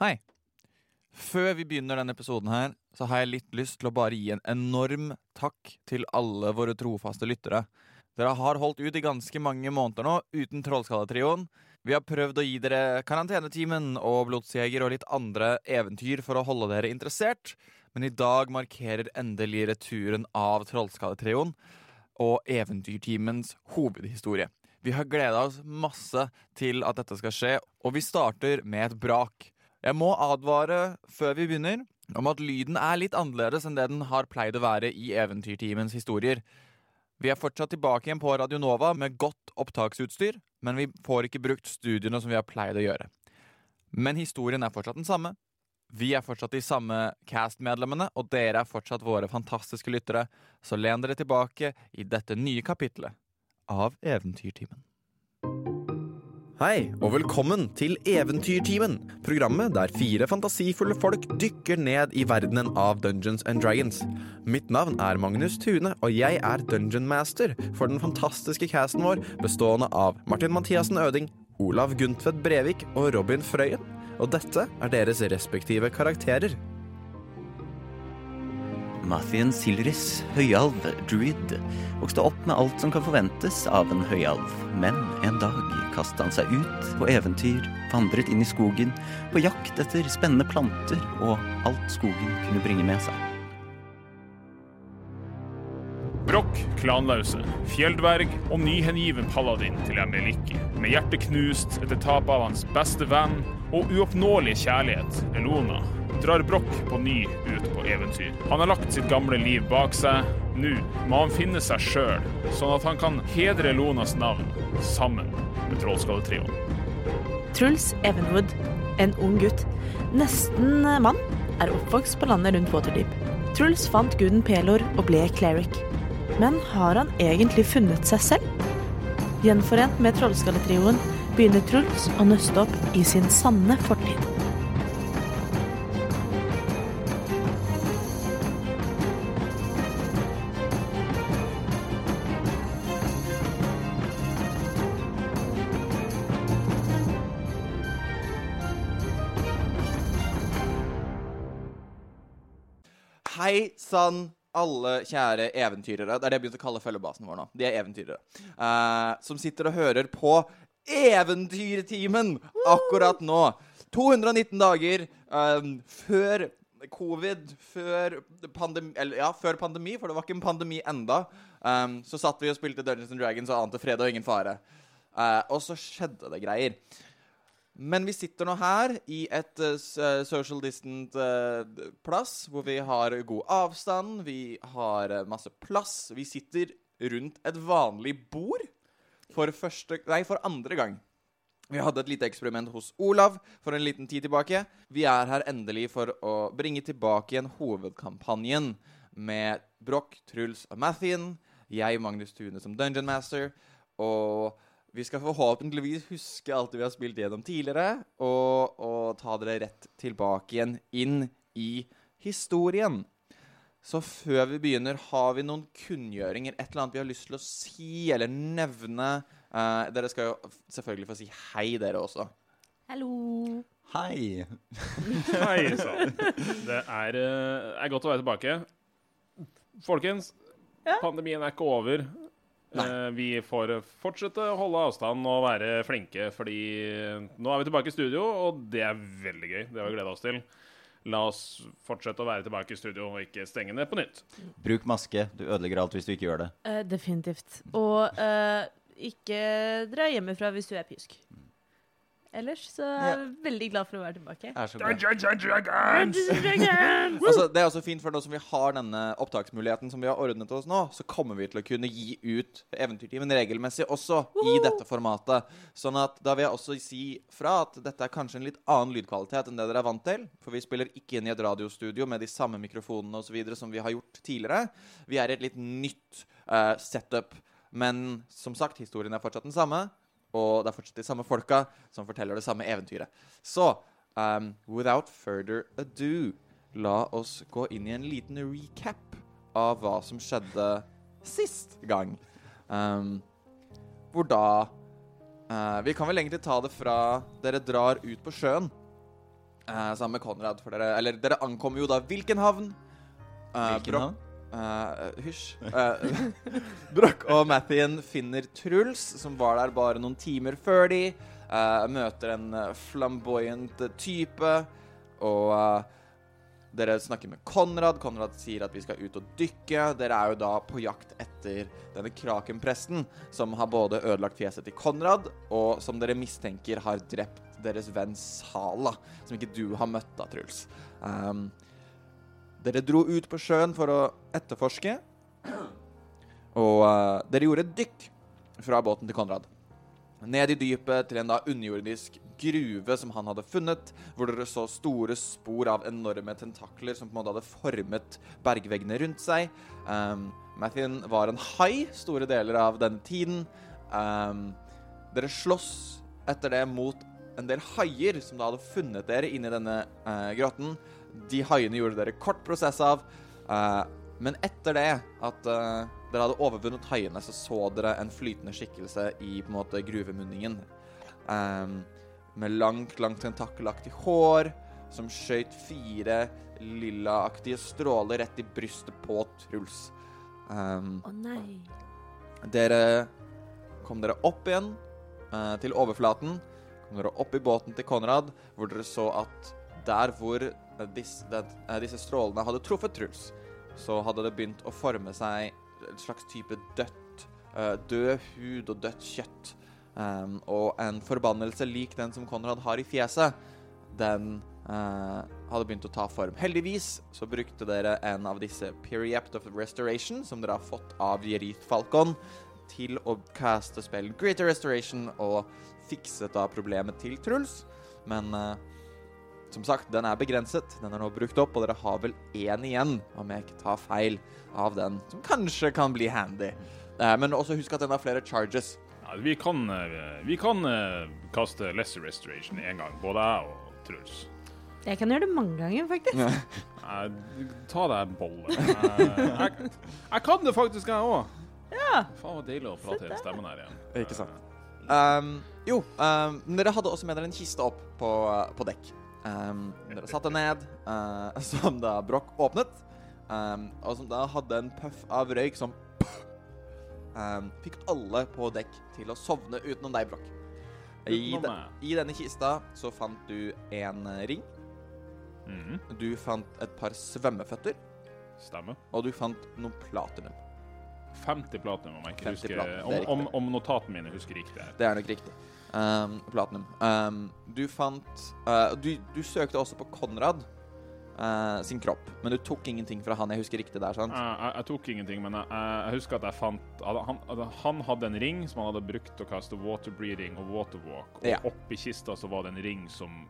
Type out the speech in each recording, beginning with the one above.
Hei. Før vi begynner denne episoden her, så har jeg litt lyst til å bare gi en enorm takk til alle våre trofaste lyttere. Dere har holdt ut i ganske mange måneder nå uten Trollskalletrioen. Vi har prøvd å gi dere Karantenetimen og Blodsjeger og litt andre eventyr for å holde dere interessert, men i dag markerer endelig returen av Trollskalletrioen og Eventyrtimens hovedhistorie. Vi har gleda oss masse til at dette skal skje, og vi starter med et brak. Jeg må advare før vi begynner om at lyden er litt annerledes enn det den har pleid å være i Eventyrtimens historier. Vi er fortsatt tilbake igjen på Radio Nova med godt opptaksutstyr, men vi får ikke brukt studiene som vi har pleid å gjøre. Men historien er fortsatt den samme. Vi er fortsatt de samme cast-medlemmene, og dere er fortsatt våre fantastiske lyttere, så len dere tilbake i dette nye kapitlet av Eventyrtimen. Hei, og velkommen til Eventyrtimen, programmet der fire fantasifulle folk dykker ned i verdenen av Dungeons and Dragons. Mitt navn er Magnus Tune, og jeg er Dungeon Master for den fantastiske casten vår, bestående av Martin Mathiassen Øding, Olav Guntvedt Brevik og Robin Frøyen. Og dette er deres respektive karakterer. Mathien Silris, høyalv, druid, vokste opp med alt som kan forventes av en høyalv, men en dag kastet han seg ut på eventyr, vandret inn i skogen, på jakt etter spennende planter og alt skogen kunne bringe med seg. Brokk, klanlause, fjelldverg og nyhengiven paladin til Emeliki. Med hjertet knust etter tapet av hans beste venn og uoppnåelige kjærlighet, Elona, drar Brokk på ny ut på eventyr. Han har lagt sitt gamle liv bak seg. Nå må han finne seg sjøl, sånn at han kan hedre Elonas navn sammen med Trollskalletrioen. Truls Evenwood, en ung gutt, nesten mann, er oppvokst på landet rundt Waterdeep. Truls fant guden Pelor og ble cleric. Men har han egentlig funnet seg selv? Gjenforent med Trollskalletrioen begynner Truls å nøste opp i sin sanne fortid. Hei sann, alle kjære eventyrere. Det er det jeg begynte å kalle følgebasen vår nå. De er eventyrere. Uh, som sitter og hører på Eventyrtimen akkurat nå. 219 dager eh, før covid, før pandemi, eller, ja, før pandemi, for det var ikke en pandemi enda, Um, så satt vi og spilte Dungeons and Dragons og ante fred og ingen fare. Uh, og så skjedde det greier. Men vi sitter nå her i et uh, social distant uh, plass, hvor vi har god avstand, vi har uh, masse plass. Vi sitter rundt et vanlig bord for første Nei, for andre gang. Vi hadde et lite eksperiment hos Olav for en liten tid tilbake. Vi er her endelig for å bringe tilbake igjen hovedkampanjen med Broch, Truls og Mathien. Jeg, Magnus Tune, som Dungeon Master. Og vi skal forhåpentligvis huske alt vi har spilt gjennom tidligere, og, og ta dere rett tilbake igjen inn i historien. Så før vi begynner, har vi noen kunngjøringer? Et eller annet vi har lyst til å si eller nevne? Eh, dere skal jo selvfølgelig få si hei, dere også. Hallo. Hei! Hei sann. Det er, eh, er godt å være tilbake. Folkens, pandemien er ikke over. Eh, vi får fortsette å holde avstand og være flinke, fordi nå er vi tilbake i studio, og det er veldig gøy. Det har vi gleda oss til. La oss fortsette å være tilbake i studio og ikke stenge ned på nytt. Bruk maske. Du ødelegger alt hvis du ikke gjør det. Uh, definitivt. Og uh, ikke dra hjemmefra hvis du er pjusk. Ellers så er jeg veldig glad for å være tilbake. Er så bra. Dungeons and Dragons! Altså, det er også fint, for nå som vi har denne opptaksmuligheten som vi har ordnet oss nå, så kommer vi til å kunne gi ut Eventyrtimen regelmessig også i dette formatet. Sånn at da vil jeg også si fra at dette er kanskje en litt annen lydkvalitet enn det dere er vant til. For vi spiller ikke inn i et radiostudio med de samme mikrofonene og så videre som vi har gjort tidligere. Vi er i et litt nytt uh, setup. Men som sagt, historien er fortsatt den samme. Og det er fortsatt de samme folka som forteller det samme eventyret. Så um, without further ado, la oss gå inn i en liten recap av hva som skjedde sist gang. Um, hvor da uh, Vi kan vel egentlig ta det fra dere drar ut på sjøen. uh, sammen med Konrad. For dere, eller dere ankommer jo da hvilken havn? Uh, Hvilken havn? Eh, hysj. Uh, Broch og Mathien finner Truls, som var der bare noen timer før de. Uh, møter en flamboyant type. Og dere snakker med Konrad. Konrad sier at vi skal ut og dykke. Dere er jo da på jakt etter denne krakenpresten, som har både ødelagt fjeset til Konrad, og som dere mistenker har drept deres venn Sala, som ikke du har møtt da, Truls. Um, dere dro ut på sjøen for å etterforske, og eh, dere gjorde et dykk fra båten til Konrad. Ned i dypet til en da underjordisk gruve som han hadde funnet, hvor dere så store spor av enorme tentakler som på en måte hadde formet bergveggene rundt seg. Um, Mathien var en hai store deler av denne tiden. Um, dere slåss etter det mot en del haier som da hadde funnet dere inni denne uh, grotten. De haiene gjorde dere kort prosess av. Uh, men etter det, at uh, dere hadde overvunnet haiene, så så dere en flytende skikkelse i på en måte gruvemunningen. Um, med langt, langt tentakelaktig hår, som skøyt fire lillaaktige stråler rett i brystet på Truls. Ehm, Å nei. dere kom dere opp igjen uh, til overflaten. Kom dere opp i båten til Konrad, hvor dere så at der hvor eh, dis, eh, disse strålene hadde truffet Truls, så hadde det begynt å forme seg et slags type dødt eh, Død hud og dødt kjøtt. Um, og en forbannelse lik den som Konrad har i fjeset, den uh, hadde begynt å ta form. Heldigvis så brukte dere en av disse Periept of Restoration, som dere har fått av Jerith Falcon, til å caste spill Greater Restoration og fikset da problemet til Truls. Men eh, som sagt, den er begrenset. Den er nå brukt opp, og dere har vel én igjen, om jeg ikke tar feil av den, som kanskje kan bli handy. Eh, men også husk at den har flere charges. Ja, vi kan, eh, vi kan eh, kaste Lesser Restoration én gang, både jeg og Truls. Jeg kan gjøre det mange ganger, faktisk. Jeg, ta deg en bolle. Jeg, jeg, jeg kan det faktisk, jeg òg. Ja. Faen, så deilig å prate i stemmen her igjen. Ikke sant. Um, jo, um, dere hadde også med dere en kiste opp på, på dekk. Um, dere satte ned, uh, som da Broch åpnet, um, og som da hadde en puff av røyk som um, fikk alle på dekk til å sovne utenom deg, Broch. I, de. I denne kista så fant du en eh, ring, Mm. du fant et par svømmeføtter, Stemmer. og du fant noe platinum. 50 platinum, om jeg ikke husker platinum, er om, om, om notatene mine husker riktig. Det er nok riktig. Um, platinum. Um, du fant uh, du, du søkte også på Konrad uh, sin kropp, men du tok ingenting fra han. Jeg husker riktig der, sant? Jeg, jeg, jeg tok ingenting, men jeg, jeg, husker at jeg fant han, han hadde en ring som han hadde brukt til å kaste water breathing og waterwalk, og Ja. oppi kista så var det en ring som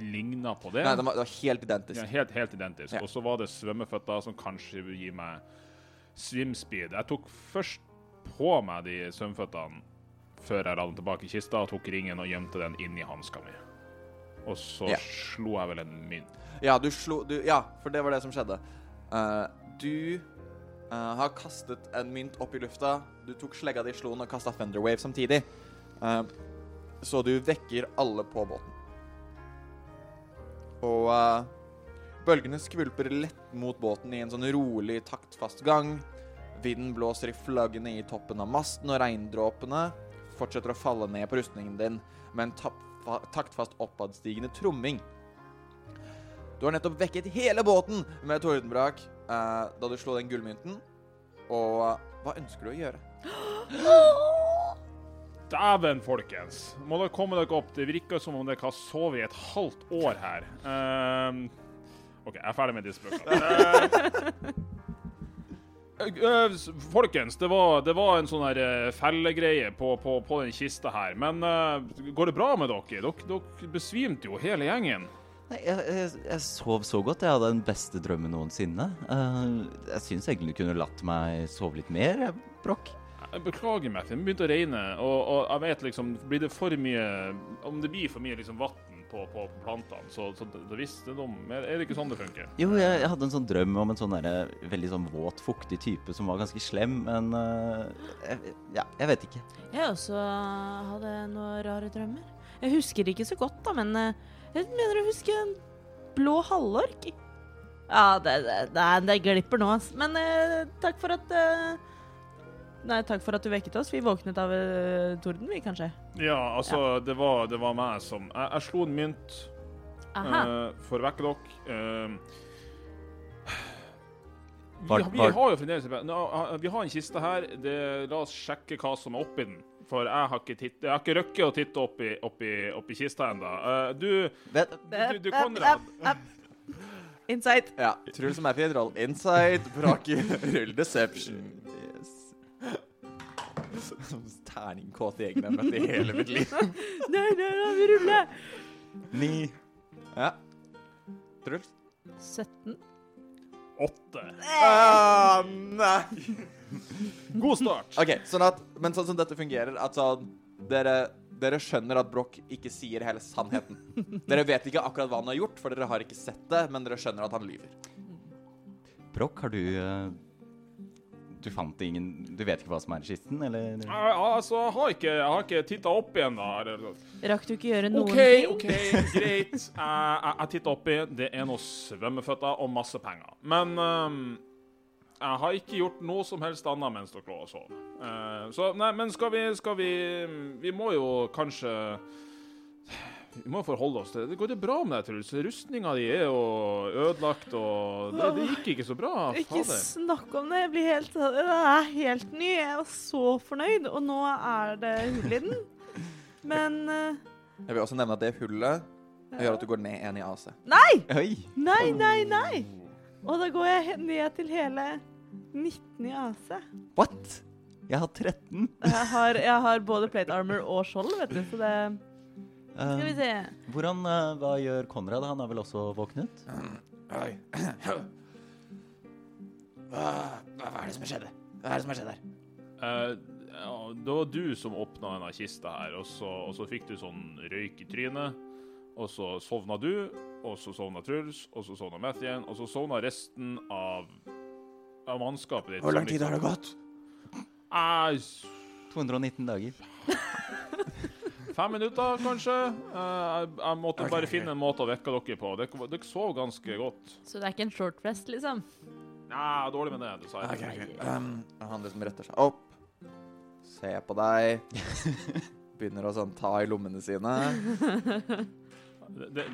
ligna på det. Nei, det var, det var helt identisk. Ja, helt, helt identisk. Ja. Og så var det svømmeføtter som kanskje vil gi meg swimspeed. Jeg tok først på meg de svømmeføttene før jeg la den tilbake i kista, tok ringen og gjemte den inni hanska mi. Og så yeah. slo jeg vel en mynt. Ja, du slo du, Ja, for det var det som skjedde. Uh, du uh, har kastet en mynt opp i lufta. Du tok slegga di, slo den og kasta Thunderwave samtidig. Uh, så du vekker alle på båten. Og bølgene skvulper lett mot båten i en sånn rolig, taktfast gang. Vinden blåser i flaggene i toppen av masten, og regndråpene fortsetter å falle ned på rustningen din med en tapfa- taktfast oppadstigende tromming. Du har nettopp vekket hele båten med tordenbrak eh, da du slo den gullmynten. Og eh, hva ønsker du å gjøre? Dæven, folkens. Må dere komme dere opp. Det virker som om dere har sovet i et halvt år her. Uh, OK, jeg er ferdig med disse spøkene. Eh, folkens, det var, det var en sånn her eh, fellegreie på, på, på den kista her. Men uh, går det bra med dere? dere? Dere besvimte jo hele gjengen. Nei, jeg, jeg, jeg sov så godt. Jeg hadde den beste drømmen noensinne. Uh, jeg syns egentlig du kunne latt meg sove litt mer, Brokk. Jeg beklager meg, det begynte å regne, og, og jeg vet liksom Blir det for mye Om det blir for mye liksom vann på, på plantene, så, så det, visste de. Er det ikke sånn det funker? Jo, jeg, jeg hadde en sånn drøm om en sånn der, veldig sånn våt, fuktig type som var ganske slem, men uh, jeg, Ja, jeg vet ikke. Jeg også hadde noen rare drømmer. Jeg husker det ikke så godt, da, men eh, Jeg mener å huske en blå halvork. Ja, det, det, det, det glipper nå, altså. Men uh, takk for at eh, Nei, takk for at du vekket oss. Vi våknet av uh, torden, vi, kanskje. Ja, altså, Det, var, det var meg som Jeg, jeg slo en mynt eh, for å vekke dere. Uh, vi, Var- vi har jo fremdeles Nå, Vi har en kiste her. Det, la oss sjekke hva som er oppi den. For jeg har ikke, titt, jeg har ikke røkket å titte oppi, oppi, oppi kista ennå. du, Vet, du, du Konrad. Insight. Ja. Truls og Matthew roll insight. Brake rull deception. Yes. Terningkåte gjengen jeg har møtt i hele mitt liv. Nei, nei, nei, vi ruller. ni Ja. Truls? 17. Åtte. Ah, nei! God start. OK, sånn at, men sånn som dette fungerer, at sånn dere, dere skjønner at Broch ikke sier hele sannheten. Dere vet ikke akkurat hva han har gjort, for dere har ikke sett det, men dere skjønner at han lyver. Broch, har du eh, Du fant ingen Du vet ikke hva som er i kisten, eller? Jeg, altså, jeg har ikke, jeg har ikke titta opp igjen, da. Rakk du ikke gjøre noen OK, ting? OK, greit. Jeg, jeg, jeg titta oppi. Det er noe svømmeføtter og masse penger. Men um, jeg har ikke gjort noe som helst annet mens dere lå og sov. Uh, så nei, men skal vi Skal vi Vi må jo kanskje Vi må forholde oss til det. Det går det bra med deg, Truls? Rustninga di er jo ødelagt, og det, det gikk ikke så bra. Ikke Fader. snakk om det. Jeg blir helt Jeg er helt ny. Jeg var så fornøyd, og nå er det hull i den. Men eh, Jeg vil også nevne at det hullet gjør at du går ned én i AC. Nei! Oi! Nei, nei, nei! Og da går jeg ned til hele 19 i AC. What? Jeg har 13. Jeg har, jeg har både plate armor og skjold, vet du, så det Skal vi Eh, se. hvordan, uh, Hva gjør Konrad? Han er vel også våknet? Oi. Hva, hva er det som har skjedd? Hva er det som har skjedd her? Eh, ja, det var du som åpna denne kista her, og så, og så fikk du sånn røyk i trynet. Og så sovna du, og så sovna Truls, og så sovna Mathien, og så sovna resten av, av mannskapet ditt. Hvor lang tid har det gått? Eh, 219 dager. fem minutter, kanskje. Eh, jeg, jeg måtte bare finne en måte å vekke dere på. Dere, dere sov ganske godt. Så det er ikke en short rest, liksom? Nei, dårlig med det, du sa. Okay, okay. Um, han liksom retter seg opp, ser på deg, begynner å sånn ta i lommene sine. Det, det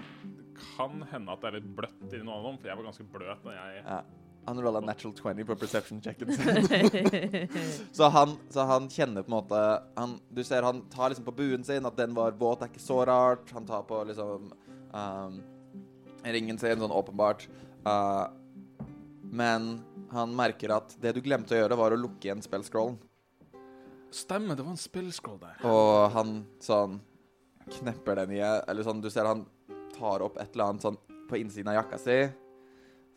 kan hende at det er litt bløtt i noen av dem, for jeg var ganske bløt når jeg Ja. Han rolla natural 20 på perception checken sin. så, han, så han kjenner på en måte han, Du ser han tar liksom på buen sin, at den var våt, det er ikke så rart. Han tar på liksom um, ringen sin, sånn åpenbart. Uh, men han merker at det du glemte å gjøre, var å lukke igjen spellscrollen. Stemmer, det var en spillskroll der. Og han sånn knepper den i Eller sånn, du ser han tar opp et eller annet sånn på innsiden av jakka si.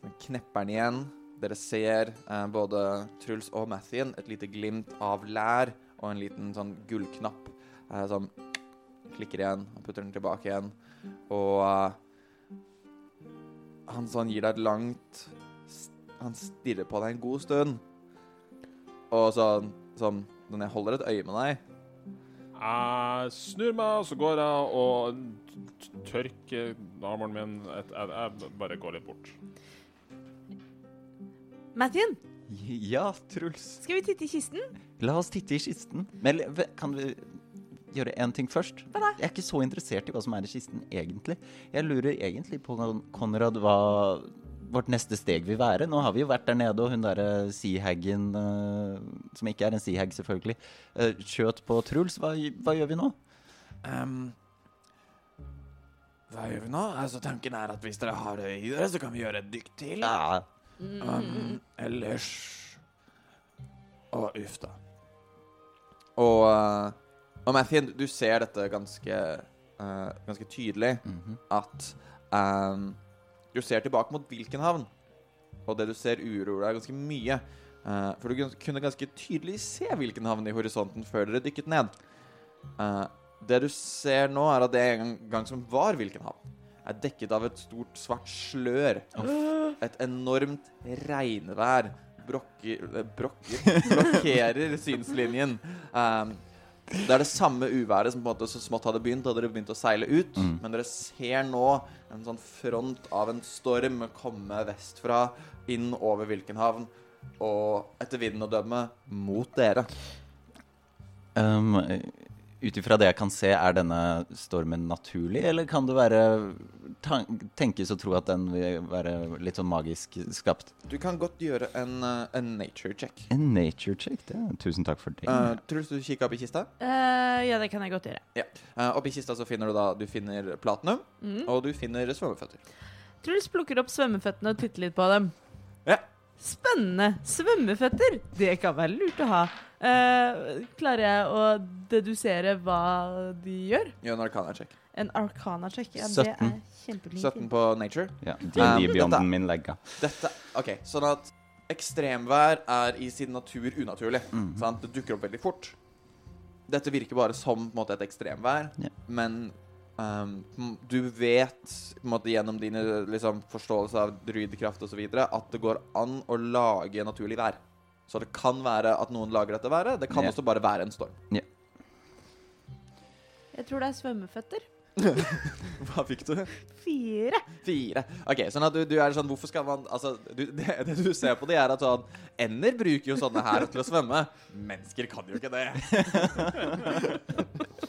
Sånn knepper den igjen. Dere ser eh, både Truls og Mathien et lite glimt av lær og en liten sånn gullknapp eh, som klikker igjen. Han putter den tilbake igjen. Og eh, han sånn gir deg et langt Han stirrer på deg en god stund. Og sånn som når jeg holder et øye med deg Jeg snur meg, og så går jeg og tørker armoren min. Jeg, jeg bare går litt bort. Mathien, Ja, Truls. skal vi titte i kisten? La oss titte i kisten. Men kan vi gjøre én ting først? Hva da? Jeg er ikke så interessert i hva som er i kisten, egentlig. Jeg lurer egentlig på, Konrad, hva vårt neste steg vil være. Nå har vi jo vært der nede, og hun derre seahaggen, uh, som ikke er en seahag, selvfølgelig, uh, skjøt på Truls. Hva, hva gjør vi nå? Um, hva gjør vi nå? Altså, tanken er at hvis dere har det i dere, så kan vi gjøre et dykk til. Ja, Um, ellers Å, uff da. Og, uh, og Mathien, du ser dette ganske, uh, ganske tydelig. mhm. At um, du ser tilbake mot Wilkenhavn. Og det du ser, uroer deg ganske mye. Uh, for du kunne ganske tydelig se Wilkenhavn i horisonten før dere dykket ned. Det du ser nå, er at det en gang som var Wilkenhavn, er dekket av et stort, svart slør. Et enormt regnvær brokker, eh, brokker blokkerer synslinjen. Um, Det er det samme uværet som på en måte så smått hadde begynt da dere begynte å seile ut. Men dere ser nå en sånn front av en storm komme vestfra, inn over Vilkenhavn, og etter vinden å dømme mot dere. Um, Ut ifra det jeg kan se, er denne stormen naturlig, eller kan det være tenkes å tro at den vil være litt sånn magisk skapt? Du kan godt gjøre en, eh, en nature check. En nature check, det. Tusen takk for det. Uh, Truls, du kikker opp i kista? Uh, ja, det kan jeg godt gjøre. Ja. Uh, oppi kista så finner du da Du finner platinum, og du finner svømmeføtter. Truls plukker opp svømmeføttene og titter litt på dem. Ja. Spennende! Svømmeføtter! Det kan være lurt å ha. Eh, klarer jeg å dedusere hva de gjør? Gjør en arcana-check. En arcana-check. Ja, 17. det er kjempeflink. 17 på nature. Ja, Um, dette- min legga. Dette OK, sånn at ekstremvær er i sin natur unaturlig. Sant? Det dukker opp veldig fort. Dette virker bare som på en måte, et ekstremvær, Ja. men um, du vet på en måte, gjennom din liksom, forståelse av druidkraft osv. at det går an å lage naturlig vær. Så det kan være at noen lager dette været. Det kan yeah. også bare være en storm. Jeg tror det er svømmeføtter. Hva fikk du? Fire. Fire. Ok, sånn at du, du er sånn Hvorfor skal man Altså, du, det, det du ser på det, er at sånn Ender bruker jo sånne her til å svømme. Mennesker kan jo ikke det.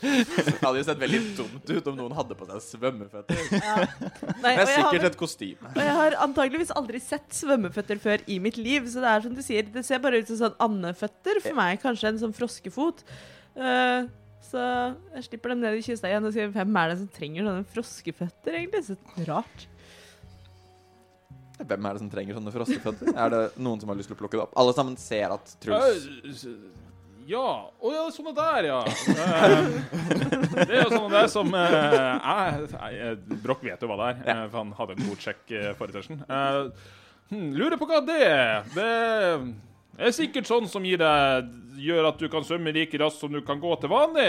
Det hadde jo sett veldig dumt ut om noen hadde på seg svømmeføtter. Nei, Det er sikkert har, et kostyme. og jeg har antageligvis aldri sett svømmeføtter før i mitt liv. Så det er som du sier, det ser bare ut som sånn andeføtter for meg. Kanskje en sånn froskefot. Eh, så jeg slipper dem ned i kista igjen og sier hvem er det som trenger sånne froskeføtter, egentlig? Så rart. Hvem er det som trenger sånne froskeføtter? Er det noen som har lyst til å plukke det opp? Alle sammen ser at Truls Eh, Ja. Å ja, sånne der, ja. Eh, det er jo sånne der som eh, jeg, jeg, Broch vet jo hva det er, eh, for han hadde en god sjekk uh, forrige session. Eh, hm, lurer på hva det er. Det er sikkert sånn som gir deg gjør at du kan svømme like raskt som du kan gå til vanlig.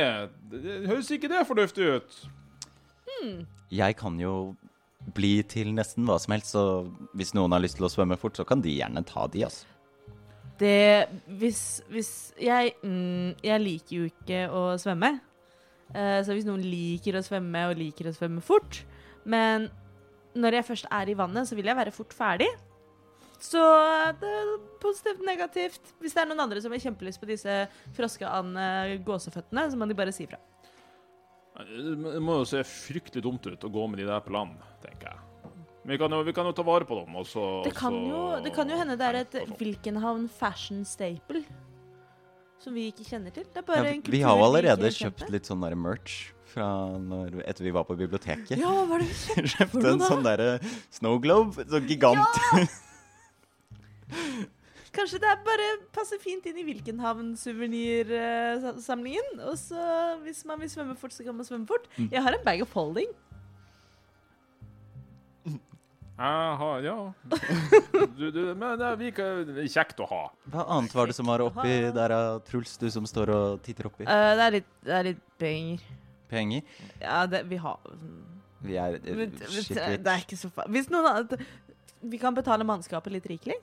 Det, det høres ikke det fornuftig ut? Jeg kan jo bli til nesten hva som helst, så hvis noen har lyst til å svømme fort, så kan de gjerne ta de, altså. Det Hvis, hvis jeg mm, Jeg liker jo ikke å svømme. Uh, så hvis noen liker å svømme og liker å svømme fort Men når jeg først er i vannet, så vil jeg være fort ferdig. Så det er positivt, negativt. Hvis det er noen andre som har kjempelyst på disse froskeand-gåseføttene, så må de bare si fra. Det må jo se fryktelig dumt ut å gå med de der på land, tenker jeg. Men vi kan jo, vi kan jo ta vare på dem, og så Det kan, og jo, det kan jo hende det er et. Wilkenhavn fashion staple. Som vi ikke kjenner til. Det er Ja, en vi har jo allerede kjøpt litt sånn der merch fra når, etter vi var på biblioteket. Ja, hva var det vi kjøpte Kjøpte en sånn derre snow globe, sånn gigant. Kanskje det er bare passer fint inn i Wilkenhavn-suvenirsamlingen. Og så hvis man vil svømme fort, så kan man svømme fort. Mm. Jeg har en bag of holding. Jeg har, ja. Du, du, men det er kjekt å ha. Hva annet var det som var oppi der, av Truls, du som står og titter oppi? Uh, det, er litt, det er litt penger. Penger? Ja, det, vi har Vi er men, Det er ikke så farlig. Hvis noen andre Vi kan betale mannskapet litt rikelig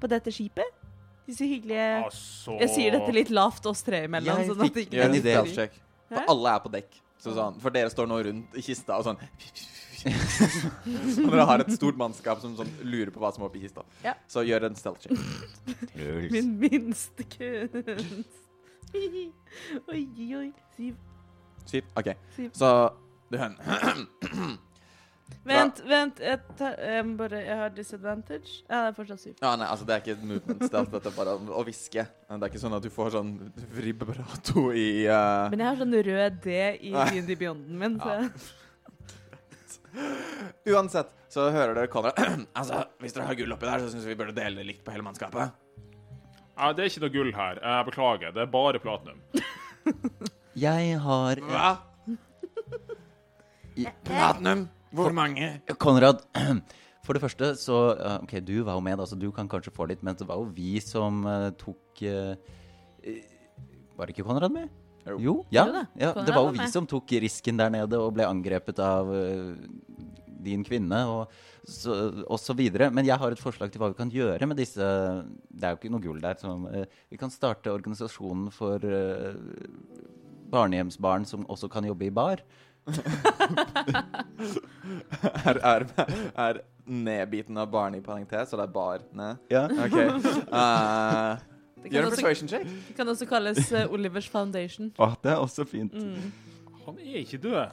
på dette skipet. Disse hyggelige Altså Jeg sier dette litt lavt oss tre imellom. Jeg Sånn fikk- En idé. check. For alle er på dekk. Så sånn, for dere står nå rundt i kista og sånn Og dere har et stort mannskap som sånn lurer på hva som er oppi kista. Ja. Så gjør en stealth check. Min minste kunst. oi, oi, oi. Syv. Syv. OK. Syv. Så du hører Vent, vent. Jeg, tar, jeg, må bare, jeg har disadvantage. Ja, det er fortsatt syv. Ja, nei, altså Det er ikke et movement stealth, dette er bare å hviske. Det er ikke sånn at du får sånn vibrato i uh, Men jeg har sånn rød D i. D&D Beyond-en min. Så. Uansett så hører dere Konrad Altså, hvis dere har gull oppi der, så syns vi burde dele det likt på hele mannskapet. Ja, det er ikke noe gull her. Jeg beklager. Det er bare platinum. Jeg har Hva? I- Platinum? Hvor mange? Konrad, for det første så OK, du var jo med, da, så du kan kanskje få litt, men det var jo vi som uh, tok uh, Var ikke Konrad med? Jo. ja, det? ja. Det var jo vi som tok risken der nede og ble angrepet av uh, din kvinne og så, og så videre. Men jeg har et forslag til hva vi kan gjøre med disse Det er jo ikke noe gull der. Som, vi kan starte organisasjonen for eh, barnehjemsbarn som også kan jobbe i bar. Er, er, er nedbiten av barn i parentes, så det er bar ned? Ja. OK. Uh, Det gjør kan, en persuasion check. det kan også kalles uh, Olivers Foundation. Åh, det er også fint. Mm. Han er ikke død.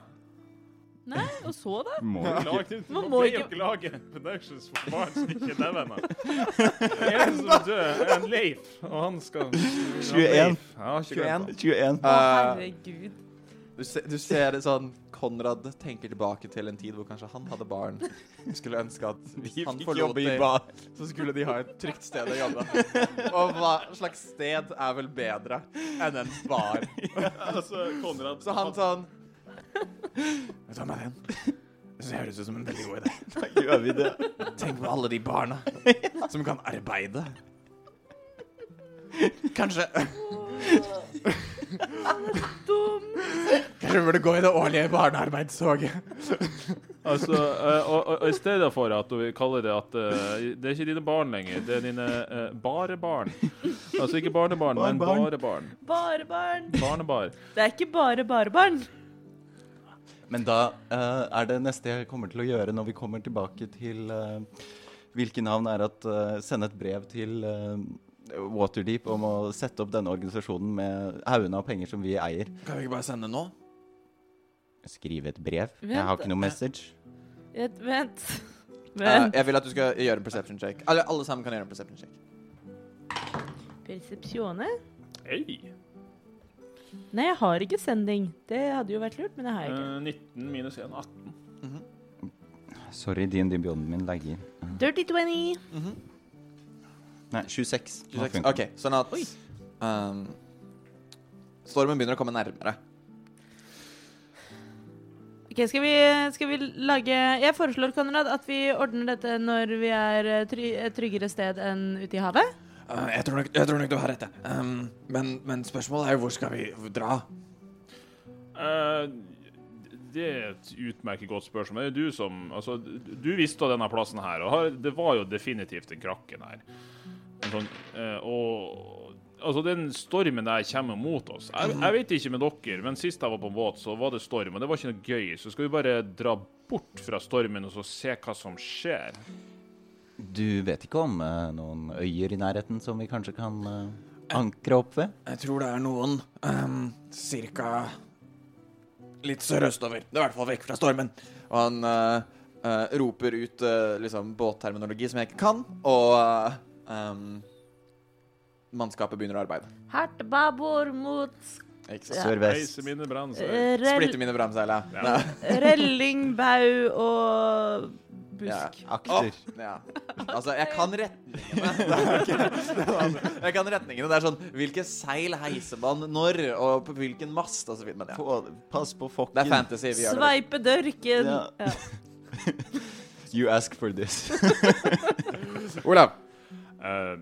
Nei, og så, da? Må Lag, Man man må ikke- ikke lage productions for barn som ikke er ennå. En som dør, er en Leif, og han skal 21. Ja, har ikke glemt det. 21. Å, Eh, herregud. Du, se, du ser sånn Konrad tenker tilbake til en tid hvor kanskje han hadde barn. Skulle ønske at hvis han forlot det, så skulle de ha et trygt sted å jobbe. Og hva slags sted er vel bedre enn en bar? Altså, Konrad Så han sånn Vet du hva, Marian? Det høres ut som en veldig god idé. Da gjør vi det. Tenk på alle de barna som kan arbeide. Kanskje Dum. Kanskje vi burde gå i det årlige barnearbeidstoget. Altså, eh, og, og, og I stedet for at vi kaller det at eh, det er ikke dine barn lenger, det er dine uh, bare barn. Altså ikke barnebarn, men Barnebarn. bare barn. Bare barn. Barnebar. Det er ikke bare bare barn. Men da uh, er det neste jeg kommer til å gjøre når vi kommer tilbake til uh, hvilke navn er at uh, sende et brev til eh, Waterdeep om å sette opp denne organisasjonen med haugene av penger som vi eier. Kan vi ikke bare sende nå? Skrive et brev. Vent. Jeg har ikke noe message. Vent. vent. Eh, Vent. jeg vil at du skal gjøre en perception check. Alle, alle sammen kan gjøre en perception check. Persepsjone? Hei. Nei, jeg har ikke sending. Det hadde jo vært lurt, men det har jeg ikke. Uh, 19 minus 1, 18. Sorry, din Beyond min legger. Dirty 20. Nei, 26. 26. OK, sånn at um, Stormen begynner å komme nærmere. Ok, skal vi, skal vi lage Jeg foreslår, Konrad, at vi ordner dette når vi er eh, try, et tryggere sted enn ute i havet. Uh, jeg, tror nok, jeg tror nok du har rett. Um, men, men spørsmålet er jo hvor skal vi dra? Uh, det er et utmerket godt spørsmål. Det er du som Altså, du visste denne plassen her, og har, det var jo definitivt en krakken her. En sånn, eh, og Altså, den stormen der kommer mot oss. Jeg, jeg vet ikke med dere, men sist jeg var på båt, så var det storm, og det var ikke noe gøy. Så skal vi bare dra bort fra stormen og så se hva som skjer. Du vet ikke om uh, noen øyer i nærheten som vi kanskje kan uh, ankre opp ved? Jeg tror det er noen um, cirka litt sørøstover. Det er i hvert fall vekk fra stormen. Og han uh, uh, roper ut uh, liksom båtterminologi som jeg ikke kan, og uh, um, mannskapet begynner å arbeide. Hardt babord mot? Ja. Sørvest. Splitte mine brannseil. eh, ja. Ja. relling, bau og Ja. busk. Akter. Oh, ja. Altså, jeg kan retningene. Jeg kan retningene. Det er sånn Hvilke seil heiser man når, og på hvilken mast, og så videre. Men ja. Pass på fokken. Det er fantasy. Vi gjør. Sveipe dørken. Ja. Ja. You ask for this. Olav. Eh,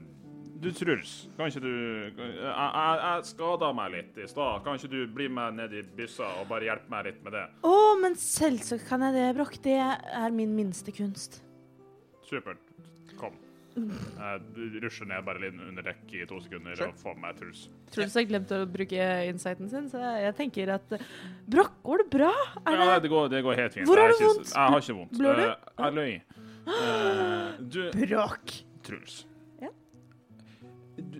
du, Truls, kan ikke du Jeg, jeg, jeg skada meg litt i stad. Kan ikke du bli med ned i byssa og bare hjelpe meg litt med det? Å, men selvsagt kan jeg det, Brokk. Det er min minste kunst. Supert. Kom. Jeg rusher ned bare litt under dekk i to sekunder Sure. og får med Truls. Truls har glemt å bruke insighten sin, så jeg tenker at Brokk, går det bra? Er Ja, det det går, det går helt fint. Hvor har du vondt? Jeg har ikke vondt. Blør du? Eh, Jeg løy. Uh, Du, Brokk? Truls.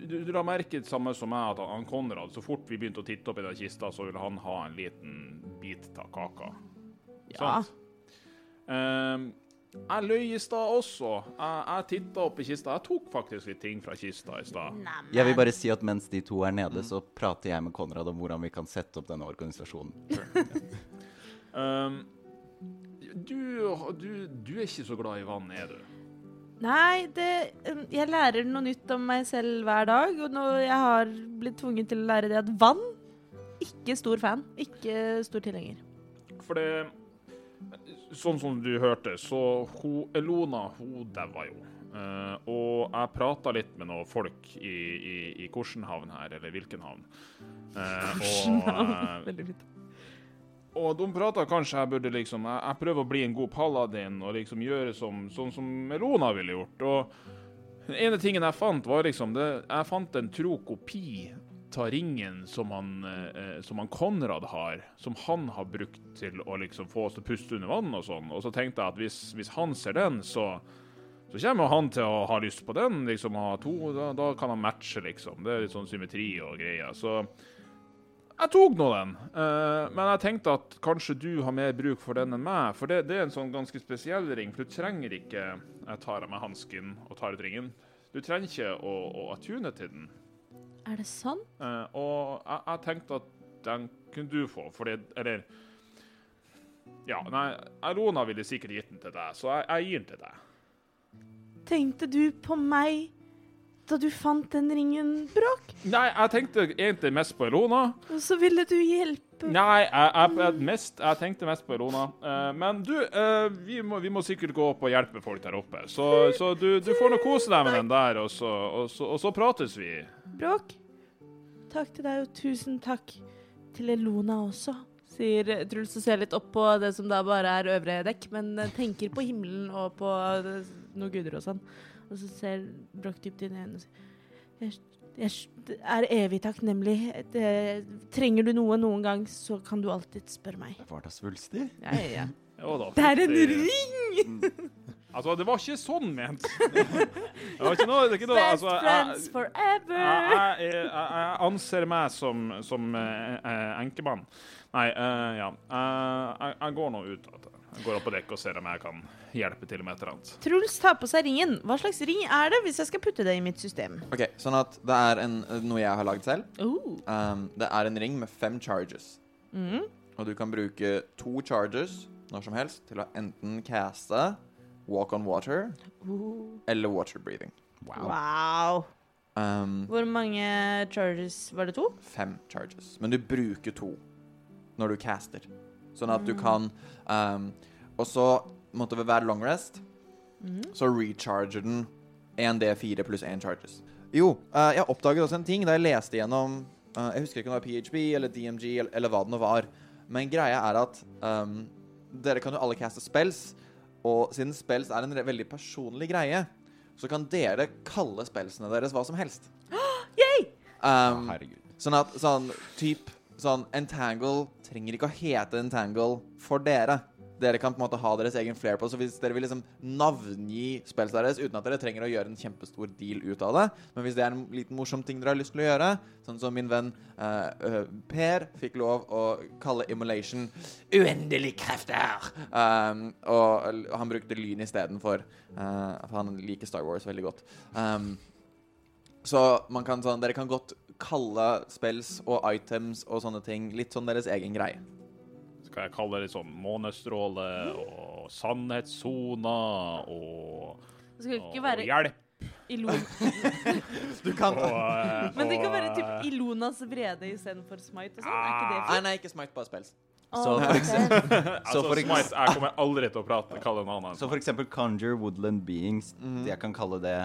Du, du, du la merke til samme som meg, at han Konrad, så fort vi begynte å titte opp i den kista, så ville han ha en liten bit av kaka. Ja. Sant? Um, jeg løy i stad også. Jeg, jeg titta opp i kista. Jeg tok faktisk litt ting fra kista i stad. Jeg vil bare si at mens de to er nede, så prater jeg med Konrad om hvordan vi kan sette opp denne organisasjonen. um, du, du, du er ikke så glad i vann, er du? Nei, det, um, jeg lærer noe nytt om meg selv hver dag, og nå jeg har blitt tvunget til å lære det at vann Ikke stor fan. Ikke stor tilhenger. For det Sånn som du hørte, så hun, Elona hun daua jo. Uh, og jeg prata litt med noen folk i, i, i hvilken havn her, eller hvilken havn. Uh, og, uh, Veldig fint. Og de prata kanskje jeg burde liksom Jeg, jeg prøver å bli en god paladin og liksom gjøre som, sånn som Melona ville gjort. Og den ene tingen jeg fant, var liksom det, Jeg fant en tro kopi av ringen som han, eh, som han Konrad har, som han har brukt til å liksom få oss til å puste under vann og sånn. Og så tenkte jeg at hvis, hvis han ser den, så, så kommer han til å ha lyst på den. liksom ha to, da, da kan han matche, liksom. Det er litt sånn symmetri og greier. Så jeg tok nå den. uh, men jeg tenkte at kanskje du har mer bruk for den enn meg. For det, det er en sånn ganske spesiell ring, for du trenger ikke Jeg tar av meg hansken og tar ut ringen. Du trenger ikke å, å attune til den. Er det sant? Uh, og jeg, jeg tenkte at den kunne du få, fordi Eller Ja, nei, Arona ville sikkert gitt den til deg, så jeg, jeg gir den til deg. Tenkte du på meg da du fant den ringen, Bråk? Nei, jeg tenkte egentlig mest på Elona. Og så ville du hjelpe Nei, jeg, jeg, jeg, mest, jeg tenkte mest på Elona. Eh, men du, eh, vi, må, vi må sikkert gå opp og hjelpe folk der oppe. Så, så du, du får nå kose deg med den der, og så, og, så, og så prates vi. Bråk. Takk til deg, og tusen takk til Elona også. Sier Truls og ser litt opp på det som da bare er øvre dekk, men eh, tenker på himmelen og på eh, noen guder og sånn. Og så ser Broch dypt inn i øynene og sier jeg, jeg er evig takknemlig. Det, trenger du noe noen gang, så kan du alltid spørre meg. Var det svulstig? Ja, ja, ja. Jo da, Det er en det- ring! Altså, det var ikke sånn ment. Det var ikke noe, det er ikke noe Best altså, friends jeg, forever! jeg, jeg, jeg, jeg anser meg som, som eh, eh, enkemann. Nei, uh, ja. Uh, jeg, jeg går nå ut. Jeg går opp på dekk og ser om jeg kan hjelpe til med et eller annet. Truls tar på seg ringen. Hva slags ring er det, hvis jeg skal putte det i mitt system? Ok, Sånn at det er en, noe jeg har lagd selv. Oh. Um, det er en ring med fem charges. Mm. Og du kan bruke to charges når som helst til å enten caste Walk on Water Oh. eller Water Breathing. Wow. Um, Hvor mange charges var det to? fem charges. Men du bruker to når du caster. Sånn at du kan um, Og så måtte ved hver long rest så recharger den 1D4 pluss 1 charges. Jo, uh, jeg oppdaget også en ting da jeg leste gjennom uh, Jeg husker ikke om det var PHB eller DMG eller, eller hva det nå var. Men greia er at um, dere kan jo alle caste spells, og siden spells er en re- veldig personlig greie, så kan dere kalle spellsene deres hva som helst. Um, Herregud. Sånn at sånn type Sånn Entangle trenger ikke å hete Entangle for dere. Dere kan på en måte ha deres egen flair på. Så hvis dere vil liksom navngi spills deres uten at dere trenger å gjøre en kjempestor deal ut av det, men hvis det er en liten morsom ting dere har lyst til å gjøre, sånn som min venn eh, Per fikk lov å kalle Immolation 'uendelig krefter', um, og han brukte lyn istedenfor, uh, for han liker Star Wars veldig godt. Um, så man kan sånn, dere kan godt kalle spells og items og sånne ting litt sånn deres egen greie. Skal jeg kalle det sånn månestråle og sannhetssona og, Det skal og ikke være hjelp Ilon... Du kan og uh, Men det kan være eh, typ Ilonas vrede istedenfor smite og sånn. Er ikke det Nei, fint? nei, ikke smite, bare. Så for eksempel, Altså, så for Smite, jeg kommer aldri til å prate, kalle en annen. så for eksempel Conjure Woodland Beings. Mm. Jeg kan kalle det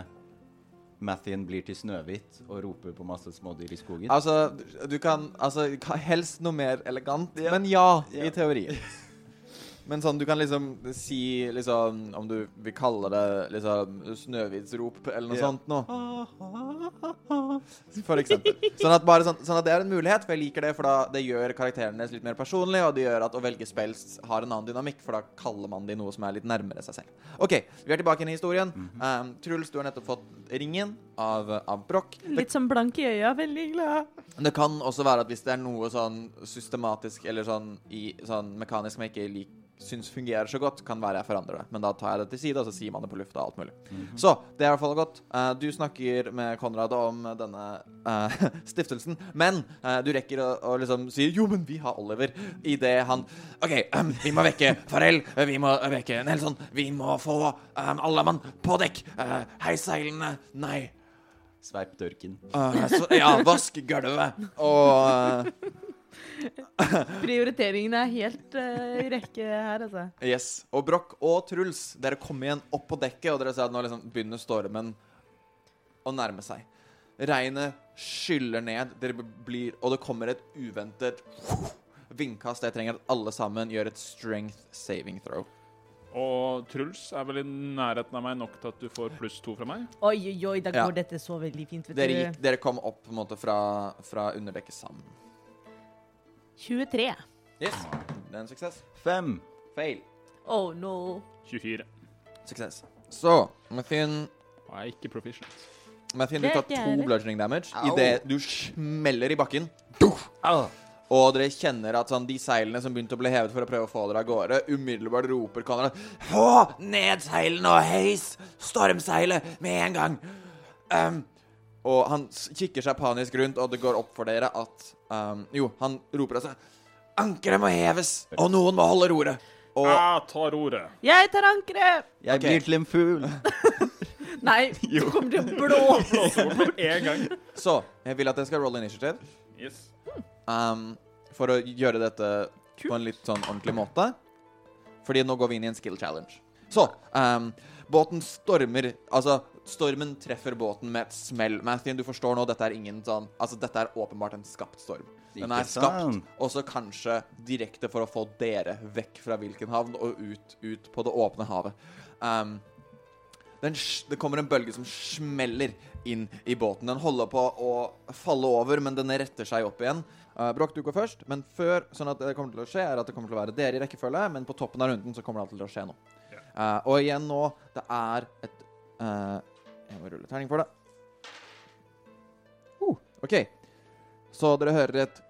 Mathien blir til Snøhvit og roper på masse smådyr i skogen. Altså, du- kan altså, helst noe mer elegant, men ja, Ja. i teorien. Men sånn, du kan liksom si liksom Om du vil kalle det liksom Snøhvitsrop eller noe Ja. sånt noe. For eksempel. Sånn at, bare sånn, sånn at det er en mulighet, for jeg liker det, for da det gjør karakterene deres litt mer personlige, og det gjør at å velge spells har en annen dynamikk, for da kaller man de noe som er litt nærmere seg selv. OK, vi er tilbake inn i historien. um, Truls, du har nettopp fått ringen av, av Broch. Litt sånn blank i øya. Veldig glad. det kan også være at hvis det er noe sånn systematisk eller sånn, i, sånn mekanisk som jeg ikke lik, syns fungerer så godt, kan være jeg forandrer det. Men da tar jeg det til side, og så sier man det på lufta og alt mulig. Så det er i hvert fall godt. Eh, du snakker med Konrad om denne uh, stiftelsen, men uh, du rekker å, å liksom si Jo, men vi har Oliver. Idet han OK, um, vi må vekke Farell. eh, Vi må vekke Nelson. Vi må få um, alle mann på dekk. Uh, Heis seilene. Nei. Sveip dørken. Uh, så, ja, vask gulvet. Og Prioriteringene er helt uh, i rekke her, altså. Yes. Og Broch og Truls, dere kommer igjen opp på dekket, og dere ser at nå liksom begynner stormen å nærme seg. Regnet skyller ned, dere blir, og det kommer et uventet vindkast. Jeg trenger at alle sammen gjør et strength saving throw. Og Truls er vel i nærheten av meg nok til at du får pluss to fra meg? Oi, oi, oi, da Ja. går dette så veldig fint, vet Dere, gikk, dere kom opp på en måte fra, fra underdekket sammen. 23. Yes. Det er en suksess. Fem. Fail. Oh no. 24. Suksess. Så, Mathien, er ikke proficient. Mathien du Det tar er ikke to bludging bludgeoning damage idet du smeller i bakken. Og dere kjenner at sånn, de seilene som begynte å bli hevet for å prøve å få dere av gårde, umiddelbart roper Conrad Få ned seilene og heis stormseilet med en gang! Um, og han kikker seg panisk rundt, og det går opp for dere at um, Jo, han roper altså Ankeret må heves, og noen må holde roret. Og Jeg tar ordet. Jeg tar ankeret! Jeg blir til en fugl. Nei, du kommer til å blåse. En gang. så Jeg vil at dere skal rolle initiative. Yes. Um, for å gjøre dette på en litt sånn ordentlig måte. Fordi nå går vi inn i en skill challenge. Så um, båten stormer Altså, stormen treffer båten med et smell. Mathien, du forstår nå, dette er ingen sånn Altså, dette er åpenbart en skapt storm. Den er skapt også kanskje direkte for å få dere vekk fra hvilken havn og ut, ut på det åpne havet. Um, den, det kommer en bølge som smeller inn i båten. Den holder på å falle over, men den retter seg opp igjen. Uh, Broch, du går først, men før sånn at det kommer til å skje, er at det kommer til å være dere i rekkefølge, men på toppen av runden så kommer det alltid til å skje noe. Uh, og igjen nå, det er et uh, Jeg må rulle terning for det. Uh, OK. Så dere hører et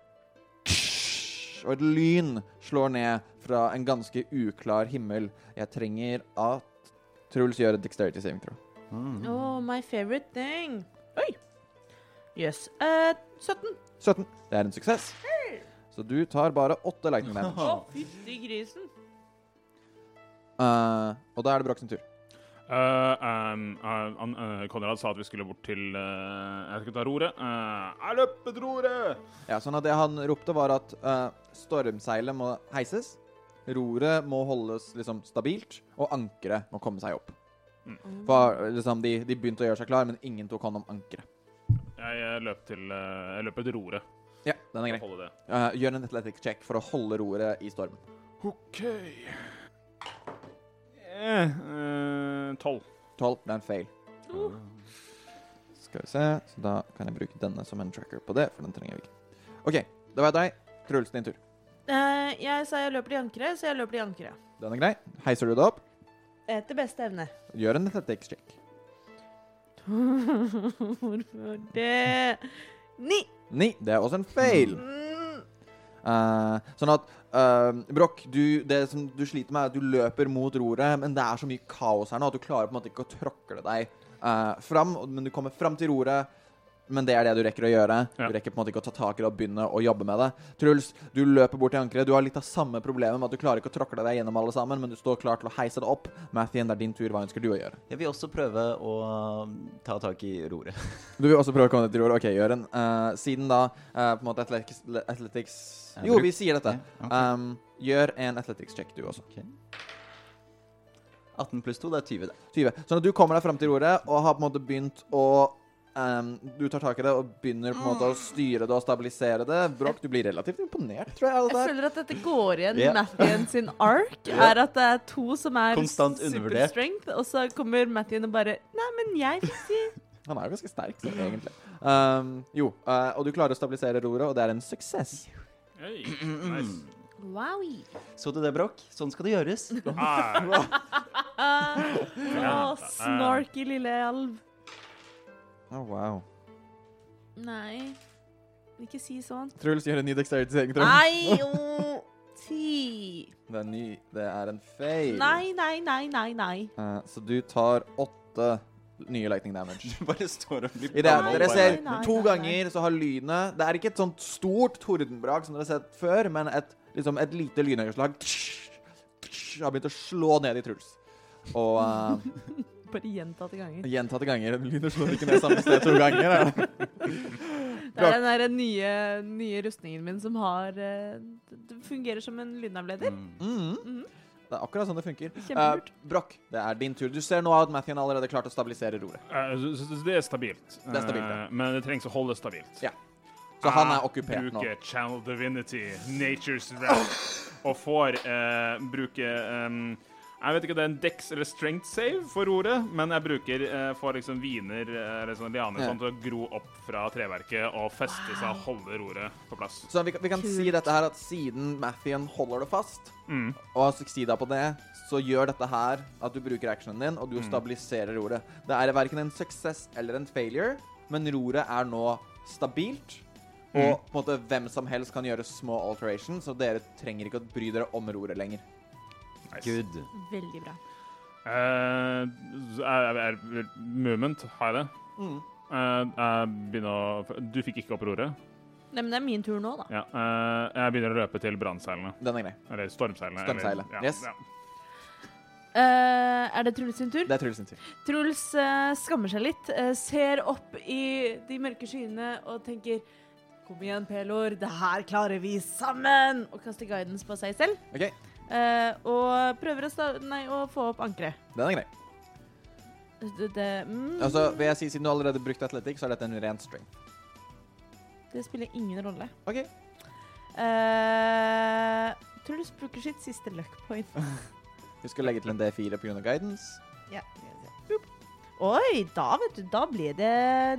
og et lyn slår ned fra en ganske uklar himmel. Jeg trenger at Truls gjør et dexterity saving throw. Mm. Oh, my favorite thing. Oi. Jøss. Eh, 17. 17. Det er en suksess. Så du tar bare åtte lightning damage. Å, fytti grisen. Uh, og da er det Broch sin tur. Uh, um, uh, Konrad sa at vi skulle bort til uh, Jeg skulle ta roret. Uh, jeg løper til roret! Ja, sånn at Det han ropte, var at eh, stormseilet må heises. Roret må holdes liksom stabilt, og ankeret må komme seg opp. For liksom, de, de begynte å gjøre seg klar, men ingen tok hånd om ankeret. Jeg, jeg løp til, uh, jeg løper til roret. Ja, den er grei. Eh, gjør en athletic check for å holde roret i stormen. OK. Eh, Tolv. 12. Det er en fail. Skal vi se, så da kan jeg bruke denne som en tracker på det, for den trenger vi ikke. OK, da var det deg. Truls, din tur. Uh, jeg sa jeg løper i ankeret, så jeg løper i ankeret. Den er grei. Heiser du det opp? Etter beste evne. Gjør en athletics check. Hvorfor det? Ni. Ni. Det er også en fail. Mm. Eh, sånn at uh, Broch, det som du sliter med, er at du løper mot roret, men det er så mye kaos her nå at du klarer på en måte ikke å tråkle deg uh, fram. Men du kommer fram til roret, men det er det du rekker å gjøre. Ja. Du rekker på en måte ikke å ta tak i det og begynne å jobbe med det. Truls, du løper bort til ankeret. Du har litt av samme problemet med at du klarer ikke å tråkle deg gjennom alle sammen, men du står klar til å heise det opp. Mathien, det er din tur. Hva ønsker du å gjøre? Jeg vil også prøve å ta tak i roret. Du vil også prøve å komme deg til roret? OK, gjør en. Eh, siden da eh, på en måte athletics, athletics Jo, vi sier dette. Ja, ok. Um, gjør en athletics check, du også. 18 pluss 2, det er 20, det. 20. Sånn at du kommer deg fram til roret og har på en måte begynt å um, Du tar tak i det og begynner på en måte å styre det og stabilisere det. Brokk, du blir relativt imponert, tror jeg. av Jeg det der. føler at dette går igjen i Ja. Mathien sin ark. Er at det er to som er Konstant undervurdert. superstrength, og så kommer Mathien og bare Nei, men jeg fikser Han er jo ganske sterk, sånn egentlig. Um, jo, uh, og du klarer å stabilisere roret, og det er en suksess. Hey, nice. Wowie. Så du det, Broch? Sånn skal det gjøres. Ah, Å, snorky lille alv. Oh, wow. Nei. Ikke si sånn. Truls gjør en ny dexterity saving throw. Nei, jo. Ti. Det er, ny, det er en fail. Nei, nei, nei, nei, nei. Uh, så du tar åtte nye lightning damage. Du bare står og blir I det Nei, dere ser nei, to nei, nei. ganger så har lynet Det er ikke et sånt stort tordenbrak som dere har sett før, men et, liksom et lite lynøyeslag har begynt å slå ned i Truls. Og uh, Bare gjentatte ganger. gjentatte ganger. Lynet slår ikke ned samme sted to ganger. Ja. det? Er den der nye, nye rustningen min som har eh, Det fungerer som en lydavleder. Mm. Mm. Det er akkurat sånn det funker. Kjempelurt. Uh, Broch, det er din tur. Du ser nå at Mathien allerede klart å stabilisere roret. Eh, så det er stabilt. Det er stabilt, ja. Eh, men det trengs å holde stabilt. Ja. Så han er Jeg okkupert nå. Bruker Channel Divinity, Nature's Wrath, og får uh, bruke em, Jeg vet ikke om det er en dex eller strength save for roret, men jeg bruker eh, for liksom viner eh, eller sånn lianer Ja. sånn til å gro opp fra treverket og feste seg og holde roret på plass. Så vi, kan- vi kan Kult. si dette her at siden Mathien holder det fast, Mm. og har suksida på det, så gjør dette her at du bruker actionen din, og du Mm. stabiliserer roret. Det er verken en success eller en failure, men roret er nå stabilt. Og Mm. på en måte hvem som helst kan gjøre små alterations, så dere trenger ikke å bry dere om roret lenger. Nice. Good. Veldig bra. Uh, er, er, movement, har jeg det? Mm. Eh, jeg begynner å Du fikk ikke opp roret? Nei, men det er min tur nå, da. Ja. uh, jeg begynner å løpe til brannseilene. Den er grei. Eller stormseilene. Stormseilet. eller- Ja, Yes. ja. Uh, er det Truls sin tur? Det er Truls sin tur. Truls uh, skammer seg litt, uh, ser opp i de mørke skyene og tenker Kom igjen, Pelor, det her klarer vi sammen! Og kaster guidance på seg selv. OK, eh, og prøver å, sta nei, å få opp ankeret. den er grei. Det, det, mm, Altså, vil jeg si, Siden du allerede brukte atletikk, så er dette en ren strength. det spiller ingen rolle. OK. Eh, Truls bruker sitt siste luck point. Husk å legge til en D4 pga. guidance. Ja. Boop. Oi, da vet du, da ble det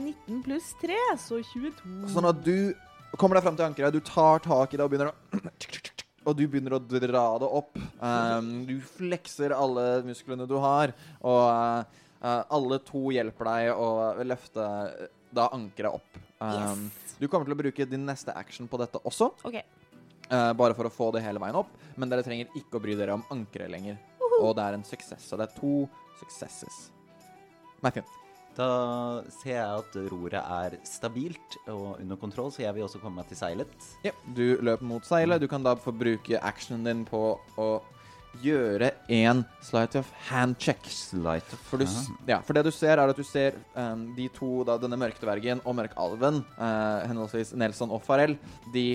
19 pluss 3, så 22. Sånn at du kommer deg fram til ankeret, du tar tak i det og begynner å Og du begynner å dra det opp. Um, du flekser alle musklene du har, og uh, uh, alle to hjelper deg å løfte uh, da ankeret opp. Um, Yes. Du kommer til å bruke din neste action på dette også, okay. uh, bare for å få det hele veien opp, men dere trenger ikke å bry dere om ankeret lenger. Og det er en suksess, så det er to successes. Matthew. Da ser jeg at roret er stabilt og under kontroll, så jeg vil også komme meg til seilet. Ja, du løper mot seilet. Du kan da få bruke actionen din på å gjøre en sleight of hand check. Slight of For, du, ja, for det du ser, er at du ser um, de to, da, denne mørkedvergen og mørkalven, uh, henholdsvis Nelson og Farel, de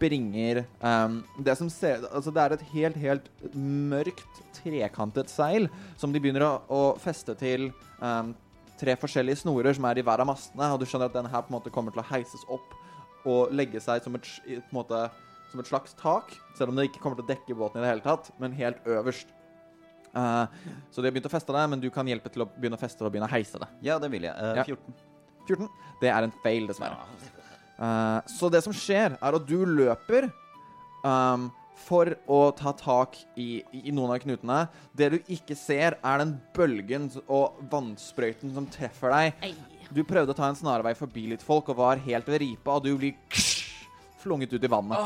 bringer um, det som ser Altså, det er et helt, helt mørkt, trekantet seil som de begynner å, å feste til um, tre forskjellige snorer som er i hver av mastene, og du skjønner at den her på en måte kommer til å heises opp og legge seg som et, måte, som et slags tak, selv om det ikke kommer til å dekke båten i det hele tatt, men helt øverst. Uh, så de har begynt å feste det, men du kan hjelpe til å begynne å feste og begynne å heise det. Ja, det vil jeg. Eh, Ja. 14. 14. Det er en fail, dessverre. Uh, så det som skjer, er at du løper um, for å ta tak i, i, noen av knutene. Det du ikke ser, er den bølgen og vannsprøyten som treffer deg. Du prøvde å ta en snarvei forbi litt folk og var helt ved ripa, og du blir flunget ut i vannet.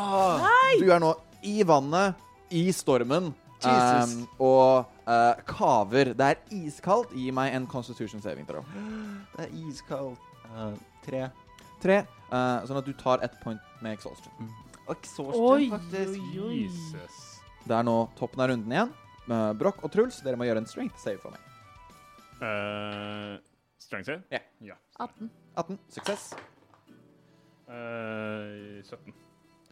Du er nå i vannet, i stormen, um, og uh, kaver. Det er iskaldt. Gi meg en constitution saving throw. Det er iskaldt. Uh, tre. Tre, Uh, sånn at du tar ett point med exhaustion. Oi, faktisk. oi, oi. Jesus. Det er nå toppen av runden igjen. Med Broch og Truls, dere må gjøre en strength save for meg. Uh, strength save? Ja. ja. 18. 18. Suksess. Uh, 17.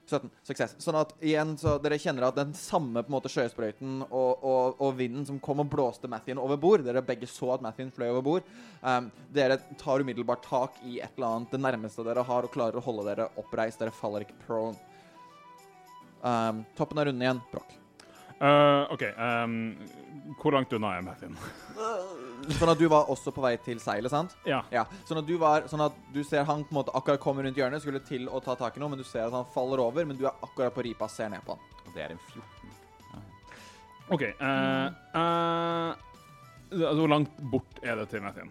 17. Suksess. Sånn at igjen, så dere kjenner at den samme på en måte sjøsprøyten og, og, og vinden som kom og blåste Mathien over bord Dere begge så at Mathien fløy over bord. Um, dere tar umiddelbart tak i et eller annet det nærmeste dere har, og klarer å holde dere oppreist. Dere faller ikke prone. Um, toppen av runden igjen. Broch. Uh, OK. Um, hvor langt unna er jeg, Sånn at du var også på vei til seilet, sant? Ja. Ja, sånn at du var Sånn at du ser han på en måte akkurat kommer rundt hjørnet, skulle til å ta tak i noe, men du ser at han faller over, men du er akkurat på ripa, ser ned på han. Og det er en 14. OK. Uh, uh, altså, hvor langt bort er det til Martin?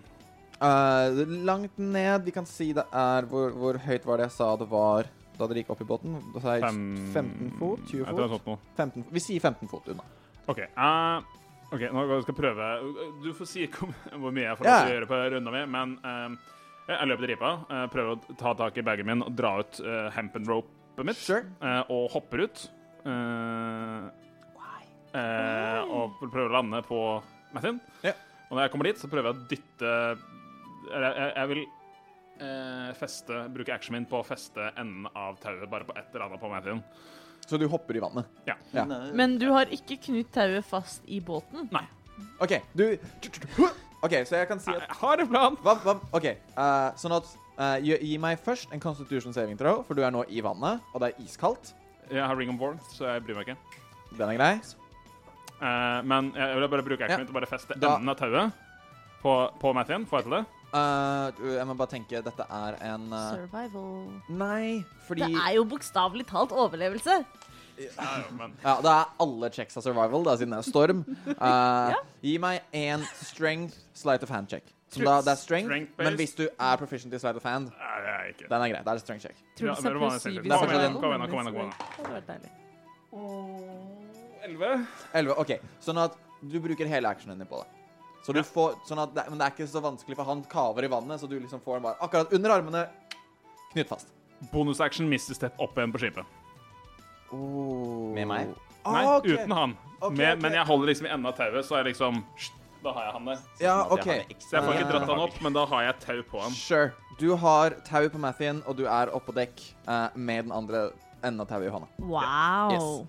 Eh, langt ned Vi kan si det er Hvor, hvor høyt var det jeg sa det var da dere gikk opp i båten? Da sa jeg Fem- 15 fot? 20 Jeg tror jeg fot? sånt noe. 15, vi sier 15 fot unna. OK. eh, ok, Nå skal jeg prøve Du får si hvor, hvor mye jeg får lov til å gjøre på runda mi, men eh, jeg løper til ripa, eh, prøver å ta tak i bagen min og dra ut uh, hempen ropet mitt, Sure. eh, og hopper ut. eh, eh, og prøver å lande på Mathin. Ja. Og når jeg kommer dit, så prøver jeg å dytte Eller jeg, jeg vil eh, feste Bruke actionen min på å feste enden av tauet bare på et eller annet på Mathien. Så du hopper i vannet. Ja. ja. Men du har ikke knytt tauet fast i båten? Nei. OK, du OK, så jeg kan si at Jeg har en plan! hva, hva, OK, uh, sånn at uh, gi, gi meg først en constitution saving throw, for du er nå i vannet, og det er iskaldt. Jeg har ring on board, så jeg bryr meg ikke. Den er grei. Uh, men jeg vil bare bruke Ja. actionen til å bare feste Da- enden av tauet på, på Mathien. Får jeg til det? Eh, du, jeg må bare tenke Dette er en uh... Survival. Nei, fordi Det er jo bokstavelig talt overlevelse. Ja, Ja, det er alle checks av survival, da, siden det er storm. Eh, Gi meg en strength sleight of hand check. Som da, det er strength, Strength-based. men hvis du er proficient i sleight of hand, Nei, det er ikke. den er grei. Da er det strength check. Ja, det er vanlig. Det er Kom igjen, kom igjen, kom igjen. Det. Elleve. 11. OK. Sånn at du bruker hele actionen din på det. Så du får, sånn at det, men det er ikke så vanskelig, for han kaver i vannet, så du liksom får den bare akkurat under armene. Knytt fast. Bonusaction mister Step opp igjen på skipet. Med meg? Nei, Ah, ok. uten han. Okay, Med, okay. Men jeg holder liksom i enden av tauet, så er jeg liksom Da har jeg han der. Ja, Sånn OK. jeg Så jeg får ikke dratt han opp, men da har jeg tau på han. Sure. Du har tau på Mathien, og du er oppå dekk uh, med den andre enden av tauet i hånda. Wow.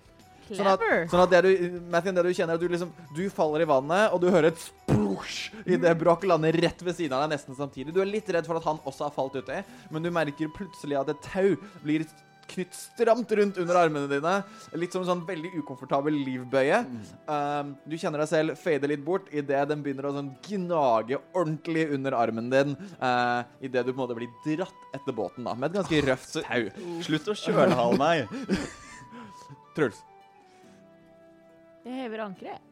Sånn at, sånn at det du, Matthew, det du kjenner, er at du liksom Du faller i vannet, og du hører et splosj idet Broch lander rett ved siden av deg nesten samtidig. Du er litt redd for at han også har falt uti, men du merker plutselig at et tau blir knytt stramt rundt under armene dine. Litt som en sånn veldig ukomfortabel livbøye. Um, du kjenner deg selv fade litt bort idet den begynner å sånn gnage ordentlig under armen din. Uh, idet du på en måte blir dratt etter båten da, med et ganske røft tau. Slutt å kjølhale meg! Truls. Jeg hever ankeret.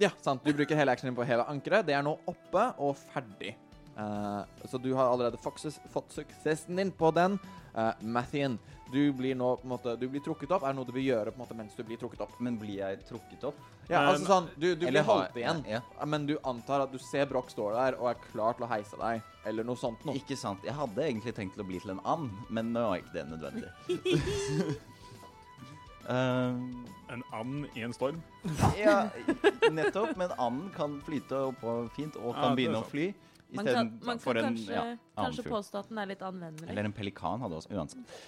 Ja, sant. Du bruker hele actionen på å heve ankeret. Det er nå oppe og ferdig. Uh, så du har allerede fått, fått suksessen din på den. Uh, Mathien, du blir nå på en måte Du blir trukket opp. Er det noe du vil gjøre på en måte mens du blir trukket opp? Men blir jeg trukket opp? Ja, um, altså sånn Du, du blir holdt igjen, Ja. men du antar at du ser Broch står der og er klar til å heise deg, eller noe sånt noe. Ikke sant. Jeg hadde egentlig tenkt til å bli til en and, men nå er ikke det nødvendig. Um, En and i en storm. ja, nettopp. Men anden kan flyte oppå fint og kan Ja, begynne å fly. Man kan, man kan en kanskje, ja, kanskje påstå at den er litt anvendelig. Eller en pelikan hadde også Uansett.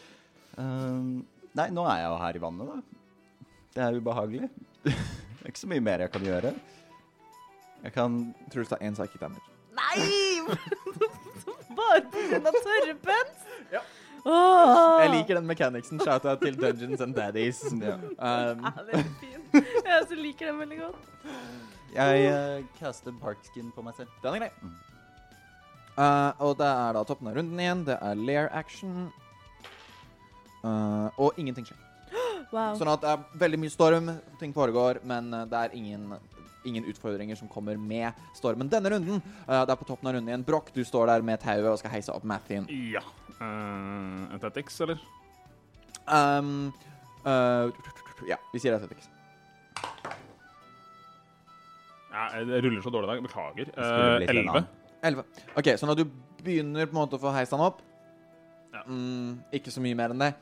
Um, nei, nå er jeg jo her i vannet, da. Det er ubehagelig. det er ikke så mye mer jeg kan gjøre. Jeg kan Truls ta én psychic damage. Nei! Bare pga. tørrpens? Ja. Jeg liker den mechanicsen. Shout-out til Dungeons and Daddies. ja. Um, Ja, det er fin. Jeg også liker den veldig godt. Jeg uh, caster barkskin på meg selv. Den er grei. Mm. Eh, og det er da toppen av runden igjen. Det er lair action. Uh, og ingenting skjer. Wow. Sånn at det er veldig mye storm, ting foregår, men det er ingen, ingen utfordringer som kommer med stormen denne runden. Uh, det er på toppen av runden igjen. Broch, du står der med tauet og skal heise opp Mathien. Ja. Uh, Athletics, eller? Um, uh, ja, vi sier Athletics. Ja, det ruller så dårlig i dag. Beklager. Elleve. and. 11. OK, så når du begynner på en måte å få heist han opp Ja. mm, Ikke så mye mer enn det.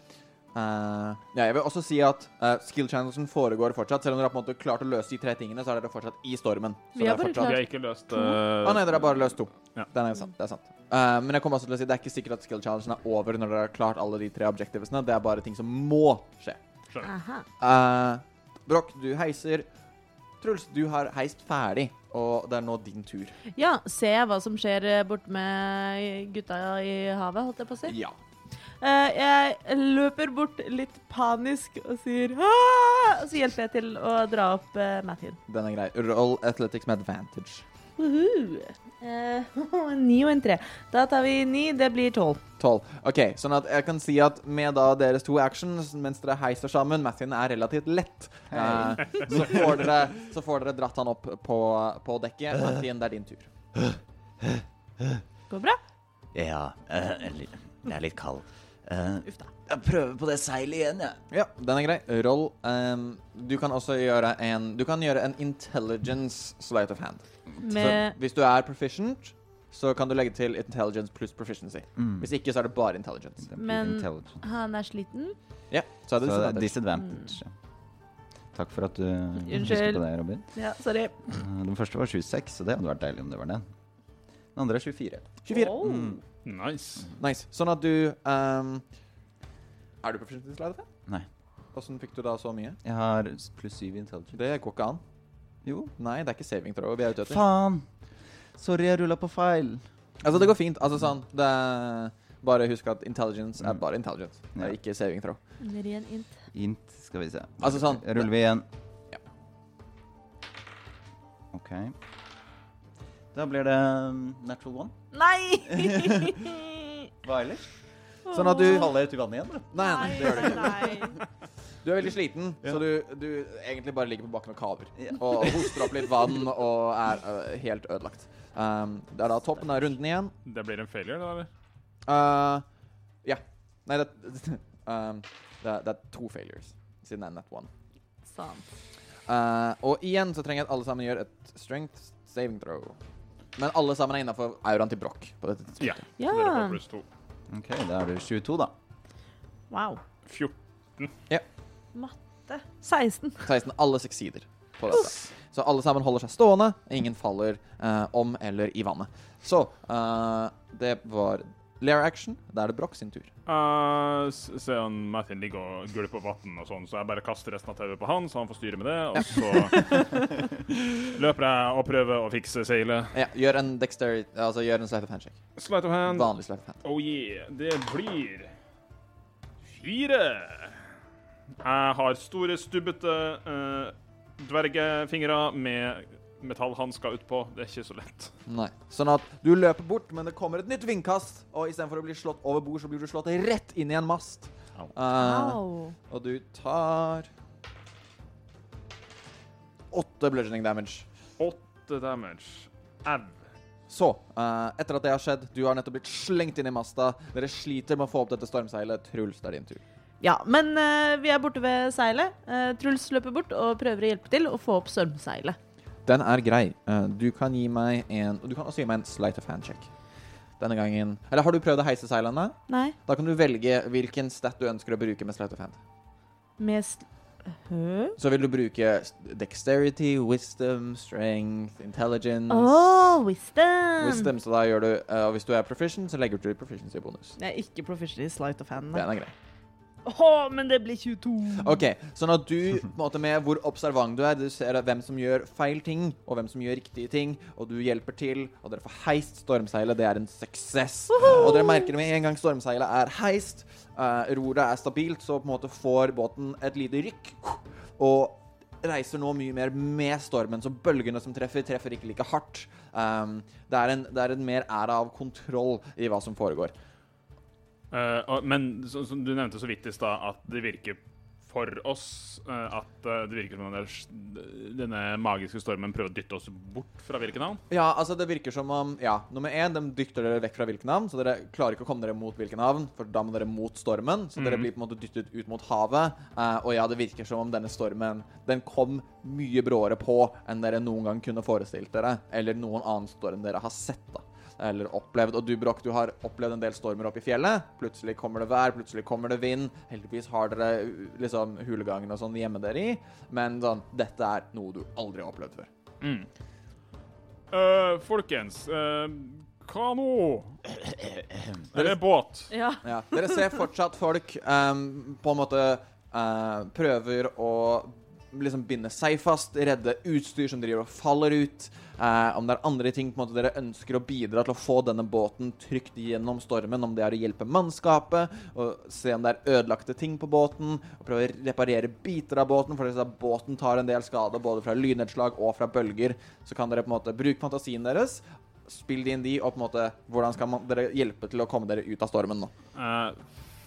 Eh, ja, jeg vil også si at uh, skill challengen foregår fortsatt. Selv om dere har på en måte klart å løse de tre tingene, så er dere fortsatt i stormen. Så Vi har bare fortsatt... Vi har ikke løst uh, nei, dere har bare løst to. Ja. Den er sant, det er sant. Uh, men jeg kommer også til å si det er ikke sikkert at skill challengen er over når dere har klart alle de tre objectivesene. Det er bare ting som må skje. Brokk, Uh, Broch, du heiser. Truls, du har heist ferdig, og det er nå din tur. Ja, ser jeg hva som skjer borte bort med gutta i havet, holdt jeg på å si? Ja. Eh, jeg løper bort litt panisk og sier Aah! Og så hjelper jeg til å dra opp uh, Mathien. Den er grei. Roll athletics med advantage. Woohoo. Uh, Ni og en tre. Da tar vi ni, det blir tolv. 12. OK, sånn at jeg kan si at med da deres to actions mens dere heiser sammen Mathien er relativt lett. uh, så, får dere, så får dere dratt han opp på, på dekket. Mathien, det er din tur. Går bra? Ja, Uh, Jeg er litt kald. Eh, Uff da. jeg prøver på det seilet igjen, jeg. Ja, den er grei. Roll. Um, du kan også gjøre en Du kan gjøre en intelligence sleight of hand. Så Med hvis du er proficient, så kan du legge til intelligence pluss proficiency. Mm. Hvis ikke, så er det bare intelligence. Men- intelligence. Han er sliten. Ja, så er det Så disadvantage. disadvantage. ja. Takk for at du husker Unnskyld. på det, Robin. Ja, sorry. Eh, Den første var 26, så det hadde vært deilig om det var den. Den andre er 24. 24. Oh. Mm. Nice. Nice. Sånn at du um, Er du proficient i of? Nei. Åssen fikk du da så mye? Jeg har pluss 7 intelligence. Det går ikke an. Jo. Nei, det er ikke saving throw vi er ute etter. Faen! Sorry, jeg rulla på feil. Altså, det går fint. Altså sånn det er, Bare husk at intelligence er Mm. bare intelligence. Det er Ja. ikke saving throw. Ren int. Int, skal vi se. Altså sånn Ruller vi igjen. Ja. OK. Da blir det um, natural one. Nei! Hva ellers? Sånn at du Faller ut i vannet igjen, da? Nei, nei, det gjør du ikke. Du er veldig sliten, så du, du egentlig bare ligger på bakken og kaver. Og hoster opp litt vann og er uh, helt ødelagt. Um, det er da toppen av runden igjen. Det blir en failure, da, eller? Uh, ja. Nei, det, um, det, det er to failures, siden det er net one. Sant. Uh, og igjen så trenger jeg at alle sammen gjør et strength saving throw. Men alle sammen er innafor auraen til Broch på dette tidspunktet. Ja. Ja. Dere får pluss to. OK, da er det 22, da. Wow. 14. Matte. 16. 16. Alle succeeder på dette. Så alle sammen holder seg stående. Ingen faller eh, om eller i vannet. Så eh, det var Lair action. Da er det Broch sin tur. Uh, s- se han Martin ligger og gulper vann og sånn, så jeg bare kaster resten av tauet på han, så han får styre med det. Og så løper jeg og prøver å fikse seilet. Ja, gjør en dexterity Altså gjør en sleight of handshake. Slide of hand. Vanlig sleight of hand. Oh yeah. Det blir fire. Jeg har store, stubbete uh, dvergefingre med metallhansker utpå. Det er ikke så lett. Nei. Sånn at du løper bort, men det kommer et nytt vindkast, og istedenfor å bli slått over bord, så blir du slått rett inn i en mast. Au. Uh, og du tar Åtte bludgeoning damage. Åtte damage. Au. Så, uh, etter at det har skjedd, du har nettopp blitt slengt inn i masta. Dere sliter med å få opp dette stormseilet. Truls, det er din tur. Ja, men uh, vi er borte ved seilet. Uh, Truls løper bort og prøver å hjelpe til å få opp stormseilet. Den er grei. Eh, du kan gi meg en Du kan også gi meg en sleight of hand check. Denne gangen Eller har du prøvd å heise seilene? Nei, Da kan du velge hvilken stat du ønsker å bruke med sleight of hand. med sl... Hø? Så vil du bruke dexterity, wisdom, strength, intelligence oh, wisdom! Wisdom, så da gjør du eh, Og hvis du er proficient, så legger du til proficiency-bonus. Jeg er ikke proficient i slight of hand. Den er grei. Å, men det blir 22. OK, sånn at du måte med hvor observant du er, du ser hvem som gjør feil ting, og hvem som gjør riktige ting, og du hjelper til, og dere får heist stormseilet. Det er en suksess. Og dere merker med en gang stormseilet er heist, uh, roret er stabilt, så på en måte får båten et lite rykk, og reiser nå mye mer med stormen, så bølgene som treffer, treffer ikke like hardt. Um, det, er en, det er en mer æra av kontroll i hva som foregår. Og, men så, som du nevnte så vidt i stad at det virker for oss uh, at eh, det virker som om denne, magiske stormen prøver å dytte oss bort fra Vilkenhavn? Ja, altså det virker som om Ja, nummer én, de dytter dere vekk fra Vilkenhavn, så dere klarer ikke å komme dere mot Vilkenhavn, for da må dere mot stormen, så dere blir på en måte dyttet ut mot havet. Uh, og ja, det virker som om denne stormen Den kom mye bråere på enn dere noen gang kunne forestilt dere, eller noen annen storm dere har sett, da. Eller opplevd. Og du, Broch, du har opplevd en del stormer oppe i fjellet. Plutselig kommer det vær, plutselig kommer det vind. Heldigvis har dere uh, liksom hulegangen og sånn hjemme dere i, men sånn, dette er noe du aldri har opplevd før. Eh, folkens, uh, hva nå? Eller båt? Ja. Ja, dere ser fortsatt folk um, på en måte uh, prøver å liksom binde seg fast, redde utstyr som driver og faller ut. Eh, om det er andre ting måte dere ønsker å bidra til å få denne båten trygt gjennom stormen, om det er å hjelpe mannskapet, og se om det er ødelagte ting på båten, og prøve å reparere biter av båten, for hvis båten tar en del skade både fra lynnedslag og fra bølger, så kan dere på en måte bruke fantasien deres. Spill de, og på en måte hvordan skal man, dere hjelpe til å komme dere ut av stormen nå? Uh,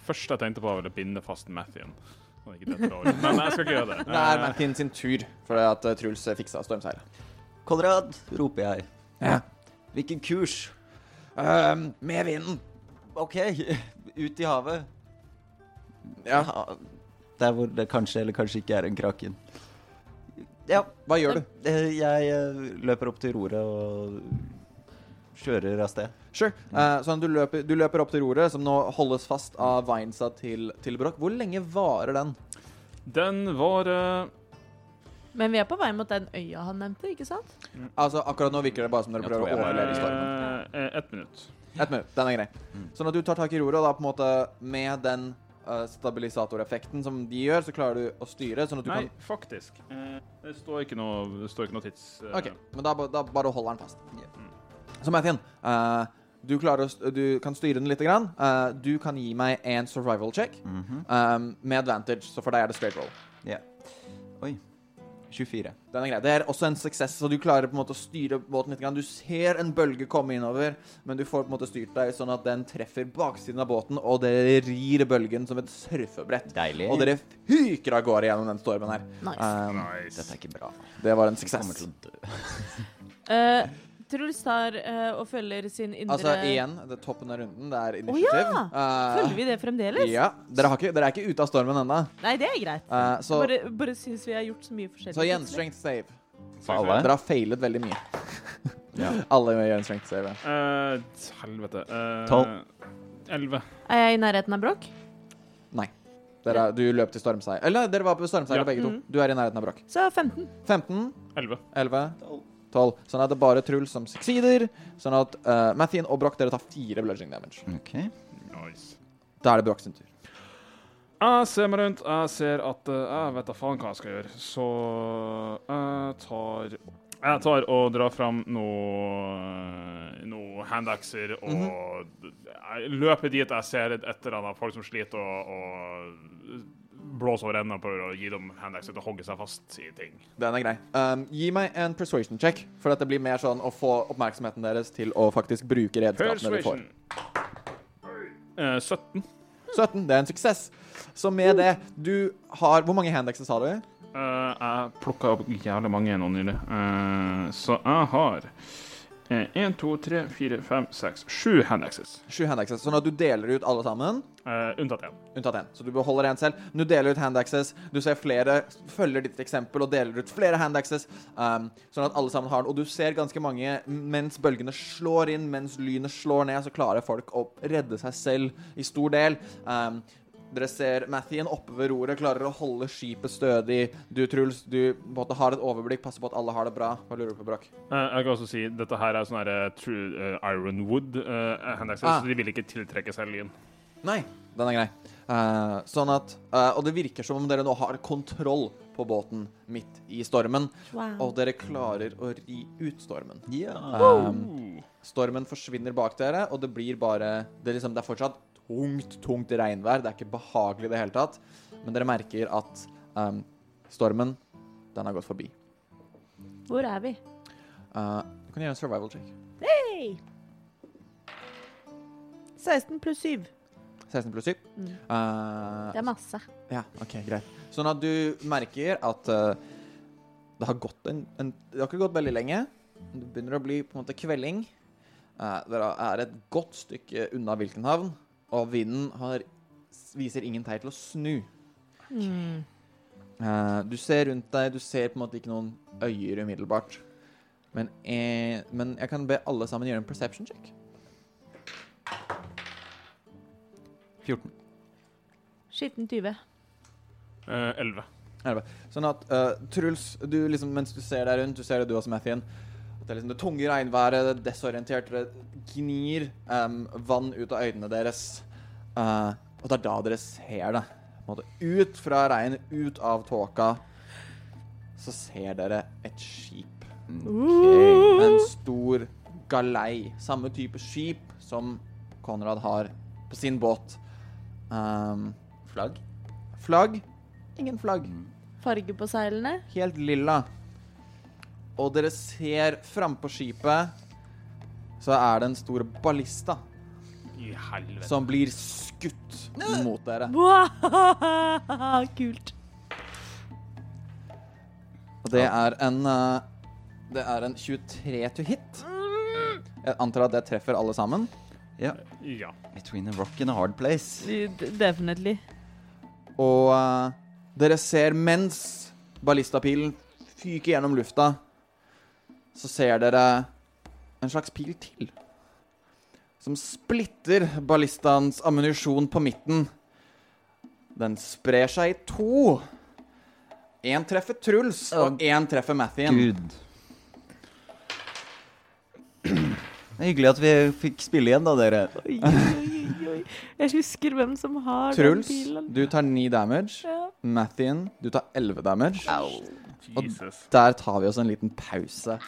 først jeg tenkte på var å binde fast Mathien. Dette. Men jeg skal ikke gjøre det. Det er Martin sin tur, for at eh, Truls eh, fiksa stormseilet. Konrad, roper jeg. Ja. Hvilken kurs? Uh, med vinden. OK, ut i havet. Ja. Der hvor det kanskje eller kanskje ikke er en kraken. Ja. Hva gjør du? eh, Jeg løper opp til roret og kjører av sted. Sure. Uh, sånn, du, løper, du løper opp til roret, som nå holdes fast av vinesa til, til Broch. Hvor lenge varer den? Den var eh, Men vi er på vei mot den øya han nevnte, ikke sant? Altså, Akkurat nå virker det bare som dere prøver å overleve i stormen. eh, Ett minutt. Ett minutt. Den er grei. Sånn at du tar tak i roret, og da på en måte med den uh, stabilisatoreffekten som de gjør, så klarer du å styre, sånn at du Nei, faktisk. Eh, det står ikke noe, det står ikke noe tids... Uh... OK, men da, da bare holder den fast. Så Mathien, uh, du, å, du kan styre den litt. Grann. Uh, du kan gi meg en survival check Mhm. um, med advantage, så for deg er det straight roll. Yeah. Oi. 24. Den er grei. Det er også en suksess, så du klarer på en måte å styre båten litt. grann. Du ser en bølge komme innover, men du får på en måte styrt deg sånn at den treffer baksiden av båten, og dere rir bølgen som et surfebrett. Deilig. Og dere fyker av gårde gjennom den stormen her. Nice. Um, Nice. Dette er ikke bra. det var en kommer suksess. til å dø. Eh, Truls tar uh, og følger sin indre Altså igjen, det er toppen av runden. Det er Å initiativ. ja! Uh, Følger vi det fremdeles? ja. Dere, har ikke, dere er ikke ute av stormen ennå. Nei, det er greit. Uh, så, bare bare syns vi har gjort så mye forskjellig. så igjen, strength save. Alle? Dere har feilet veldig mye. Alle gjør en strength save. ja. Eh, helvete. Uh, Tolv. Elleve. Er jeg i nærheten av Brokk? Nei. Dere, er- du løp til stormseier. Eller dere var på stormseier Ja. begge to. Mhm. Du er i nærheten av Brokk. Så 15. 15, Elleve. 11, 12. Sånn at det er bare Truls som succeeder. Sånn at uh, Mathien og Broch, dere tar fire bludging damage. OK. Nice. Da er det Broch sin tur. Jeg ser meg rundt. Jeg ser at uh, Jeg vet da faen hva jeg skal gjøre. Så jeg tar Jeg tar og drar fram noe Noe handaxer og jeg løper dit jeg ser et eller annet folk som sliter, og, og blåser over enden og å gi dem handaxer til å hogge seg fast i ting. Den er grei. Um, gi meg en persuasion check, for at det blir mer sånn å få oppmerksomheten deres til å faktisk bruke redskapene de får. Persuasion. Eh, 17. 17, det er en suksess. Så med det Du har Hvor mange handaxes har du? Uh, jeg plukka opp jævlig mange nå nylig. uh, så jeg har én, to, tre, fire, fem, seks, sju handaxes. Sju handaxes. Sånn at du deler ut alle sammen. Uh, unntatt én. Unntatt én. Så du beholder én selv. Du deler ut handaxes. Du ser flere følger ditt eksempel og deler ut flere handaxes. Um, sånn at alle sammen har den. Og du ser ganske mange mens bølgene slår inn, mens lynet slår ned, så klarer folk å redde seg selv i stor del. Um, dere ser Mathien oppe ved roret, klarer å holde skipet stødig. Du, Truls, du på en måte har et overblikk, passer på at alle har det bra. Hva lurer du på, Broch? Eh, jeg kan også si dette her er sånn her, uh, true eh, Ironwood uh, handaxes, Ah. så de vil ikke tiltrekke seg lyn. Nei, den er grei. Uh, sånn at uh, Og det virker som om dere nå har kontroll på båten midt i stormen. Wow. Og dere klarer å ri ut stormen. Ja. Um, stormen forsvinner bak dere, og det blir bare Det liksom, det er fortsatt tungt, tungt regnvær. Det er ikke behagelig i det hele tatt. Men dere merker at um, stormen, den har gått forbi. Hvor er vi? Uh, du kan gjøre en survival check. Hey! 16 pluss 7. 16 pluss 7. Mm. Uh, Det er masse. Ja, ok, greit. Sånn at du merker at uh, det har gått en, en Det har ikke gått veldig lenge. Det begynner å bli på en måte kvelding. Uh, dere er et godt stykke unna Wilkenhavn, og vinden har, viser ingen tegn til å snu. Mm. Uh, du ser rundt deg, du ser på en måte ikke noen øyer umiddelbart. Men, eh, men jeg kan be alle sammen gjøre en perception check. 14. Skitten 20. Eh, Elleve. Sånn at uh, Truls, du liksom, mens du ser deg rundt, du ser det du også, Mathien, at det er liksom det tunge regnværet, det desorienterte, det gnir um, vann ut av øynene deres. Uh, og det er da dere ser det. På en måte, ut fra regnet, ut av tåka, så ser dere et skip. Okay. En stor galei. Samme type skip som Konrad har på sin båt. Um, Flagg? flagg? Ingen flagg. Farge på seilene. Helt lilla. Og dere ser frampå skipet så er det en stor ballista I helvete. som blir skutt mot dere. Wow! Kult. Og det er en eh, Det er en 23 to hit. Jeg antar at det treffer alle sammen. Ja. Ja. Between a rock and a hard place. Definitely. Og eh, dere ser mens ballistapilen fyker gjennom lufta, så ser dere en slags pil til. Som splitter ballistaens ammunisjon på midten. Den sprer seg i to. Én treffer Truls, og én treffer Mathien. Gud. Det er hyggelig at vi fikk spille igjen, da, dere. Oi, oi, oi. Jeg husker hvem som har Truls, den pilen. Truls, du tar ni damage. Ja. Mathien, du tar elleve damage. Og Jesus. Der tar vi oss en liten pause.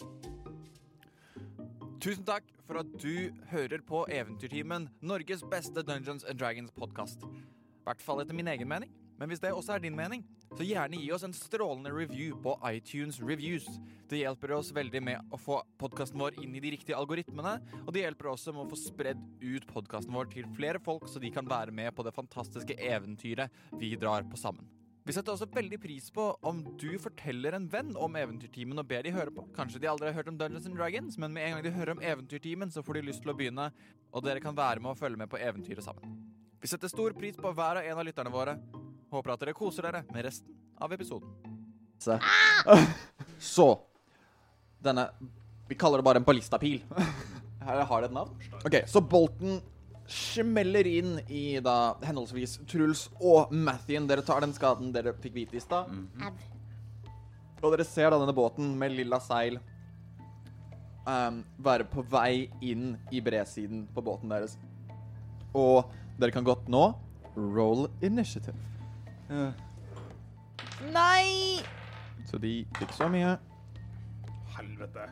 Tusen takk for at du hører på Eventyrtimen, Norges beste Dungeons and Dragons podkast. I hvert fall etter min egen mening. Men hvis det også er din mening, så gjerne gi oss en strålende review på iTunes Reviews. Det hjelper oss veldig med å få podkasten vår inn i de riktige algoritmene, og det hjelper også med å få spredd ut podkasten vår til flere folk, så de kan være med på det fantastiske eventyret vi drar på sammen. Vi setter også veldig pris på om du forteller en venn om Eventyrtimen og ber de høre på. Kanskje de aldri har hørt om Dungeons and Dragons, men med en gang de hører om Eventyrtimen, så får de lyst til å begynne, og dere kan være med og følge med på eventyret sammen. Vi setter stor pris på hver og en av lytterne våre. Håper at dere koser dere med resten av episoden. Så, så Denne Vi kaller det bare en ballistapil. Her har det et navn. OK, så bolten smeller inn i da henholdsvis Truls og Mathien. Dere tar den skaden dere fikk vite i stad. Og dere ser da denne båten med lilla seil um, være på vei inn i bredsiden på båten deres. Og dere kan godt nå roll initiative. Nei! Så de fikk så mye. Helvete.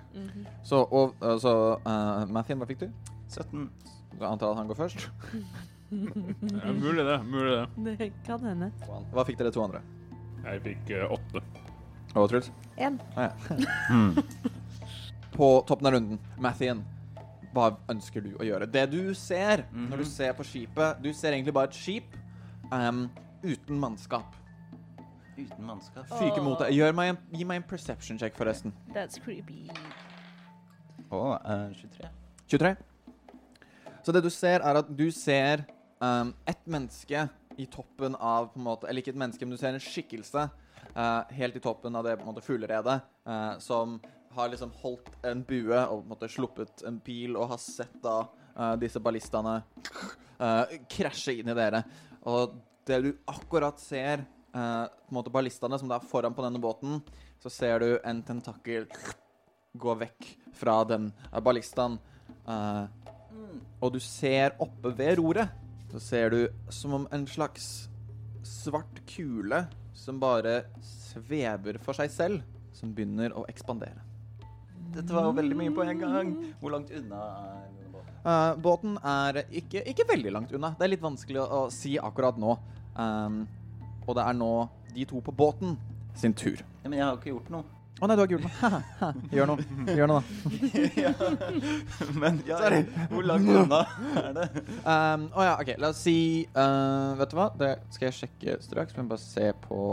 Så, og, uh, så uh, Mathien, hva fikk du? 17. Jeg antar at han går først. Ja, mulig det. Mulig det. Det kan hende. Hva fikk dere to andre? Jeg fikk eh, åtte. Og Truls? En. Ah, ja. På toppen av runden, Mathien, hva ønsker du å gjøre? Det du ser når du ser på skipet Du ser egentlig bare et skip ehm, uten mannskap. Uten mannskap. Fyker mot deg. Gjør meg en, gi meg en perception check, forresten. That's creepy. Å, eh, 23. 23. Så det du ser, er at du ser um, et menneske i toppen av på en måte, Eller ikke et menneske, men du ser en skikkelse uh, helt i toppen av det på en måte fugleredet uh, som har liksom holdt en bue og på en måte sluppet en pil og har sett da uh, disse ballistaene krasje inn i dere. Og det du akkurat ser, på en måte ballistene som da er foran på denne båten, så ser du en tentakel gå vekk fra den ballistaen. Eh, og du ser oppe ved roret, så ser du som om en slags svart kule som bare svever for seg selv, som begynner å ekspandere. Dette var jo veldig mye på en gang. Hvor langt unna er båten? Uh, båten er ikke, ikke veldig langt unna. Det er litt vanskelig å, å si akkurat nå. Um, og det er nå de to på båten sin tur. Ja, men jeg har ikke gjort noe. Å nei, du har gul nå. Gjør noe. Gjør noe, da. ja. Men ja, hvor langt unna er det? Um, å ja, OK. La oss si uh, Vet du hva? Det skal jeg sjekke straks. Men bare se på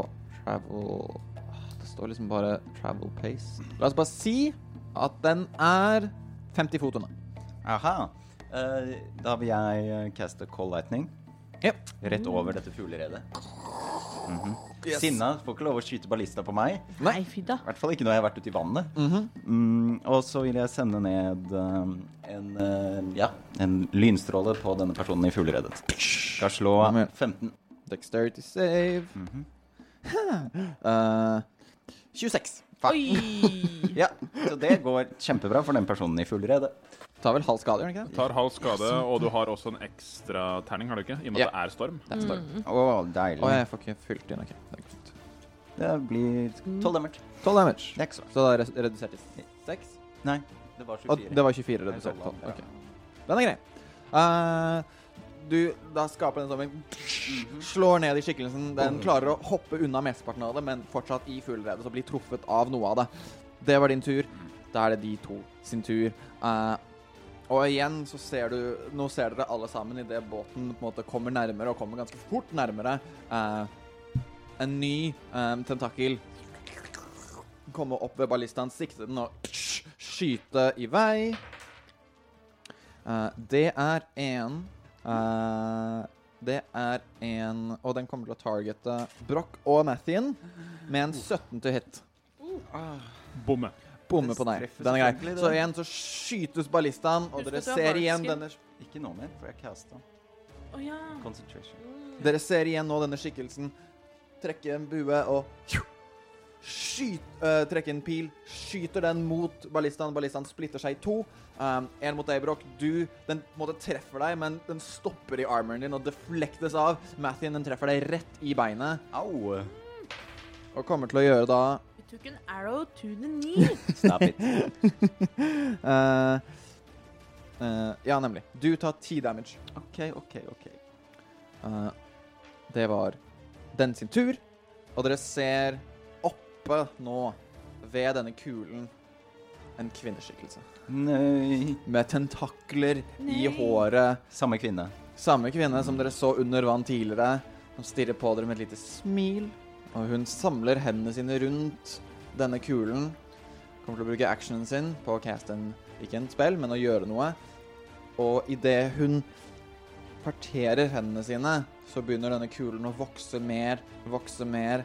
travel Ah, Det står liksom bare travel pace. La oss bare si at den er 50 fot unna. Aha. Uh, da vil jeg eh, caste Call Lightning Ja. rett over dette fugleredet. Mhm. Yes. Sinna får ikke lov å skyte ballista på meg. Nei. Nei, fy da. I hvert fall ikke når jeg har vært ute i vannet. Mhm. Mm, og så vil jeg sende ned eh, en, uh, ja, en lynstråle på denne personen i fugleredet. Skal slå Kom igjen. 15. Dexterity save. Mm -hmm. uh, 26. Oi! Ja, så det går kjempebra for den personen i fuglredet. Tar vel halv skade, gjør den ikke det? Tar halv skade, og du har også en ekstra terning, har du ikke? I og med Ja. at det er storm. Det er storm. Å, deilig. Å, jeg får ikke fylt inn. OK. Det er godt. Det blir 12 damage. 12 damage. Det er ikke så. Så da er det redusert til 6. Nei, det var Og 24. det var 24 redusert til 12. Ok. Den er grei. Uh, du da skaper den stormen, slår ned i skikkelsen. Den klarer å hoppe unna mesteparten av det, men fortsatt i fuglredet, så blir truffet av noe av det. Det var din tur. Da er det de to sin tur. Eh, og igjen så ser du Nå ser dere alle sammen idet båten på en måte kommer nærmere, og kommer ganske fort nærmere. eh, en ny eh, tentakel komme opp ved ballistaen, sikte den og skyte i vei. Eh, det er en eh, Det er en Og den kommer til å targete Broch og Mathien med en 17 til hit. Bomme. Bomme på deg. denne Den er grei. Så igjen så skytes ballistaen, og dere ser igjen denne Ikke nå mer, for jeg casta Oh, ja. concentration. Dere ser igjen nå denne skikkelsen trekke en bue og skyt, uh, trekke en pil. Skyter den mot ballistaen. Ballistaen splitter seg i to. Um, en mot deg. Du, den måtte måte treffer deg, men den stopper i armoren din og deflektes av. Mathien, den treffer deg rett i beinet Au! og kommer til å gjøre da took an arrow to the knee. Snap it. uh, uh, Ja, nemlig. Du tar ti damage. OK, OK, OK. Uh, det var den sin tur, og dere ser oppe nå ved denne kulen en kvinneskikkelse. Nei. Med tentakler i håret. Samme kvinne. Samme kvinne som dere så under vann tidligere. Som stirrer på dere med et lite smil. Og hun samler hendene sine rundt denne kulen. Kommer til å bruke actionen sin på å caste en ikke en spill, men å gjøre noe. Og idet hun parterer hendene sine, så begynner denne kulen å vokse mer, vokse mer.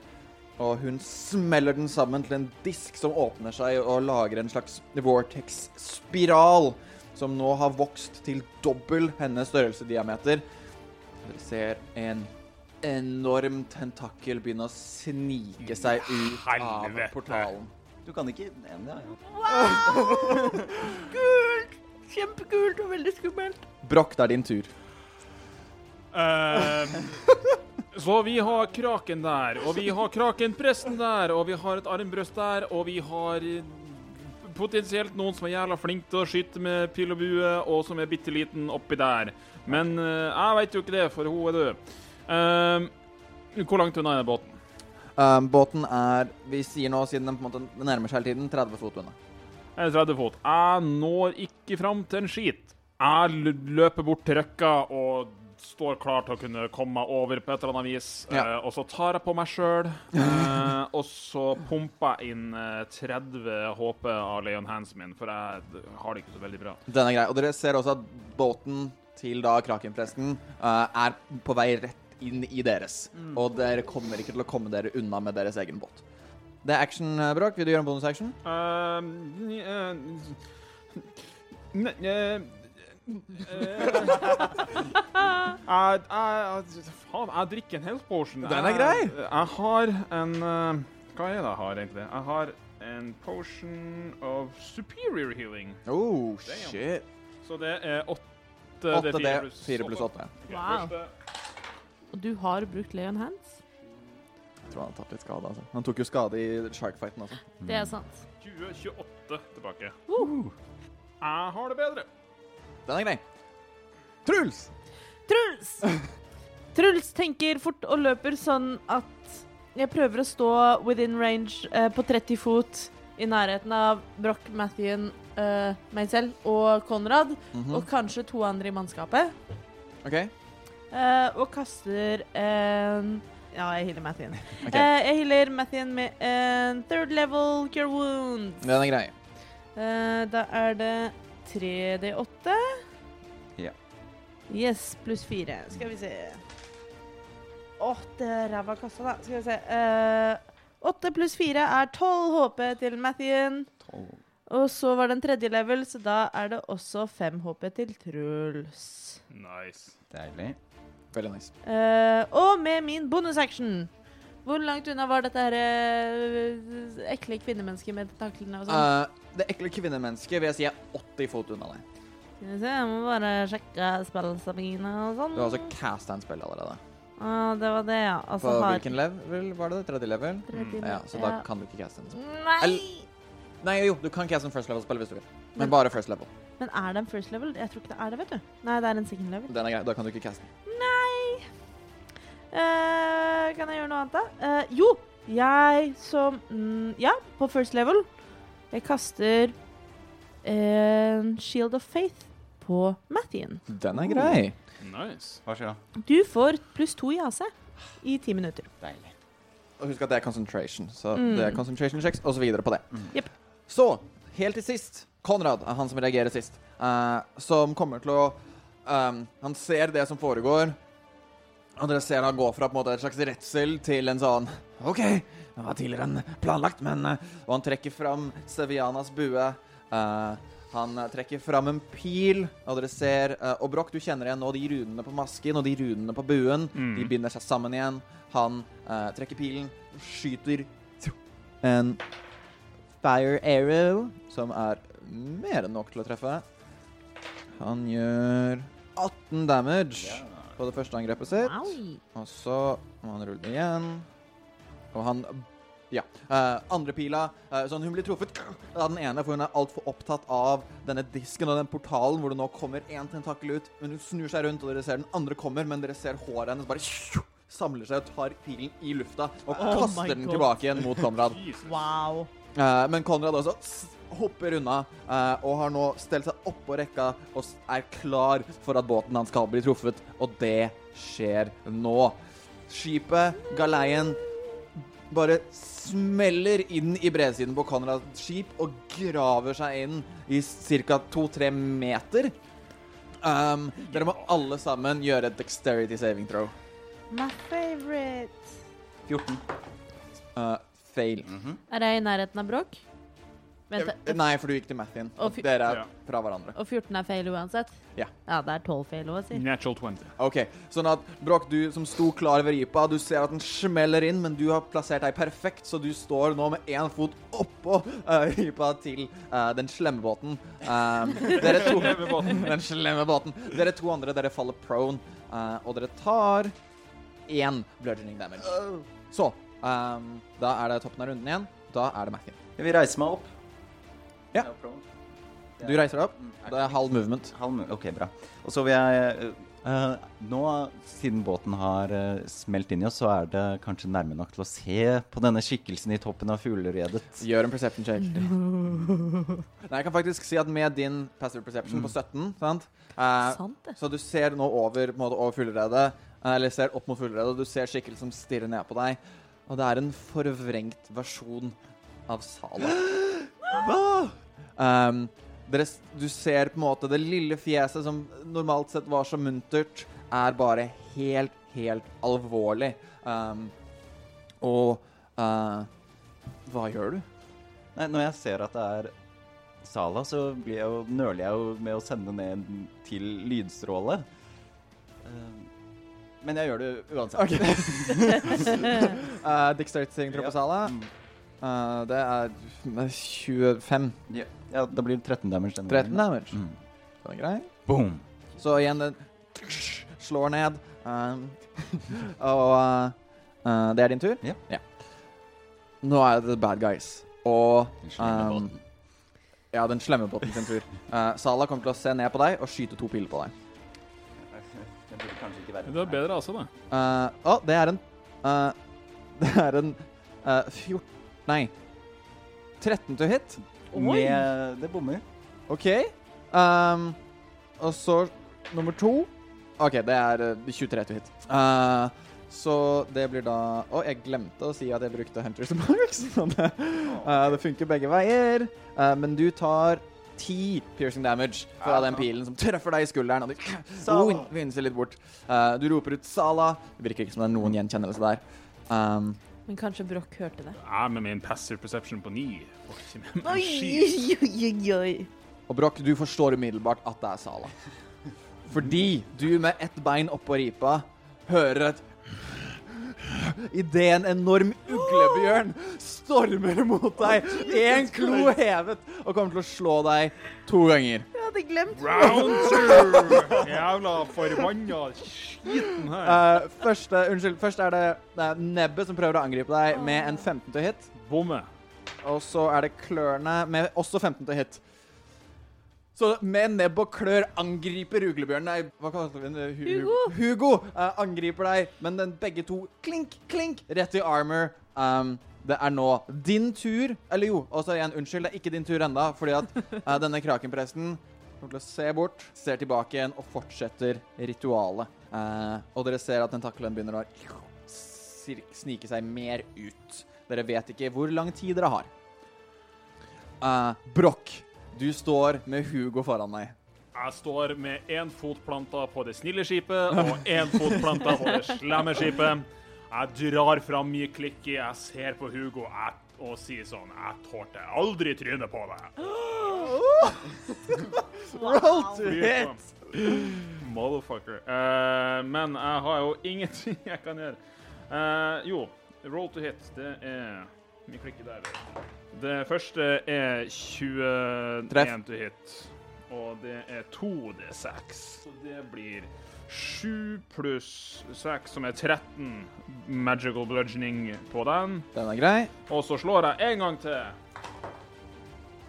Og hun smeller den sammen til en disk som åpner seg og lager en slags vortex-spiral. Som nå har vokst til dobbel hennes størrelsesdiameter. Dere ser en enorm tentakel begynne å snike seg ut av portalen. Du kan ikke ja, ja. Kult! Kjempekult og veldig skummelt. Broch, det er din tur. Eh, så vi har kraken der, og vi har krakenpresten der, og vi har et armbrøst der, og vi har potensielt noen som er jævla flink til å skyte med pil og bue, og som er bitte liten oppi der. Men uh, jeg veit jo ikke det, for hun er død. Eh, hvor langt unna er båten? Um, båten er Vi sier nå, siden den på en måte nærmer seg hele tiden, 30 fot unna. Jeg er 30 fot. Jeg når ikke fram til en skit. Jeg løper bort til røkka og står klar til å kunne komme meg over på et eller annet vis. Ja. Uh, og så tar jeg på meg sjøl, og så pumper jeg inn eh, 30 HP av Leon Hansen min, for jeg har det ikke så veldig bra. Den er grei. Og dere ser også at båten til da Krakenpresten uh, er på vei rett inn i deres. Og dere kommer ikke til å komme dere unna med deres egen båt. Det er action, uh, Vil du gjøre en bonusaction? Uh, jeg, jeg, faen, jeg drikker en health potion. Den er grei. Jeg, har en eh, Hva er det jeg har, egentlig? Jeg har en potion of superior healing. Oh, shit. Så det er åtte 8 D, D4 pluss 8. Wow. Og du har brukt Leon Hands? Jeg tror han har tatt litt skade. altså. Han tok jo skade i sharkfighten også. Det er sant. 2028 tilbake. Uh. Jeg har det bedre. Den er grei. Truls! Truls! Truls tenker fort og løper sånn at jeg prøver å stå within range eh, på 30 fot i nærheten av Broch, Mathien, eh, meg selv og Konrad, Mhm. og kanskje to andre i mannskapet, OK. Eh, og kaster en Ja, jeg healer Mathien. Okay. Uh, jeg healer Mathien med en third level cure wound. Den er grei. Uh, da er det 3D8. Ja. Yes, pluss 4. Skal vi se. Åtte er ræva kassa, da. Skal vi se. Åtte 8 pluss 4 er 12 HP til Mathien. Og så var det en tredje level, så da er det også 5 HP til Truls. Nice. Deilig. Veldig nice. Eh, og med min bonusaction Hvor langt unna var dette her eh, ekle kvinnemennesket med taklene og sånn? Uh, det ekle kvinnemennesket vil jeg si er 80 fot unna deg. Skal vi se, jeg må bare sjekke spillstamina og sånn. Du har altså casta en spill allerede. Ah, det var det, ja. På Altså har hvilken level var det? Tredje level? Tredje Ja, så da ja. kan du ikke caste en. Nei! Eller- Nei, jo, du kan caste en first level-spill hvis du vil. Men bare first level. Men er det en first level? Jeg tror ikke det er det, vet du. Nei, det er en second level. Den er grei. Da kan du ikke caste den. Nei! Eh, kan jeg gjøre noe annet, da? Eh, jo, jeg som mm, Ja, på first level. Jeg kaster en Shield of Faith på Mathien. Den er grei. Nice. Vær så god. Du får pluss to i AC i ti minutter. Deilig. Og husk at det er concentration, så Mm. det er concentration checks og så videre på det. Mm. Jepp. Så, helt til sist, Konrad er han som reagerer sist, eh, som kommer til å um, Han ser det som foregår, og dere ser han gå fra på en måte et slags redsel til en sånn OK, det var tidligere enn planlagt, men eh», Og han trekker fram Sevianas bue. Uh, han trekker fram en pil, og dere ser uh, Og Broch, du kjenner igjen nå de runene på masken og de runene på buen. Mm. De binder seg sammen igjen. Han uh, trekker pilen, skyter en fire arrow, som er mer enn nok til å treffe. Han gjør 18 damage på det første angrepet sitt. Og så må han rulle igjen. Og han Ja. Uh, andre pila uh, Sånn hun blir truffet av den ene, for hun er altfor opptatt av denne disken og den portalen hvor det nå kommer én tentakel ut. Men hun snur seg rundt, og dere ser den andre kommer, men dere ser håret hennes bare samler seg og tar pilen i lufta og Oh kaster den God. tilbake igjen mot Konrad. Wow. Uh, men Konrad også hopper unna eh, og har nå stelt seg oppå rekka og er klar for at båten hans skal bli truffet, og det skjer nå. Skipet, galeien, bare smeller inn i bredsiden på Konrads skip og graver seg inn i ca. to-tre meter. Um, dere må alle sammen gjøre et dexterity saving throw. My favorite. 14. Uh, fail. Er jeg i nærheten av bråk? Vent, Nei, for du gikk til Mathien. Og Og dere er Ja. fra hverandre. og 14 er feil uansett? Ja. Ja, det er 12 feil òg, sier Natural 20. Ok, sånn at Broch, du som sto klar ved ripa, du ser at den smeller inn, men du har plassert deg perfekt, så du står nå med én fot oppå uh, ripa til uh, den slemme båten. Um, dere to Den slemme båten. Dere to andre, dere faller prone, eh, og dere tar én bludgeoning damage. Så um, da er det toppen av runden igjen. Da er det Mathien. Jeg vil reise meg opp. Ja. Du reiser deg opp. Mm, Det er halv movement. Halv OK, bra. Og så vil jeg eh, eh, Nå, siden båten har uh, smelt inn i oss, så er det kanskje nærme nok til å se på denne skikkelsen i toppen av fugleredet. Gjør en perception check. Nei, jeg kan faktisk si at med din passive perception på 17, sant? Uh, Sant, det. Så du ser nå over, måte, over fuglredet, eh, eller ser opp mot fugleredet, og du ser skikkelsen som stirrer ned på deg. Og det er en forvrengt versjon av Sala. Um, dere, du ser på en måte det lille fjeset som normalt sett var så muntert, er bare helt, helt alvorlig. Um, og uh, Hva gjør du? Nei, når jeg ser at det er Sala, så blir jeg jo, nøler jeg jo med å sende ned til lydstråle. Eh, men jeg gjør det uansett. Uh, Dexterity saving throw Ja. Sala. Mm. Eh, det er 25 Ja, ja, det blir 13 damage. 13 gangen. damage. Mm. Den er grei. Boom. Så igjen, den slår ned. Um, og uh, uh, det er din tur? Ja. Nå er det the bad guys. Og um. Ja, den slemme båten sin tur. Uh, Sala kommer til å se ned på deg og skyte to piler på deg. Den burde kanskje ikke være Det er bedre altså, da. Uh, Å, det er en uh, Det er en uh, 14 Nei. 13 to hit. Med Det bommer. OK. Um, og så nummer to. OK, det er uh, 23 to hit. Uh, så det blir da Å, jeg glemte å si at jeg brukte Hunters Marks. Sånn, uh, det funker begge veier. Uh, men du tar ti piercing damage fra den pilen som treffer deg i skulderen. Og du oh, vinser litt bort. Uh, du roper ut 'Sala'. Det virker ikke som det er noen gjenkjennelse der. Um, Men kanskje Broch hørte det. Jeg med min passive perception på ni. får ikke med meg en Oi, oi, oi, oi. Og Broch, du forstår umiddelbart at det er Sala. Fordi du med ett bein oppå ripa hører et Idet en enorm uglebjørn stormer mot deg, én klo hevet, og kommer til å slå deg to ganger. Jeg hadde glemt. Round two! Jævla forbanna skiten her. Uh, første, unnskyld, først er det, det er nebbet som prøver å angripe deg med en 15 til hit. Bomme. Og så er det klørne med også 15 til hit. Så med nebb og klør angriper uglebjørnen deg. hva kaller vi den? Hugo. Hugo uh, angriper deg, men den begge to klink, klink rett i armor. Um, det er nå din tur Eller jo, også igjen, unnskyld, det er ikke din tur enda, fordi at uh, denne krakenpresten kommer til å se bort, ser tilbake igjen og fortsetter ritualet. Eh, og dere ser at tentakelen begynner å snike seg mer ut. Dere vet ikke hvor lang tid dere har. Uh, Broch, du står med Hugo foran deg. Jeg står med én fot planta på det snille skipet og én fot planta på det slemme skipet. Jeg drar fram mye klikki, jeg ser på Hugo jeg, og sier sånn Jeg tålte aldri trynet på deg. Roll to hit! Motherfucker. Uh, men jeg har jo ingenting jeg kan gjøre. Uh, jo, roll to hit, det er Vi klikker der. Det første er 21 Treff. to hit. Og det er 2D6. Så det blir 7 pluss 6, som er 13 magical bludgeoning på den. Den er grei. Og så slår jeg en gang til.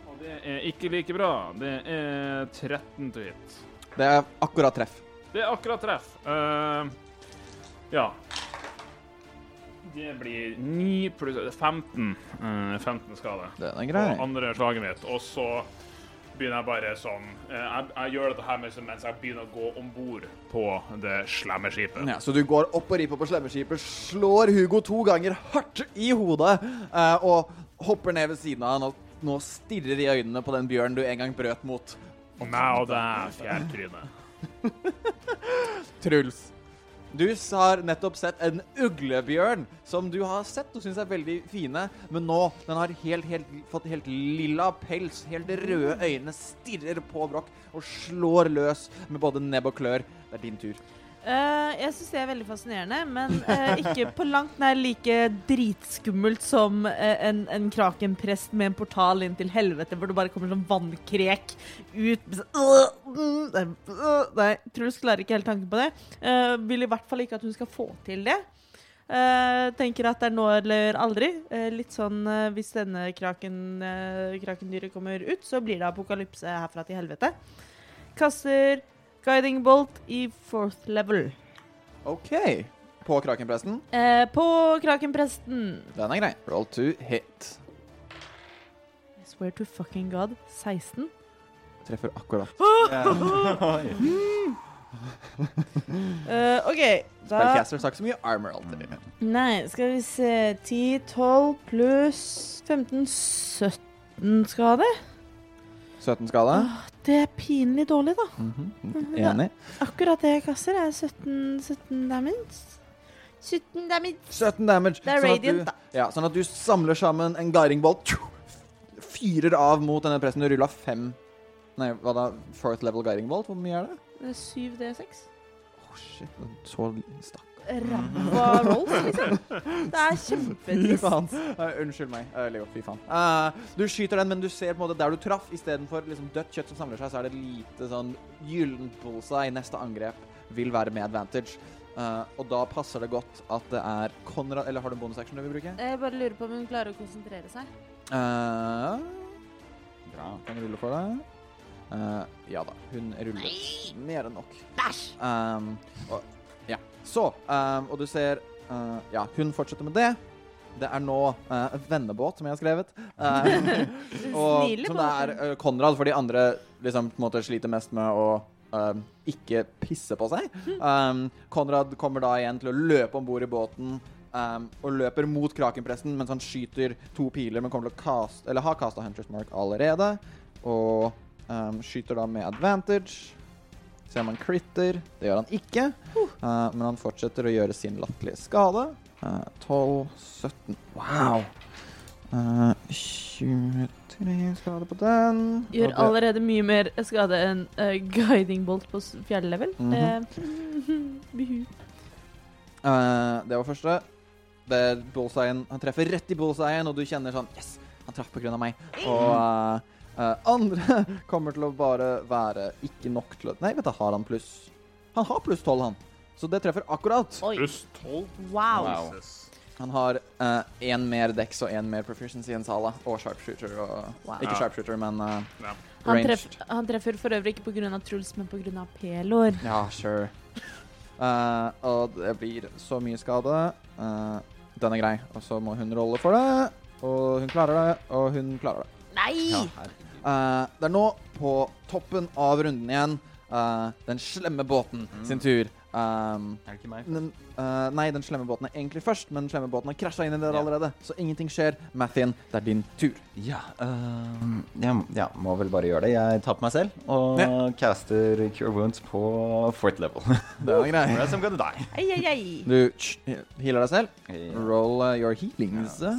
Og det er ikke like bra. Det er 13 til hit. Det er akkurat treff. Det er akkurat treff. Uh, ja. Det blir 9 pluss 15. Uh, 15 skade Den er på Og andre slaget mitt. Og så begynner jeg bare sånn jeg, jeg gjør dette her mens jeg begynner å gå om bord på det slemme skipet. Ja, så du går opp og ripper på slemmeskipet, slår Hugo to ganger hardt i hodet eh, og hopper ned ved siden av han og nå stirrer i øynene på den bjørnen du en gang brøt mot. Meg og er fjærtryne. Truls. Du har nettopp sett en uglebjørn som du har sett og syns er veldig fine, men nå den har helt, helt, fått helt lilla pels, helt røde øyne, stirrer på Broch og slår løs med både nebb og klør. Det er din tur. Eh, jeg syns det er veldig fascinerende, men uh, ikke på langt nær like dritskummelt som uh, en, en krakenprest med en portal inn til helvete, hvor det bare kommer sånn vannkrek ut. Nei, Truls klarer ikke helt tanken på det. Vil i hvert fall ikke at hun skal få til det. Tenker at det er nå eller aldri. Litt sånn hvis denne kraken, krakendyret kommer ut, så blir det apokalypse herfra til helvete. Kaster Guiding Bolt i fourth level. OK. På krakenpresten? Eh, på krakenpresten. Den er grei. Roll to hit. I swear to fucking god. 16. Treffer akkurat. uh, OK, da Spellcaster har ikke så mye armor alltid. Mm. Nei, skal vi se 10, 12 pluss 15, 17 Skade. 17-skala? Det er pinlig dårlig, da. Mm -hmm. Enig. Akkurat det jeg kaster, er 17, 17 damage. 17 damage. 17 damage. Det er sånn radiant, du, da. Ja, sånn at du samler sammen en guidingball, fyrer av mot denne pressen Du rulla fem Nei, hva da? Fourth level guiding bolt? Hvor mye er det? det er 7 D6. Å, oh, shit. Så stakk. Ræva rolls, liksom. Det er kjempetrist. Eh, unnskyld meg, uh, Leo. Fy faen. Uh, du skyter den, men du ser på en måte der du traff. Istedenfor liksom, dødt kjøtt som samler seg, så er det et lite sånn gyllent bullseye. Neste angrep vil være med advantage. Uh, og da passer det godt at det er Konrad Eller har du en bonusaction du vil bruke? Jeg bare lurer på om hun klarer å konsentrere seg. Uh, bra. Kan rulle for deg. Uh, ja da, hun rullet mer enn nok. Bæsj! Um, og. Så, um, og du ser uh, Ja, hun fortsetter med det. Det er nå uh, vennebåt, som jeg har skrevet. Uh, og som det er uh, Konrad, for de andre liksom på en måte sliter mest med å uh, ikke pisse på seg. Um, Konrad kommer da igjen til å løpe om bord i båten. Um, og løper mot krakenpresten mens han skyter to piler, men kommer til å cast, eller har casta Hunters Mark allerede. Og um, skyter da med advantage. Se om han critter. Det gjør han ikke. Uh, men han fortsetter å gjøre sin latterlige skade. Uh, 12, 17 Wow! Uh, 23 skade på den. Gjør allerede mye mer skade enn uh, guiding bolt på fjerde level. Eh. Uh, det var første. Det bullseyen. Han treffer rett i bullseyen, og du kjenner sånn Yes! Han traff på grunn av meg. Og uh, uh, andre kommer til å bare være ikke nok til å Nei, vet du, har han pluss Han har pluss 12, han. Så det treffer akkurat. Pluss 12. Wow. wow. Han har én mer dex og én mer proficiency enn Sala. Og sharpshooter. Og, Wow. Ikke Ja. sharpshooter, men uh, Ja. Han, ranged. treff, han treffer for øvrig ikke pga. Truls, men pga. Pelor. Ja, sure. Uh, og det blir så mye skade. Uh, den er grei. Og så må hun rolle for det. Og hun klarer det, og hun klarer det. Nei! Ja. Uh, det er nå på toppen av runden igjen. uh, den slemme båten sin tur. Um, Er det ikke meg? den, uh, nei, den slemme båten er egentlig først, men den slemme båten har krasja inn i dere Ja. allerede. Så ingenting skjer. Mathien, det er din tur. Ja, øhm, jeg ja, må vel bare gjøre det. Jeg tar på meg selv og Ja. caster Cure Wounds på fourth level. Det er greit. Som kan du. Du healer deg selv. Roll uh, your healings. Ja.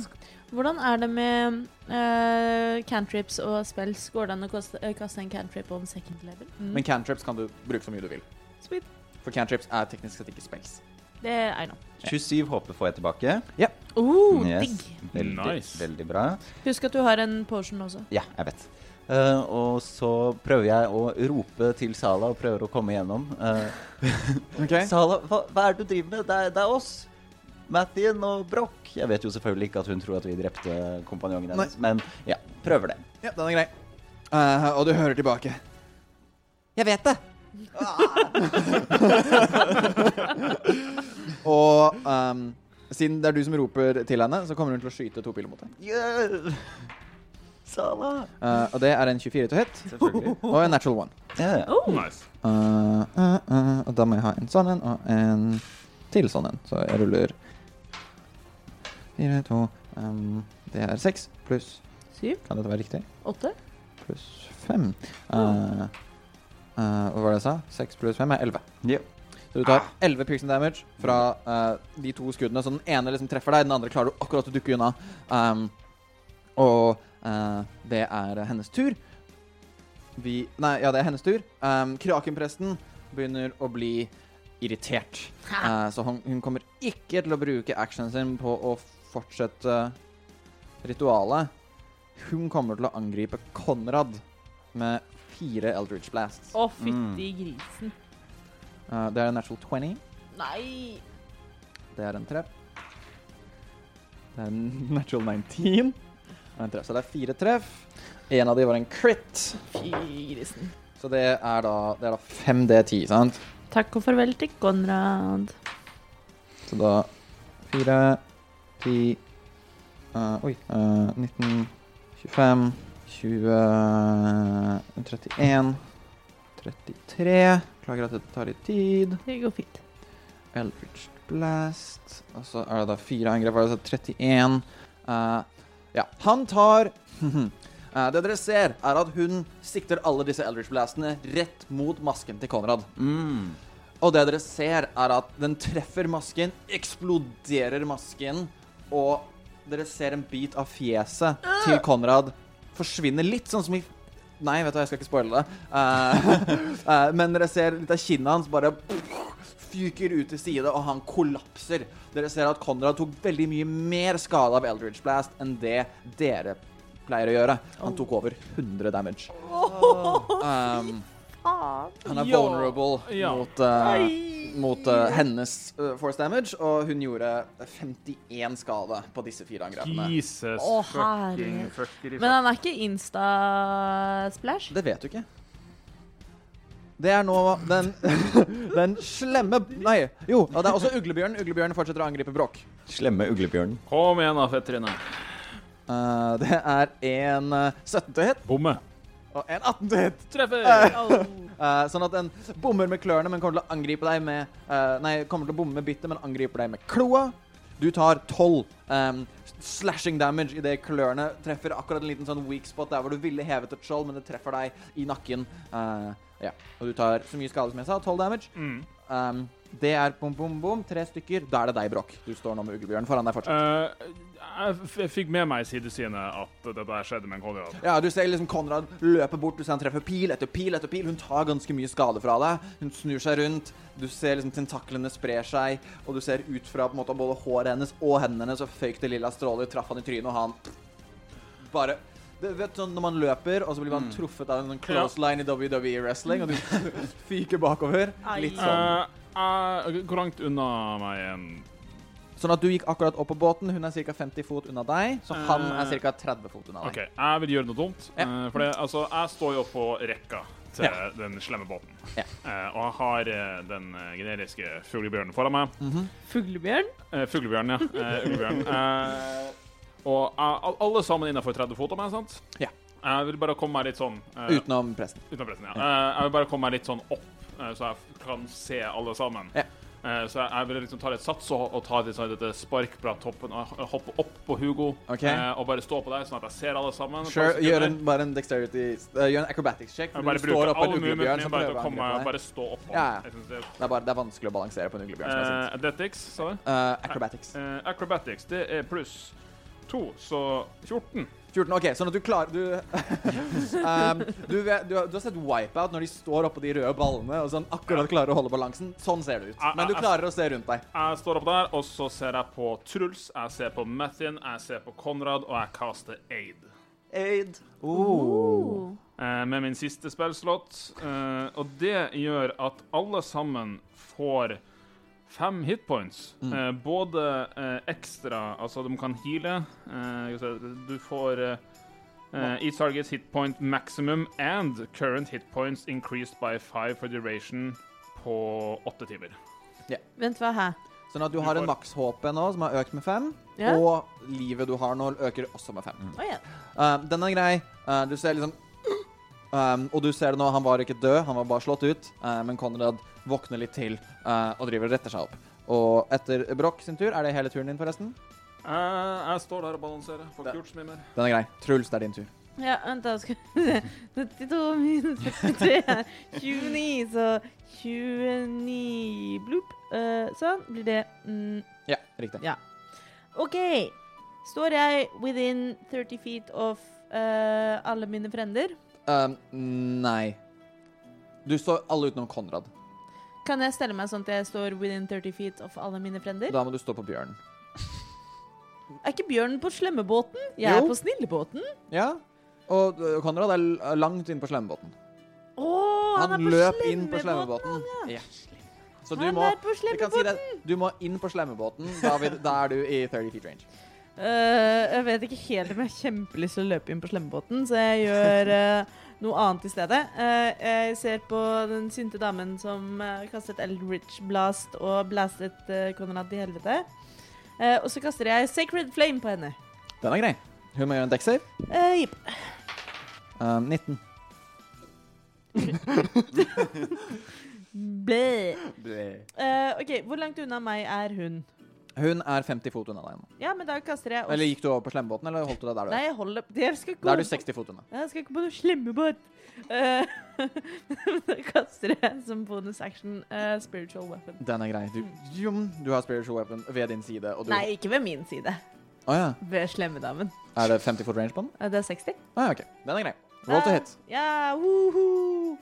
Hvordan er det med uh, cantrips og spells? Går det an å kaste, eh, kaste en cantrip on second level? Mm. Men cantrips kan du bruke så mye du vil. Sweet. For cantrips er teknisk sett ikke spells. Det er know. 27 HP får jeg tilbake. Ja. Oh, Yes. digg. Veldig, Nice. veldig bra. Husk at du har en potion også. Ja, jeg vet. Uh, og så prøver jeg å rope til Sala og prøver å komme igjennom. Eh, Sala, hva, hva er det du driver med? Det er, det er oss. Mathien og Broch. Jeg vet jo selvfølgelig ikke at hun tror at vi drepte kompanjongen hennes, men ja, prøver det. Ja, den er grei. Eh, og du hører tilbake. Jeg vet det! og um, siden det er du som roper til henne, så kommer hun til å skyte to piler mot deg. Yeah. Sala! Eh, og det er en 24 til hit Selvfølgelig. og en natural one. Ja. Oh. Nice. Eh, eh, eh, og da må jeg ha en sånn en og en til sånn en. Så jeg ruller fire, to um, Det er seks pluss Syv? Kan dette være riktig? Åtte? Pluss fem. Uh, uh, hva var det jeg sa? Seks pluss fem er elleve. Ja. Så du tar 11 piercing damage fra uh, de to skuddene. Så den ene liksom treffer deg, den andre klarer du akkurat å dukke unna. Um, og eh, det er hennes tur. Vi Nei, ja, det er hennes tur. Um, Krakenpresten begynner å bli irritert. Eh, så hun, hun kommer ikke til å bruke actionen sin på å fortsette ritualet. Hun kommer til å angripe Konrad med fire Eldridge Blasts. Å, fytti grisen. Eh, det er en natural 20. Nei! Det er en treff. Det er en natural 19. Og en treff. Så det er fire treff. En av de var en crit. Fy grisen. Så det er da, det er da 5D10, sant? Takk og farvel til Konrad. Så da 4, 10 uh, Oi. Uh, 19, 25, 20 31, 33 Klager at det tar litt tid. Det går fint. Eldridge Blast. Og så er det da fire angrep. Altså 31. Uh, ja, han tar Uh, Det dere ser, er at hun sikter alle disse Eldridge Blastene rett mot masken til Konrad. Mm. Og det dere ser, er at den treffer masken, eksploderer masken, og dere ser en bit av fjeset til Konrad forsvinne litt, sånn som i Nei, vet du jeg skal ikke spoile det. Uh, uh, men dere ser litt av kinnet hans bare fyker ut til side, og han kollapser. Dere ser at Konrad tok veldig mye mer skade av Eldridge Blast enn det dere pleier å gjøre. Han tok over 100 damage. Um, han er Ja. vulnerable Ja. mot, uh, mot uh, hennes uh, force damage, og hun gjorde 51 skade på disse fire angrepene. Jesus oh, fucking fuckeri Men han er ikke insta-splash? Det vet du ikke. Det er nå den, den slemme Nei, jo, og det er også uglebjørn. Uglebjørn fortsetter å angripe Brokk. Slemme uglebjørnen. Kom igjen, da, fettrine. Uh, det er en uh, 17 til hit Bomme. Og en 18 til hit. Treffer! Eh, sånn at den bommer med klørne, men kommer til å angripe deg med eh, Nei, kommer til å bomme med bittet, men angriper deg med kloa. Du tar 12 um, slashing damage idet klørne treffer akkurat en liten sånn weak spot der hvor du ville hevet et skjold, men det treffer deg i nakken. Eh, ja. Og du tar så mye skade som jeg sa. 12 damage. Mm. Um, det er bom, bom, bom. Tre stykker. Da er det deg, Brokk. Du står nå med uglebjørn foran deg fortsatt. Uh, jeg fikk med meg i sidesynet at dette skjedde med en Konrad. Ja, Du ser liksom Konrad løpe bort. Du ser han treffer pil etter pil etter pil. Hun tar ganske mye skade fra deg. Hun snur seg rundt. Du ser liksom tentaklene sprer seg, og du ser ut fra på en måte både håret hennes og hendene hennes, så føyk det lilla stråler, traff han i trynet, og han bare du vet sånn Når man løper, og så blir man truffet av en sånn close line i WWE wrestling, og du fyker bakover. Litt sånn. Uh, uh, hvor langt unna meg en Sånn at du gikk akkurat opp på båten. Hun er ca. 50 fot unna deg, så han Eh, er ca. 30 fot unna deg. OK, jeg vil gjøre noe dumt. Ja. Uh, for det, altså, jeg står jo på rekka til Ja. den slemme båten. Ja. Uh, og jeg har uh, den generiske fuglebjørnen foran meg. Fuglebjørn? Eh, fuglebjørn, ja. Eh, uglebjørn. Eh, og uh, alle sammen innenfor 30 fot av meg, sant? Ja. Jeg vil bare komme meg litt sånn uh, Utenom presten. Utenom pressen, ja. Eh, jeg vil bare komme meg litt sånn opp, eh, så jeg kan se alle sammen. Ja. Eh, så jeg, jeg vil liksom ta litt sats og, og ta litt sånn dette spark fra toppen og hoppe opp på Hugo. okay. eh, og bare stå på der, sånn at jeg ser alle sammen. Sure, gjør en, bare en dexterity uh, Gjør en acrobatics check. Bare en alle mulighetene bare til å komme, bare stå opp. Ja, ja. Det, er, bare, det er vanskelig å balansere på en uglebjørn. Uh, eh. Athletics, sa du? Uh, acrobatics. Eh, acrobatics, det er pluss to, så 14. 14. OK, sånn at du klarer Du, um, du, vet, du, har, du har sett Wipeout når de står oppå de røde ballene og sånn akkurat klarer å holde balansen. Sånn ser det ut. Men du klarer å se rundt deg. Jeg står opp der, og så ser jeg på Truls, jeg ser på Methin, jeg ser på Konrad, og jeg kaster Aid. Aid. Oh. eh, med min siste spillslott. Eh, og det gjør at alle sammen får fem hitpoints. Eh, både eh, ekstra Altså, de kan heale. Eh, du får eh, eh, Each target hit point maximum and current hit points increased by five for duration på åtte timer. Vent, hva her? Sånn at du har en maks-HP nå som har økt med fem, yeah. og livet du har nå, øker også med fem. Mm. Oh, yeah. Uh, den er grei. Uh, du ser liksom um, Og du ser det nå, han var ikke død, han var bare slått ut. Uh, men Konrad våkner litt til uh, og driver og retter seg opp. Og etter Broch sin tur, er det hele turen din, forresten? Jeg, jeg står der og balanserer. Får ikke gjort så mye mer. Den er grei. Truls, det er din tur. Ja, vent da, skal vi se. 92 minus 63 er 29, så 29 bloop. Uh, sånn blir det. Mm, Ja, riktig. ja. OK. Står jeg within 30 feet of uh, alle mine frender? Um, nei. Du står alle utenom Konrad. Kan jeg stelle meg sånn at jeg står within 30 feet of alle mine frender? Da må du stå på bjørnen. Er ikke bjørnen på slemmebåten? Jeg er Jo. på snillebåten. Ja. Og uh, Konrad er l- langt inn på slemmebåten. Å, han, Han er på løp inn på slemmebåten. slemmebåten. Ja. Så du Han må er på vi kan si det, slemmebåten. Du må inn på slemmebåten. Da, vil- da er du i 30 feet range. Eh, jeg vet ikke helt om jeg har kjempelyst til å løpe inn på slemmebåten, så jeg gjør eh, noe annet i stedet. Eh, jeg ser på den sinte damen som kastet Eldritch Blast og blastet uh, Konrad til helvete. Eh, og så kaster jeg Sacred Flame på henne. Den er grei. Hun må gjøre en dekksave. Uh, Jepp. Um, 19. Ble. Uh, OK, hvor langt unna meg er hun? Hun er 50 fot unna deg nå. Ja, men da kaster jeg også. Eller gikk du over på slemmebåten, eller holdt du deg der du Nei, jeg holder Jeg skal ikke Da er du 60 fot unna. Jeg skal ikke på noen slemmebåt. Uh, da kaster jeg som bonus action uh, spiritual weapon. Den er grei. Du, du har spiritual weapon ved din side, du Nei, ikke ved min side. Oh, ja. Ved slemmedamen. Er det 50 foot range på den? Uh, det er 60. Å ja, OK. Den er grei. Roll to Ah, hit. Ja, woho!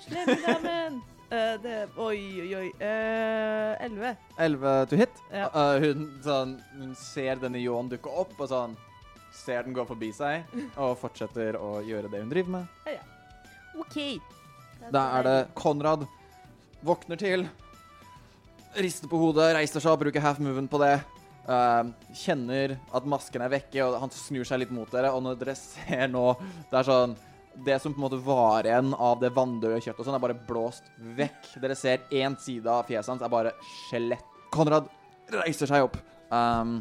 Slemmedamen. Eh, det Oi, oi, oi. Elleve. Uh, Elleve to hit. Ja. Uh, hun, sånn, hun ser denne ljåen dukke opp, og sånn Ser den gå forbi seg, og fortsetter å gjøre det hun driver med. OK. Da er det Konrad. Våkner til. Rister på hodet, reiser seg og bruker half moven på det. Uh, kjenner at masken er vekke, og han snur seg litt mot dere. Og når dere ser nå Det er sånn Det som på en måte var igjen av det vanndøde kjøttet, og sånn er bare blåst vekk. Dere ser én side av fjeset hans er bare skjelett. Konrad reiser seg opp. Um,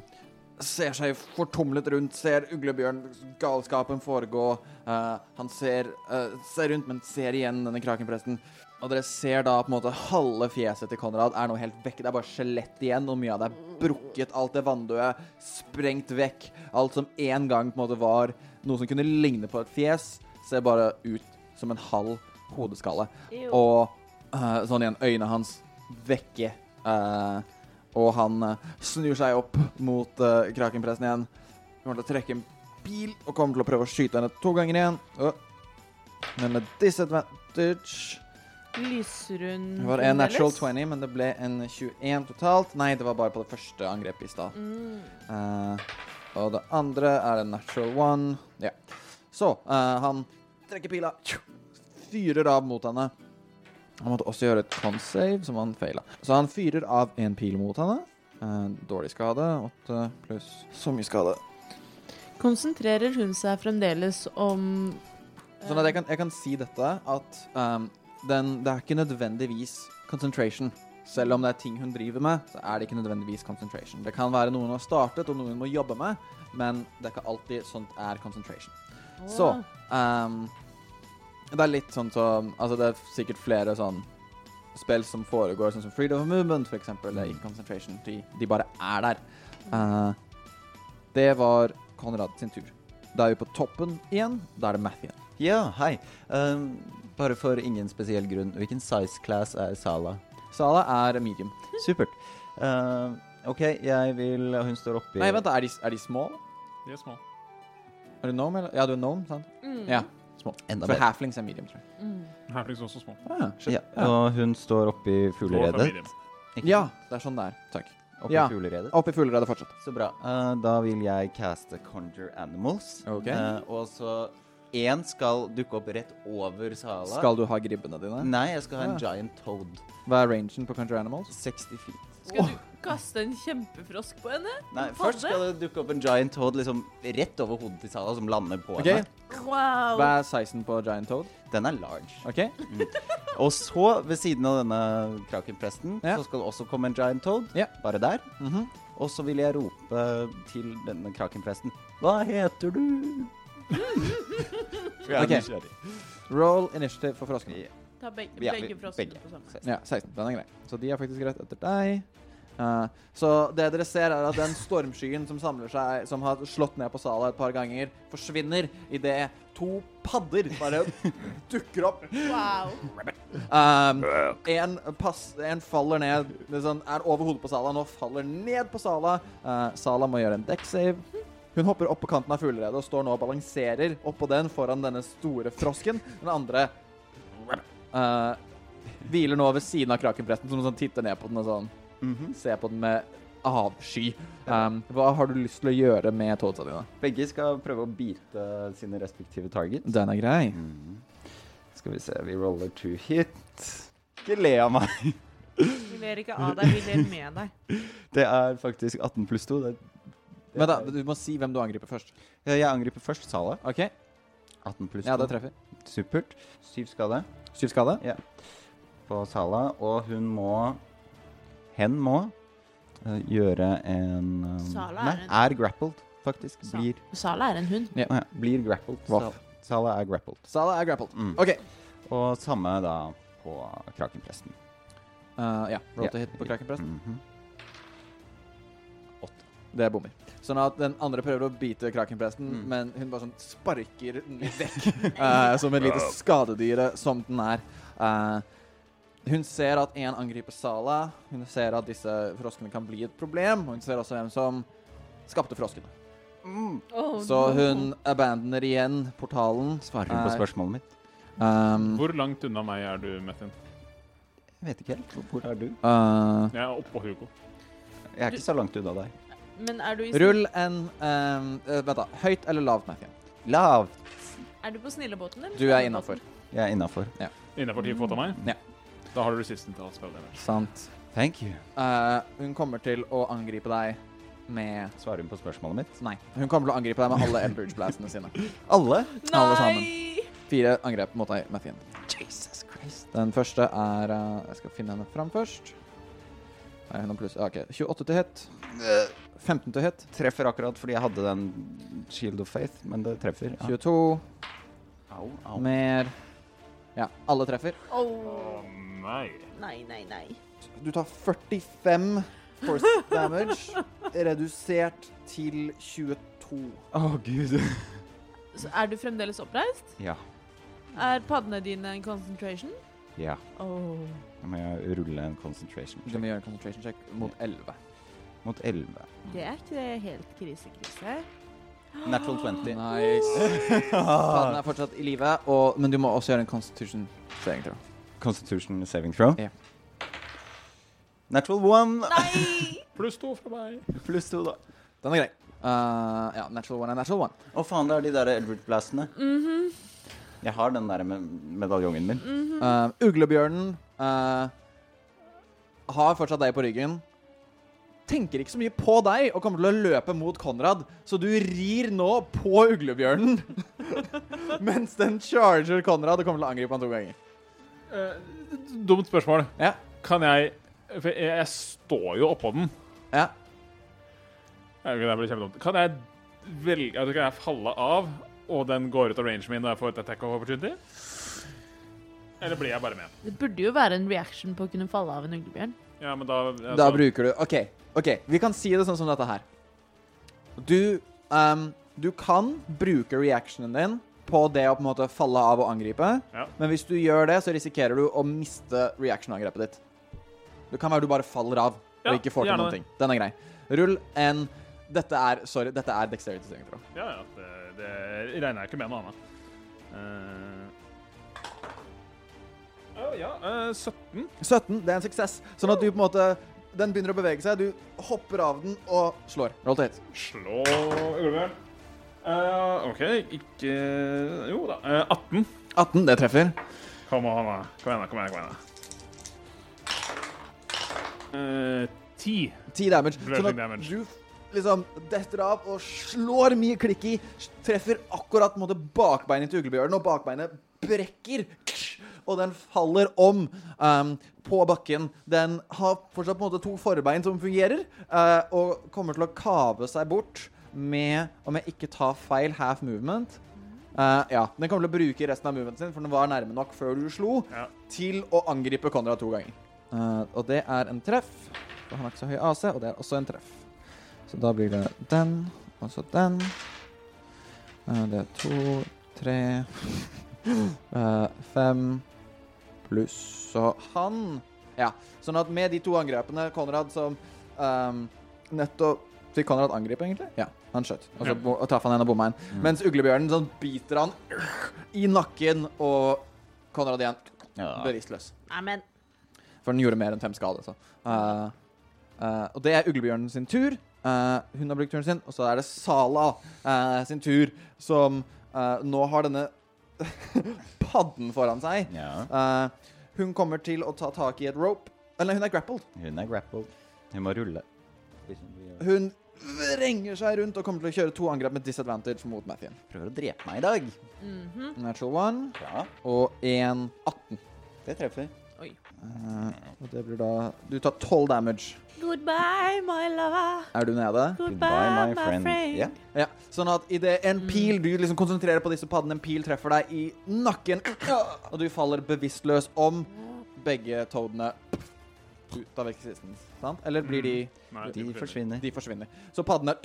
ser seg fortumlet rundt, ser uglebjørn galskapen foregå. Uh, han ser, uh, ser rundt, men ser igjen denne krakenpresten. Og dere ser da på en måte halve fjeset til Konrad er nå helt vekk. Det er bare skjelett igjen, og mye av det er brukket. Alt det vanndøde sprengt vekk. Alt som en gang på en måte var noe som kunne ligne på et fjes, ser bare ut som en halv hodeskalle. Jo. Og uh, sånn igjen, øynene hans vekke. Uh, og han uh, snur seg opp mot krakenpresten igjen. Kommer til å trekke en pil og kommer til å prøve å skyte henne to ganger igjen. Men med disadvantage Lysrund Det var en natural 20, men det ble en 21 totalt. Nei, det var bare på det første angrepet i stad. Mm. Og det andre er en natural one. Ja. Så han trekker pila, fyrer av mot henne. Han måtte også gjøre et con save, som han faila. Så han fyrer av en pil mot henne. Eh, dårlig skade. Åtte pluss så mye skade. Konsentrerer hun seg fremdeles om Sånn at jeg kan, jeg kan si dette, at um, den, det er ikke nødvendigvis concentration. Selv om det er ting hun driver med, så er det ikke nødvendigvis concentration. Det kan være noe hun har startet, og noe hun må jobbe med, men det er ikke alltid sånt er concentration. Så ehm, Det er litt sånn som Altså, det er sikkert flere sånn spill som foregår, sånn som Freedom of Movement, for eksempel. Eller er concentration. De, de bare er der. Uh, det var Konrad sin tur. Da er vi på toppen igjen. Da er det Math igjen. Ja, hei. Um, bare for ingen spesiell grunn. Hvilken size class er Sala? Sala er medium. Supert. Uh, OK, jeg vil Hun står oppi Nei, vent, da. Er de, er de små? De er små. Er du gnome, eller? Ja, du er gnome, sant? Mm. Ja, Små. Enda For bedre. halflings er medium, tror jeg. Mm. Herflings er også små. Ah, shit. Ja, og hun står oppi Går fugleredet. Ikke ja, det er sånn det er. Takk. Oppi ja. fugleredet. Opp i fugleredet fortsatt. Så bra. Uh, da vil jeg caste Conjure Animals. Ok. Uh, og så én skal dukke opp rett over Sala. Skal du ha gribbene dine? Nei, jeg skal ha en Ah. giant toad. Hva er rangen på Conjure Animals? 60 feet. Skal du, kaste en kjempefrosk på henne? Nei, først skal det dukke opp en giant toad liksom rett over hodet til Sala, som lander på okay. henne. Wow. Hva er sizen på Giant Toad? Den er large. Ok, Og så, ved siden av denne krakenpresten, Ja. så skal det også komme en giant toad. Ja. Bare der. Mhm. Og så vil jeg rope til denne krakenpresten Hva heter du? Jeg er Ok. Roll initiative for froskene. Ta begge, begge froskene på. Ja, 16. Den er grei. Så de er faktisk rett etter deg. Eh, så det dere ser, er at den stormskyen som samler seg, som har slått ned på Sala et par ganger, forsvinner idet to padder bare dukker opp. Wow. Um, en, pass, en faller ned, liksom, er over hodet på Sala, nå faller ned på Sala. Uh, Sala må gjøre en deck save. Hun hopper opp på kanten av fugleredet og står nå og balanserer oppå den foran denne store frosken. Den andre uh, hviler nå ved siden av krakenbretten, som sånn titter ned på den og sånn Mhm. ser på den med avsky. Um, hva har du lyst til å gjøre med toadsa dine? Begge skal prøve å bite sine respektive targets. Den er grei. Mm. Skal vi se, vi roller to hit. Ikke le av meg. Vi ler ikke av deg, vi ler med deg. Det er faktisk 18 pluss 2. Det, det Men da, du må si hvem du angriper først. Ja, jeg angriper først Sala. OK? 18 pluss 2. Ja, det treffer. Supert. Syv skade Syv skade. på Sala, og hun må Hen må eh, gjøre en um, Sala Nei, er en- er grappled, faktisk. Sa- Blir, Sala er en hund. Ja. ja, blir grappled. Sala. Sala er grappled. Sala er grappled. Mm. OK. Og samme da på krakenpresten. Uh, ja. Roll to hit på krakenpresten. Mhm. Det er bommer. Sånn at den andre prøver å bite krakenpresten, Mm. men hun bare sånn sparker den litt vekk. uh, som et lite skadedyre som den er. Eh, hun ser at en angriper Sala. Hun ser at disse froskene kan bli et problem. Og hun ser også hvem som skapte froskene. Oh, Så no. hun abandoner igjen portalen. Svarer hun på Eh, spørsmålet mitt? Um, Hvor langt unna meg er du, Metin? Jeg vet ikke helt. Hvor er du? uh, Jeg er oppå Hugo. Jeg er ikke så langt unna deg. Men er du, i rull en um, Vent, da. Høyt eller lavt, Metin? Lavt. er du på snillebåten? eller Du er innafor. Jeg er innafor. Innenfor ti fot av meg? Ja. Da har du resisten til å spille spillet. Sant. Thank you. Eh, hun kommer til å angripe deg med Svarer hun på spørsmålet mitt? Nei. Hun kommer til å angripe deg med alle Eldridge Blastene sine. Alle? Alle sammen. Nei! Fire angrep mot deg, Mathien. Jesus Christ. Den første er eh, Jeg skal finne henne fram først. Nei, hun har pluss OK. 28 til hit. 15 til hit. Treffer akkurat fordi jeg hadde den Shield of Faith, men det treffer. Ja. 22. Au, au. Mer Ja, alle treffer. Å nei. nei, nei, nei. Du tar 45 force damage, redusert til 22. Å, gud. Så er du fremdeles oppreist? Ja. Er paddene dine en concentration? Ja. Oh. Da må jeg rulle en concentration Du check må gjøre en concentration check mot 11. mot 11. Det er ikke helt krise-krise. Natural 20. Nice. Paddene er fortsatt i live, og- men du må også gjøre en constitution saving throw. Constitution saving throw. Ja. Natural one Nei! Pluss to fra meg. pluss to, da. Den er grei. Uh, ja, natural one er natural one. Å faen, det er de der Edward-blastene. Mhm. Jeg har den der med medaljongen min. Uh, uglebjørnen uh, har fortsatt deg på ryggen. Tenker ikke så mye på deg og kommer til å løpe mot Konrad, så du rir nå på uglebjørnen. mens den charger Konrad og kommer til å angripe han to ganger. Eh, dumt spørsmål. Ja. Kan jeg For jeg, jeg står jo oppå den. Ja. Ja, Det blir kjempedumt. Kan jeg velge altså, Kan jeg falle av, og den går ut av rangen min og jeg får et attack of opportunity? Eller blir jeg bare med? Det burde jo være en reaction på å kunne falle av en uglebjørn. Ja, men da altså, Da bruker du OK, ok, vi kan si det sånn som dette her. Du um, Du kan bruke reactionen din på det å på en måte falle av og angripe, Ja. men hvis du gjør det, så risikerer du å miste reaction-angrepet ditt. Det kan være du bare faller av Ja, og ikke får til noen ting. Den er grei. Rull en Dette er Sorry, dette er dexterity saving throw. Ja, ja. Det, det regner jeg ikke med noe annet. Uh... å, ja, uh, 17. 17, det er en suksess. Sånn at du på en måte Den begynner å bevege seg, du hopper av den og slår. Roll to hit. Slå uglebjørn. Eh, OK, ikke Jo da. Uh, 18. 18, det treffer. Kom an, da. Kom igjen. Kom igjen, kom igjen. Eh, 10 10 damage. Sånn at damage. du liksom detter av og slår mye klikk i. Treffer akkurat måte, bakbeinet til uglebjørnen, og bakbeinet brekker. Og den faller om um, på bakken. Den har fortsatt på en måte to forbein som fungerer, uh, og kommer til å kave seg bort med, om jeg ikke tar feil, half movement. Uh, ja, Den kommer til å bruke resten av movementen sin, for den var nærme nok før du slo, Ja. til å angripe Konrad to ganger. Uh, og det er en treff. For han har ikke så høy AC, og det er også en treff. Så da blir det den, og så den. Uh, det er to, tre Fem pluss Så han Ja. Sånn at med de to angrepene Konrad som um, nettopp Fikk Konrad angripe, egentlig? Ja, han skjøt. Og så Ja. traff han en av bommene. Mens uglebjørnen sånn biter han i nakken, og Konrad igjen Ja. bevisstløs. Amen. For den gjorde mer enn fem skade. Så. Uh, uh, og det er uglebjørnen sin tur. Uh, hun har brukt turen sin. Og så er det Sala eh, sin tur, som eh, nå har denne padden foran seg. ja. Eh, hun kommer til å ta tak i et rope. Eller hun er grappled. Hun er grappled. Hun må rulle. Hun vrenger seg rundt og kommer til å kjøre to angrep med disadvantage mot Mathien. Prøver å drepe meg i dag. mhm. Natural one Ja, og en 18. Det treffer. Eh, og det blir da Du tar 12 damage. Goodbye, my lover. Er du nede? Goodbye, my friend. Ja. Ja, sånn at idet en pil Du liksom konsentrerer på disse paddene, en pil treffer deg i nakken, og du faller bevisstløs om begge toadene ut av eksistens. Sant? Eller blir de Nei, De forsvinner. De forsvinner. Så paddene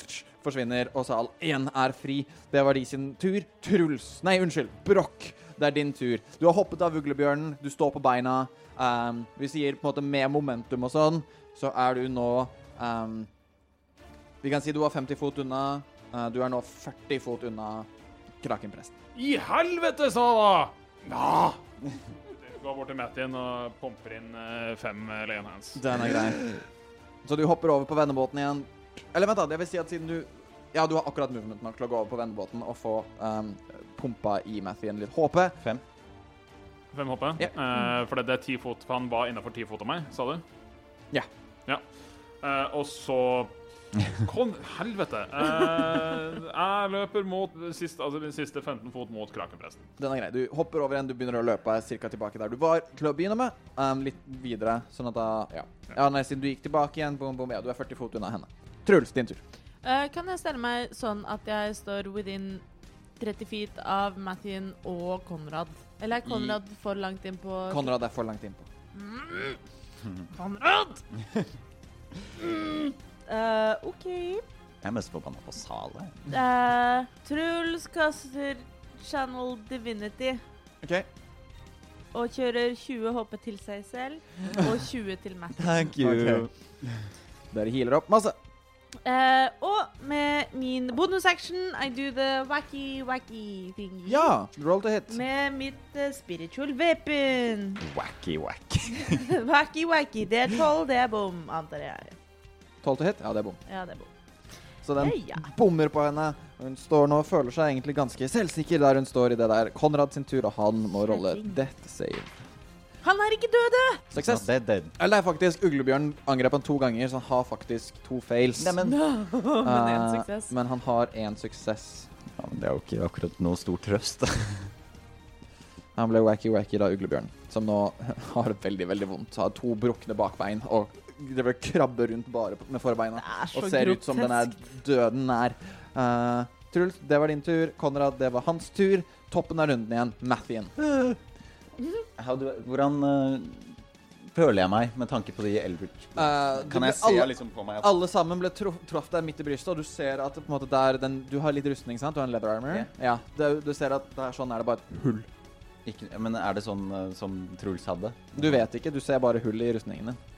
forsvinner, og Sal 1 er fri. Det var de sin tur. Truls Nei, unnskyld. Brokk. Det er din tur. Du har hoppet av uglebjørnen, du står på beina. Um, vi sier på en måte med momentum og sånn, så er du nå um, Vi kan si du var 50 fot unna. Uh, du er nå 40 fot unna krakenpresten. I helvete, Sala! Ja! Går bort til Mattin og pumper inn eh, fem uh, Leon Hands. Den er grei. Så du hopper over på vennebåten igjen. Eller vent, da. Det vil si at siden du Ja, du har akkurat movement nok til å gå over på vennebåten og få um, pumpa i Mathien litt HP. Fem. Fem HP? Ja. Uh, for det, det er ti fot, for han var innafor ti fot av meg, sa du? Ja. Ja. Uh, og så Kom, helvete! Eh, jeg løper mot siste, altså, min siste 15 fot mot krakenpresten. Den er grei. Du hopper over igjen, du begynner å løpe ca. tilbake der du var til å begynne med. Um, litt videre, sånn at da Ja. ja nei, siden du gikk tilbake igjen, bom, bom, ja, du er 40 fot unna henne. Truls, din tur. Eh, kan jeg stelle meg sånn at jeg står within 30 feet av Mathien og Konrad? Eller er Konrad for langt inn på Konrad er for langt innpå. Konrad! mm. Eh, OK. Jeg er mest forbanna på Sale. Uh, Truls kaster Channel Divinity OK. og kjører 20 HP til seg selv og 20 til Matt. Thank you. Dere healer opp masse. Eh, og med min bonusaction I do the wacky, wacky thing. Ja, roll to hit. Med mitt eh, spiritual weapon. Wacky wacky. wacky, wacky. Det er 12, det er bom, antar jeg. 12 to hit? Ja, det er bom. Ja, det er bom. Så den Ja. bommer på henne. Hun står nå og føler seg egentlig ganske selvsikker der hun står i det der. Konrad sin tur, og han må rolle death save. Han er ikke døde! Suksess. Dead, dead. Eller det er faktisk uglebjørn angrep han to ganger, så han har faktisk to fails. Nei, Men no. Eh, suksess. Men han har én suksess. ja, men det er jo ikke akkurat noe stor trøst. Han ble wacky-wacky da uglebjørn, som nå har veldig veldig vondt. Har to brukne bakbein og det og krabbe rundt bare med forbeina. Og ser ut som den er døden nær. Uh, Truls, det var din tur. Konrad, det var hans tur. Toppen av runden igjen. Mathien. Do, hvordan uh, føler jeg meg med tanke på de Eldritch? Uh, Kan jeg se alle, liksom på meg at alle sammen ble truff, truffet deg midt i brystet, og du ser at på en måte der den, Du har litt rustning, sant? Du har en leather armor? Ja. Ja. Det, du ser at det er sånn er det bare et hull. ikke, Men er det sånn uh, som Truls hadde? Du vet ikke. Du ser bare hull i rustningene. Mm, eh,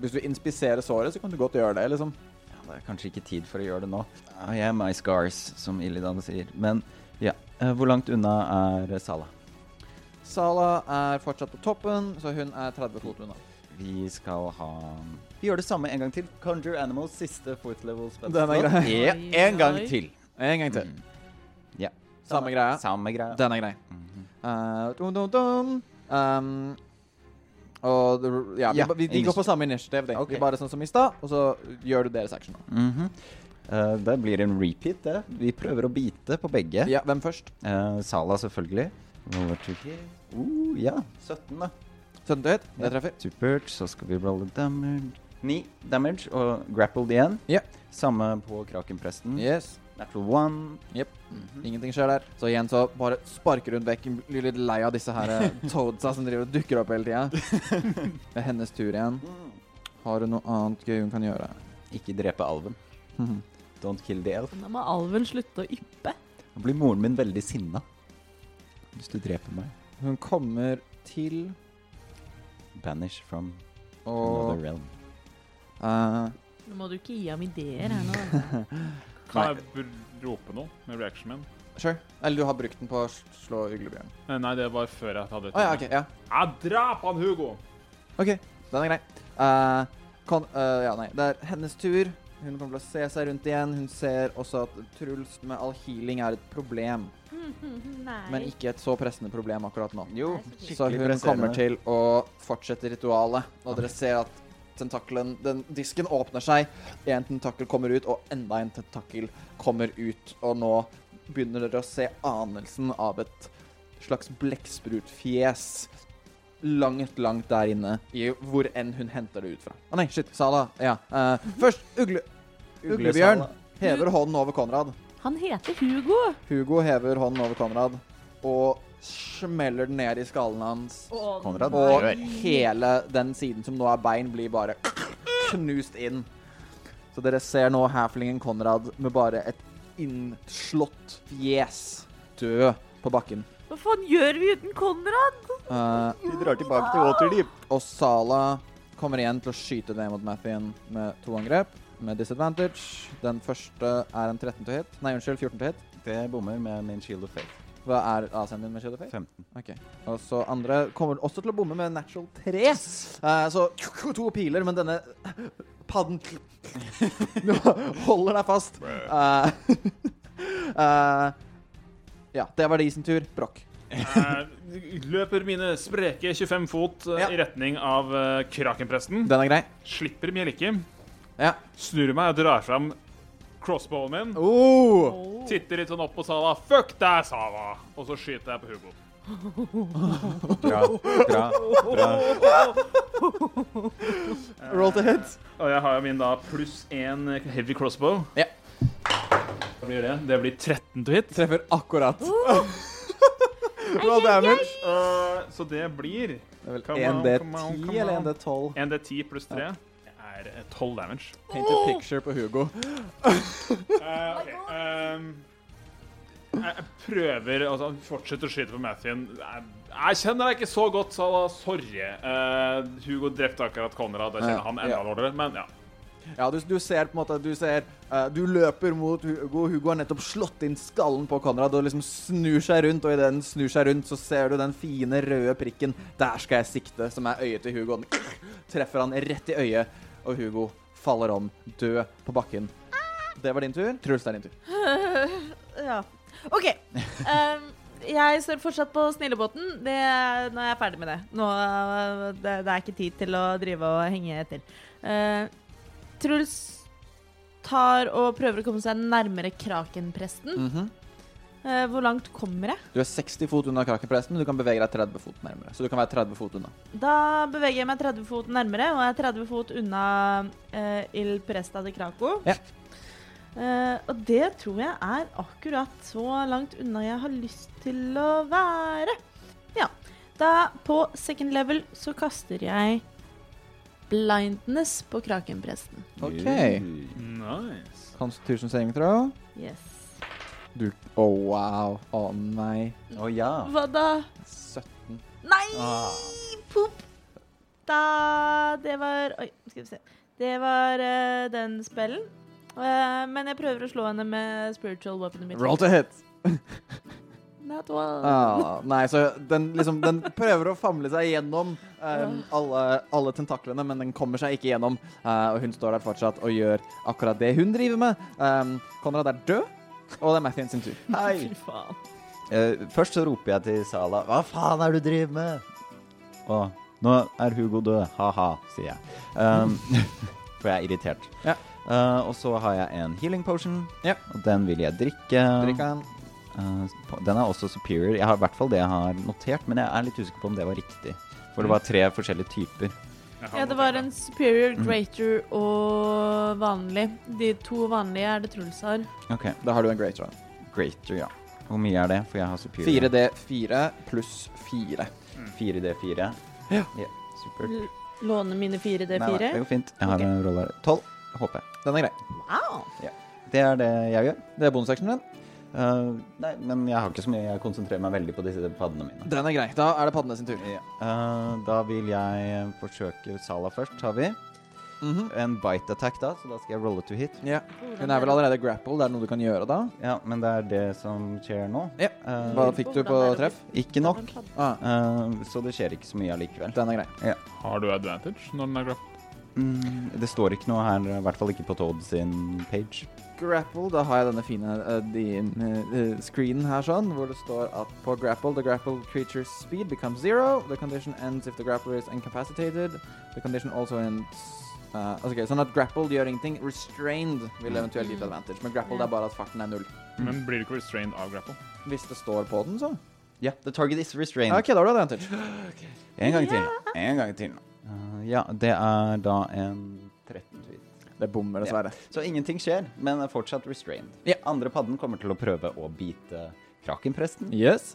Hvis du inspiserer såret, så kan du godt gjøre det, liksom. ja, det er kanskje ikke tid for å gjøre det nå. I am my scars, som Illidan sier. Men ja, eh, hvor langt unna er Sala? Sala er fortsatt på toppen, så hun er 30 fot unna. Vi skal ha Vi gjør det samme en gang til. Conjure Animals siste fourth level spell. Den er grei. Ja, en gang til. En gang til. Mm. Ja. Samme greia. Samme greia. Den er grei. Mm -hmm. uh, dum, dum, dum. Um, Og ja, vi, Ja, ba- vi, går på samme initiativ. de. Ok. Vi bare sånn som i stad, og så gjør du deres action. Mm -hmm. uh, det blir en repeat, det. Vi prøver å bite på begge. Ja, hvem først? Uh, Sala, selvfølgelig. Uh, ja, 17, da. 17 til hit. Det Ja. treffer. Supert. Så skal vi rolle damage. 9 damage og grappled igjen. Ja. Samme på krakenpresten. Yes. Natural one. Jepp. Ingenting skjer der. Så igjen så bare sparker hun vekk. Hun Blir litt lei av disse her eh, toadsa som driver og dukker opp hele tida. Det er hennes tur igjen. Har hun noe annet gøy hun kan gjøre? Ikke drepe alven. Don't kill the elf. Da må alven slutte å yppe. Da blir moren min veldig sinna. Hvis du dreper meg. Hun kommer til Banish from og, another realm. Uh, Nå må du ikke gi ham ideer her nå. Kan jeg rope noe med reaction min? Sure. Eller du har brukt den på å slå uglebjørn. Eh, Nei, det var før jeg hadde oh, ja, okay, Ja. Jeg drap han Hugo! OK, den er grei. Uh, kon, eh, ja, nei. Det er hennes tur. Hun kommer til å se seg rundt igjen. Hun ser også at Truls med all healing er et problem, Nei. men ikke et så pressende problem akkurat nå. Jo, Så hun kommer til å fortsette ritualet. Og dere ser at tentakelen, den disken åpner seg. En tentakel kommer ut, og enda en tentakel kommer ut. Og nå begynner dere å se anelsen av et slags blekksprutfjes langt, langt der inne, i hvor enn hun henter det ut fra. Å nei, shit, Sala. Ja. Uh, først ugle... Uglebjørn hever hånden over Konrad. Han heter Hugo. Hugo hever hånden over Konrad og smeller den ned i skallen hans. Konrad Og hele den siden som nå er bein, blir bare knust inn. Så dere ser nå halflingen Konrad med bare et innslått fjes dø på bakken. Hva faen gjør vi uten Konrad? Uh, Vi drar tilbake til Waterdeep. og Sala kommer igjen til å skyte ned mot Mathien med to angrep. Med disadvantage. Den første er en 13 til hit. Nei, unnskyld, 14 til hit. Det bommer med min shield of faith. Hva er AC-en din med Shadow Fate? 15. Ok. Og så andre kommer også til å bomme med natural 3. Eh, så to piler, men denne padden holder deg fast. Eh, eh, ja, det var de sin tur. Brokk. Jeg løper mine spreke 25 fot eh, Ja. i retning av uh, krakenpresten. Den er grei. Slipper Mielike. Ja. Snur meg og drar fram crossbowen min. Oh. Titter litt sånn opp på Sala. Fuck deg, Sala! Og så skyter jeg på Hugo. Bra, bra, bra. Roll to hit. Og jeg har jo min da pluss én heavy crossbow. Ja. Hva blir det? Det blir 13 to hit. Treffer akkurat. Roll damage. Uh, så det blir Det er vel 1D10 come on, come eller 1D12. 1D10 pluss 3 er tolv 12 damage. Paint a picture på Hugo. uh, okay. um, jeg jeg prøver altså, fortsetter å skyte på Mathien. Jeg, jeg kjenner deg ikke så godt, Sala. Sorry. Uh, Hugo drepte akkurat Konrad. Jeg kjenner han enda dårligere, men ja. Ja, du, du ser på en måte Du ser uh, Du løper mot Hugo. Hugo har nettopp slått inn skallen på Konrad og liksom snur seg rundt, og idet den snur seg rundt, så ser du den fine røde prikken. Der skal jeg sikte, som er øyet til Hugo. Den treffer han rett i øyet, og Hugo faller om, død på bakken. Det var din tur. Truls, det er din tur. Ja. OK. Um, jeg står fortsatt på snillebåten. Det, nå er jeg ferdig med det. Nå, uh, det. Det er ikke tid til å drive og henge etter. Uh, Truls tar og prøver å komme seg nærmere krakenpresten. Mhm. Uh, hvor langt kommer jeg? Du er 60 fot unna krakenpresten, men du kan bevege deg 30 fot nærmere. Så du kan være 30 fot unna. Da beveger jeg meg 30 fot nærmere, og jeg er 30 fot unna uh, Il Presta de Craco. Ja. Uh, og det tror jeg er akkurat så langt unna jeg har lyst til å være. Ja. Da på second level så kaster jeg blindness på krakenpresten. OK. Nice. Constitution saving throw. Yes. Du Å, wow. Å nei. Å ja. Hva da? 17. Nei! Ah. Pop! Da Det var Oi, skal vi se. Det var uh, den spellen. Uh, men jeg prøver å slå henne med spiritual weapon. Roll to hit. Not one. Ah, nei, så den liksom Den prøver å famle seg gjennom um, alle, alle tentaklene, men den kommer seg ikke gjennom. Uh, og hun står der fortsatt og gjør akkurat det hun driver med. Um, Konrad er død, og det er Mathien sin tur. Hei. Fy faen. Eh, først så roper jeg til Sala Hva faen er det du driver med? Og Nå er Hugo død. Ha-ha, sier jeg. Um, for jeg er irritert. Ja. Uh, og så har jeg en healing potion, Ja. og den vil jeg drikke. Drikk den. Uh, på- den er også superior. Jeg har i hvert fall det jeg har notert, men jeg er litt usikker på om det var riktig. For det var tre forskjellige typer. Ja, det var en superior, greater og vanlig. De to vanlige er det Truls har. Ok, Da har du en greater. greater, ja. Hvor mye er det? For jeg har superior. 4D4 pluss 4. 4D4. Ja. supert. L- Låne mine Nei, nei, det 4D4. går fint. Jeg har Ok. en rolle her. 12, håper jeg. Den er grei. Wow. Det er det jeg gjør. Det er bonusaksjonen din. Uh, nei, men jeg har ikke så mye. Jeg konsentrerer meg veldig på disse paddene mine. Den er grei. Da er det paddene sin tur. Ja. Uh, da vil jeg forsøke Sala først, har vi. Mhm. En bite attack da, så da skal jeg rolle to hit. Ja. Hun er vel allerede grapple. Det er noe du kan gjøre da. Ja, men det er det som skjer nå. Ja. Uh, Hva fikk du på treff? ikke nok, Ah, uh, så det skjer ikke så mye allikevel. den er grei. Har du advantage når den er grapple? Mm, det står ikke noe her, i hvert fall ikke på Todd sin page. Grapple, da har jeg denne fine uh, din, uh, screenen her sånn, hvor det står at på grapple, the grapple creature's speed becomes zero. The condition ends if the grappler is incapacitated. The condition also ends uh, okay, Sånn at grapple gjør ingenting. Restrained vil eventuelt gi advantage. Men grapple det er bare at farten er null. Men blir du ikke restrained av grapple? Hvis det står på den, så. Ja, the target is restrained. OK, da har du advantage. En gang til. En gang til. Uh, ja, det er da en 13 tweet. Det bommer, dessverre. Så ingenting skjer, men er fortsatt restrained. Ja. Andre padden kommer til å prøve å bite krakenpresten. Yes.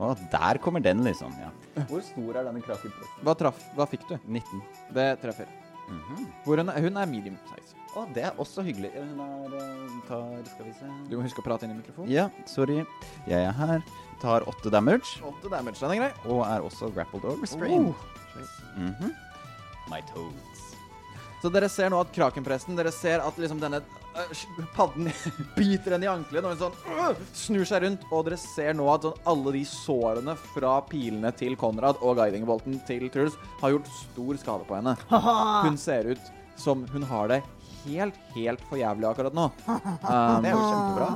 Og der kommer den, liksom. ja. Hvor stor er denne krakenpresten? Hva traf, Hva fikk du? 19. Det treffer. Mhm. Hvor hun er, hun er medium size. Å, det er også hyggelig. Hun er eh, tar Skal vi se Du må huske å prate inn i mikrofonen. Ja, sorry. Jeg er her. Tar 8 damage. 8 damage, den er grei. Og er også grappled og restrained. Oh. -hmm. My toads. Så dere ser nå at krakenpresten Dere ser at liksom denne øh, padden biter henne i ankelen, og hun sånn øh, snur seg rundt, og dere ser nå at sånn alle de sårene fra pilene til Konrad og guidingbolten til Truls har gjort stor skade på henne. Hun ser ut som hun har det helt, helt for jævlig akkurat nå. Um, Det er jo kjempebra.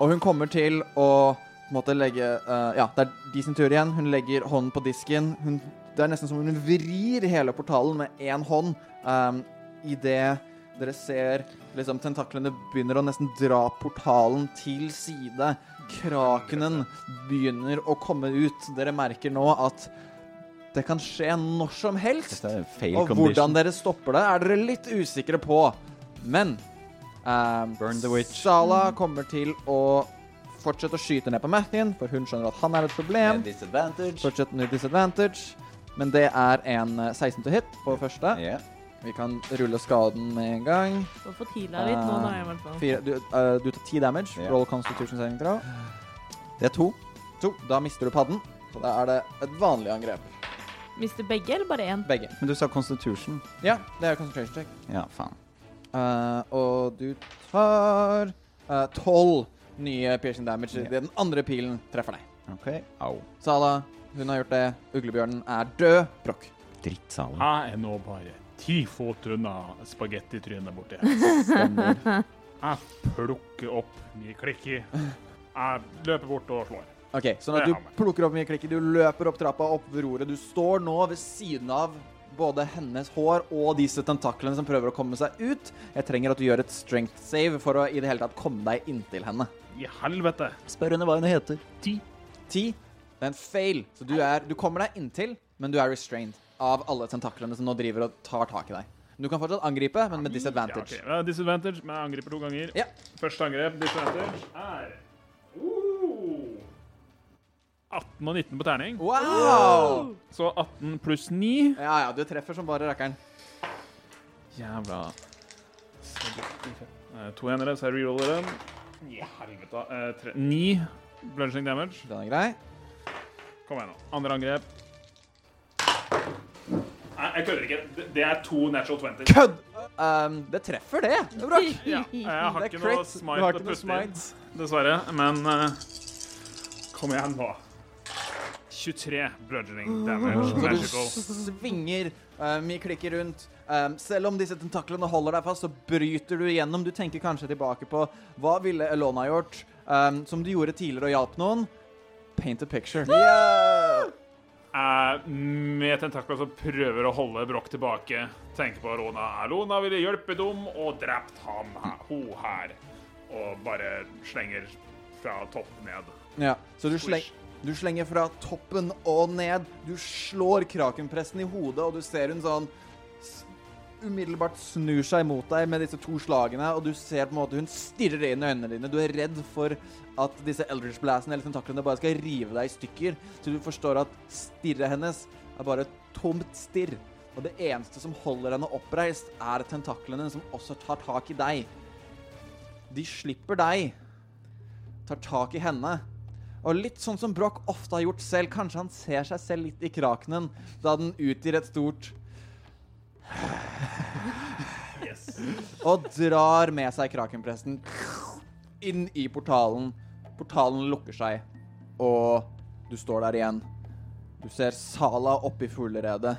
og hun kommer til å måtte legge uh, Ja, det er de sin tur igjen. Hun legger hånden på disken. Hun, det er nesten som hun vrir hele portalen med én hånd. Um, Idet dere ser liksom tentaklene begynner å nesten dra portalen til side. Krakenen begynner å komme ut. Dere merker nå at det kan skje når som helst. Og hvordan dere stopper det, er dere litt usikre på. Men um, Burn the witch. Sala kommer til å fortsette å skyte ned på Mathien, for hun skjønner at han er et problem. Med disadvantage. Fortsett med disadvantage. Men det er en eh, 16 to hit på første. Yeah. Vi kan rulle skaden med en gang. Du får tila litt nå, da, i hvert fall. Fire, du, uh, du tar 10 damage. Yeah. Roll constitution saving throw. Det er to. To. Da mister du padden. Så da er det et vanlig angrep. Mister begge, eller bare én? Begge. Men du sa constitution. Ja, det er concentration check. Ja, faen. Uh, og du tar tolv nye piercing damage. Yeah. Det Den andre pilen treffer deg. OK. Au. Sala, hun har gjort det. Uglebjørnen er død. Brokk. Drittsalen. Jeg er nå bare ti fot unna spagettitrynet borti her. Jeg plukker opp mye klikker. Jeg løper bort og slår. Ok, Sånn at du plukker opp mye klikker, du løper opp trappa, opp ved roret. Du står nå ved siden av både hennes hår og disse tentaklene som prøver å komme seg ut. Jeg trenger at du gjør et strength save for å i det hele tatt komme deg inntil henne. I helvete. Spør henne hva hun heter. Ti. Ti. Det er en fail. Så du, er, du kommer deg inntil, men du er restrained av alle tentaklene som nå driver og tar tak i deg. Du kan fortsatt angripe, men med disadvantage. Ja, okay. Ja, disadvantage, men jeg angriper to ganger. Ja. Første angrep, disadvantage, er uh, 18 og 19 på terning. Wow! Så 18 pluss 9. Ja, ja, du treffer som bare rakkeren. Jævla Eh, To enere, så jeg reroller den. I helvete. Eh, Ni bludging damage. Den er grei. Kom igjen nå. Andre angrep. Nei, jeg kødder ikke. Det- er to natural 20. Kødd! Um, det treffer, det. det er bra. Ja, jeg har ikke noe smite å putte smite. inn, dessverre. Men uh, kom igjen nå. 23 bludgeoning damage. Så du svinger uh, mye klikker rundt. Um, selv om disse tentaklene holder deg fast, så bryter du igjennom. Du tenker kanskje tilbake på hva ville Elona gjort, um, som du gjorde tidligere og hjalp noen. Paint a picture. Jeg med tentakler som prøver å holde Broch tilbake, tenker på Rona. Rona ville hjelpe dem og drept ham, hun her. Og bare slenger fra topp ned. Ja, så du, sleng, du slenger fra toppen og ned. Du slår krakenpresten i hodet, og du ser hun sånn umiddelbart snur seg mot deg med disse to slagene, og du ser på en måte hun stirrer inn i øynene dine. Du er redd for at disse Eldridge Blastene eller tentaklene bare skal rive deg i stykker, så du forstår at stirret hennes er bare et tomt stirr. Og det eneste som holder henne oppreist, er tentaklene som også tar tak i deg. De slipper deg tar tak i henne. Og litt sånn som Broch ofte har gjort selv. Kanskje han ser seg selv litt i krakenen da den utgir et stort Og drar med seg krakenpresten inn i portalen. Portalen lukker seg, og du står der igjen. Du ser Sala oppe i fugleredet.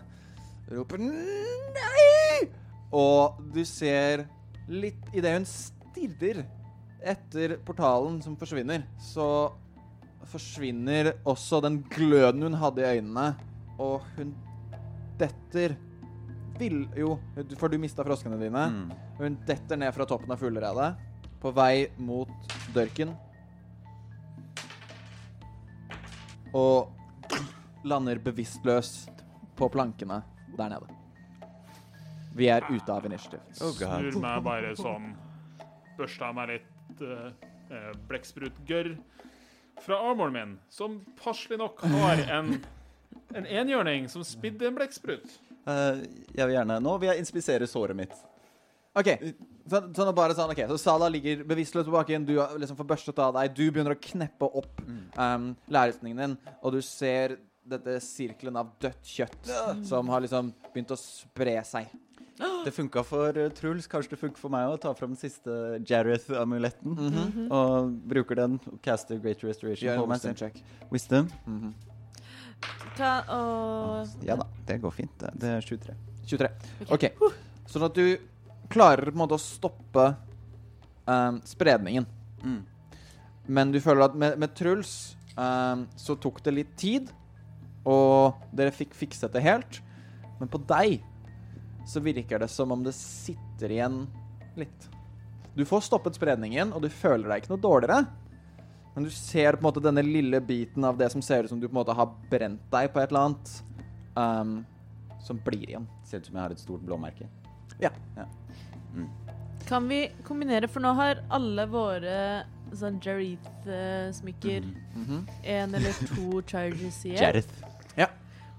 Roper 'nei!' Og du ser litt Idet hun stirrer etter portalen som forsvinner, så forsvinner også den gløden hun hadde i øynene, og hun detter vil jo For du mista froskene dine. Mm. Hun detter ned fra toppen av fugleredet på vei mot dørken. Og lander bevisstløs på plankene der nede. Vi er ute av initiativ. Oh. Snur meg bare sånn. Børsta av meg litt uh, blekksprutgørr fra armoren min, som passelig nok har en, en enhjørning som spidde en blekksprut. Eh, jeg vil gjerne Nå vil jeg inspisere såret mitt. OK. Så, sånn bare sånn, ok, så Sala ligger bevisstløs på bakken. Du har liksom får børstet av deg. Du begynner å kneppe opp um, lærrustningen din, og du ser dette sirkelen av dødt kjøtt som har liksom begynt å spre seg. Det funka for eh, Truls. Kanskje det funker for meg å ta fram den siste Jareth-amuletten. Og bruker den og caster Great Restoration Gjør en wisdom check. Wisdom? Ta og Ja da, det går fint. Det, det er 23. 23. OK. Sånn at du klarer på en måte å stoppe um, spredningen. Mm. Men du føler at med, med Truls um, så tok det litt tid, og dere fikk fikset det helt. Men på deg så virker det som om det sitter igjen litt. Du får stoppet spredningen, og du føler deg ikke noe dårligere. Men du ser på en måte denne lille biten av det som ser ut som du på en måte har brent deg på et eller annet, um, som blir igjen. Ser ut som jeg har et stort blåmerke. Ja. Kan vi kombinere, for nå har alle våre sånn Jareth-smykker Mhm. en eller to charges igjen. Jareth. Ja.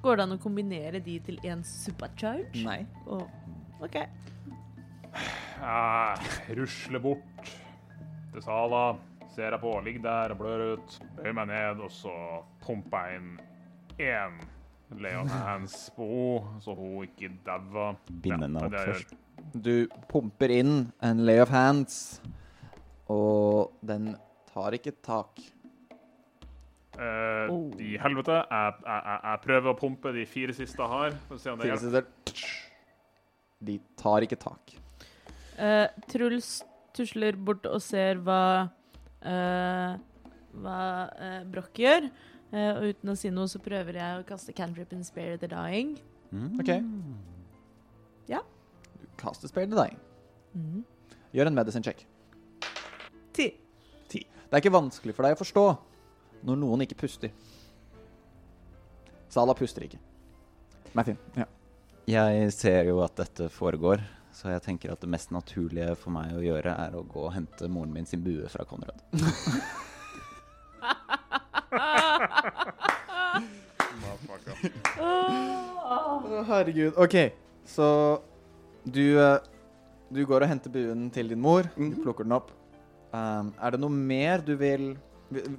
Går det an å kombinere de til én supercharge? Nei. Oh, OK. Uh, rusle bort til Sala, ser jeg på, ligger der og blør ut. Bøyer meg ned, og så pumper jeg inn én Leon Hands på henne, så hun ikke dauer. Binder henne er opp først. Du pumper inn en lay of hands, og den tar ikke tak. Eh, Oh. I helvete. Jeg, jeg, jeg, jeg prøver å pumpe de fire siste jeg har. For å se om det Fire siste. De tar ikke tak. Uh, Truls tusler bort og ser hva eh, hva uh, Broch gjør. Uh, og uten å si noe så prøver jeg å kaste cantrip and spare the dying. Mm. OK. Ja. Du kaster speil til deg. Mhm. Gjør en medicine check. Ti. Det er ikke vanskelig for deg å forstå når noen ikke puster. Sala puster ikke. Matthew. Ja. Jeg ser jo at dette foregår, så jeg tenker at det mest naturlige for meg å gjøre er å gå og hente moren min sin bue fra Konrad. Å, herregud. OK, så du, eh, du går og henter buen til din mor. Du plukker den opp. Um, er det noe mer du vil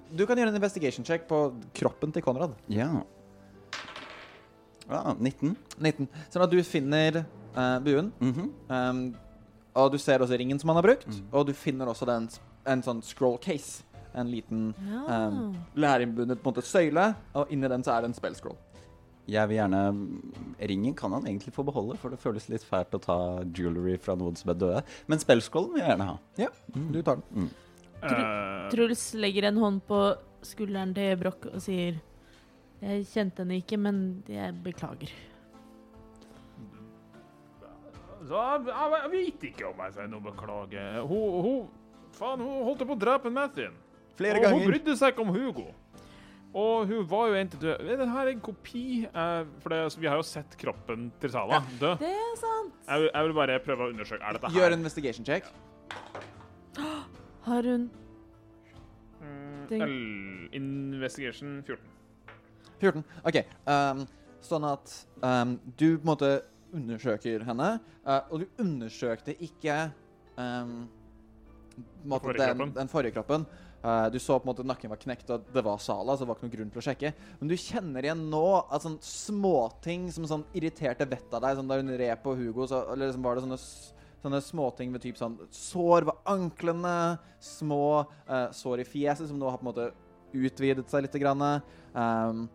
Du kan gjøre en investigation check på kroppen til Konrad. Ja. Ah, 19. 19. Sånn at du finner eh, buen. Mhm. Um, og du ser også ringen som han har brukt. Mm. Og du finner også den, en sånn scroll case. En liten Ja. um, lærinnbundet på en måte søyle, og inni den så er det en spell scroll. Jeg vil gjerne Ringen kan han egentlig få beholde, for det føles litt fælt å ta jewelry fra noen som er døde. Men spellscrollen vil jeg gjerne ha. Ja, du tar den. Eh, Truls legger en hånd på skulderen til Broch og sier Jeg kjente henne ikke, men jeg beklager. Så jeg, vet ikke om jeg sier noe beklage. Hun, hun, faen, hun holdt på å drepe Mathin. Flere og hun brydde seg ikke om Hugo. Og hun var jo egentlig død. Er den en kopi? Eh, for det, altså, vi har jo sett kroppen til Sala dø. Det er sant. Jeg, jeg vil bare prøve å undersøke. Er dette her Gjør en investigation check. Har hun Mm, L- Investigation 14. 14. OK. Um, sånn at um, du på en måte undersøker henne, uh, og du undersøkte ikke um, måte, den, den forrige kroppen. Uh, du så på en måte nakken var knekt, og det var Sala, så det var ikke noen grunn til å sjekke. Men du kjenner igjen nå at sånn småting som sånn irriterte vettet av deg, sånn da hun red på Hugo, så eller liksom var det sånne Sånne småting ved typ sånn sår ved anklene, små uh, sår i fjeset som nå har på en måte utvidet seg litt. Grann. Um,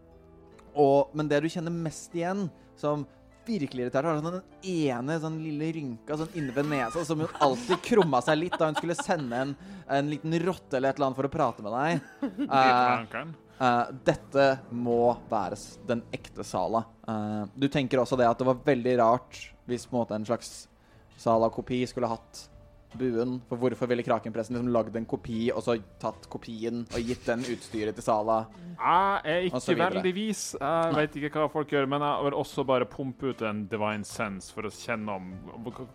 og, men det du kjenner mest igjen, som virkelig irriterende. Hun har sånn den ene sånn lille rynka sånn inne ved nesa, som hun alltid krumma seg litt da hun skulle sende en, en liten rotte eller et eller annet for å prate med deg. Uh. Eh, dette må være den ekte Sala. Uh, du tenker også det at det var veldig rart hvis på en måte en slags Sala-kopi skulle hatt buen. For hvorfor ville Krakenpressen liksom lagd en kopi og så tatt kopien og gitt den utstyret til Sala? Jeg er ikke veldig vis. Jeg vet ikke hva folk gjør, men jeg vil også bare pumpe ut en divine sense for å kjenne om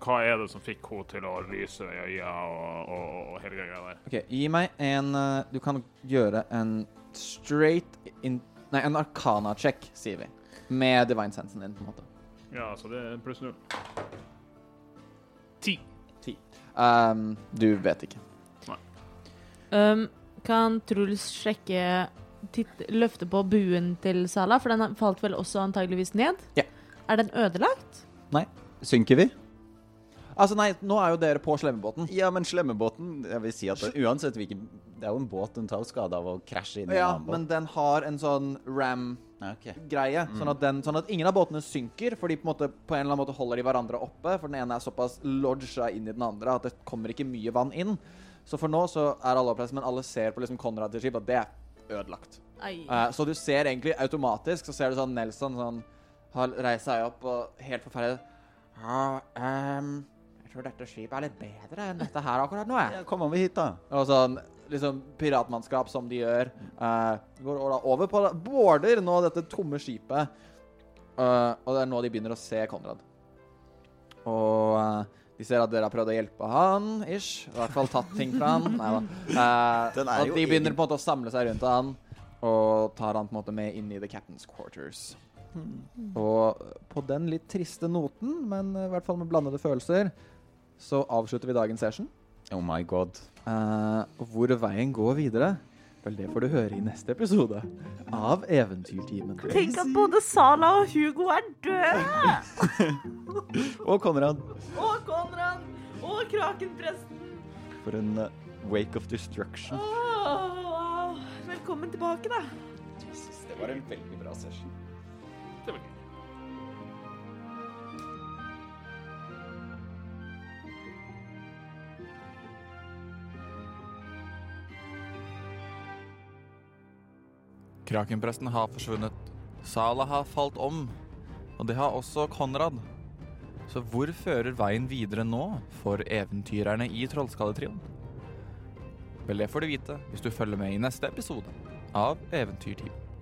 hva- er det som fikk henne til å lyse i øya og, og, og hele greia der. OK, gi meg en eh, Du kan gjøre en straight in Nei, en arcana-check, sier vi. Med divine sensen din, på en måte. Ja, så det er pluss null. Ti. Um, du vet ikke. Um, kan Truls sjekke titt, Løfte på buen til Sala, for den falt vel også antageligvis ned? Ja. Er den ødelagt? Nei. Synker vi? Altså, nei, nå er jo dere på slemmebåten. Ja, men slemmebåten Jeg vil si at det, uansett hvilken Det er jo en båt hun tar skade av å krasje inn i Ja, en annen men den har en sånn ram-greie. mm. Sånn, at den, sånn at ingen av båtene synker, for de på en, måte, på en eller annen måte holder de hverandre oppe. For den ene er såpass lodga inn i den andre at det kommer ikke mye vann inn. Så for nå så er alle oppreist, men alle ser på liksom Konrad til skip at det er ødelagt. Eh, så du ser egentlig automatisk Så ser du sånn Nelson sånn har reist seg opp og helt forferdelig ah, ehm, jeg tror dette skipet er litt bedre enn dette her akkurat nå, jeg. Ja, kom over hit, da. Og sånn liksom piratmannskap som de gjør. Uh, går da over på Bårder nå dette tomme skipet. Uh, og det er nå de begynner å se Konrad. Og uh, de ser at dere har prøvd å hjelpe han, ish. I hvert fall tatt ting fra han. Nei da. Uh, og de begynner på en måte å samle seg rundt han og tar han på en måte med inn i the captain's quarters. Og på den litt triste noten, men i hvert fall med blandede følelser, så avslutter vi dagens session. Oh my god. Eh, hvor veien går videre, vel det får du høre i neste episode av Eventyrtimen. Tenk at både Sala og Hugo er døde! Og Konrad. Og Konrad! Og Krakenpresten! For en uh, wake of destruction. Oh, wow. Velkommen tilbake, da. Det var en veldig bra session. Det var gøy. Krakenpresten har forsvunnet. Sala har falt om. Og det har også Konrad. Så hvor fører veien videre nå for eventyrerne i Trollskalletrioen? Vel, det får du vite hvis du følger med i neste episode av Eventyrtimen.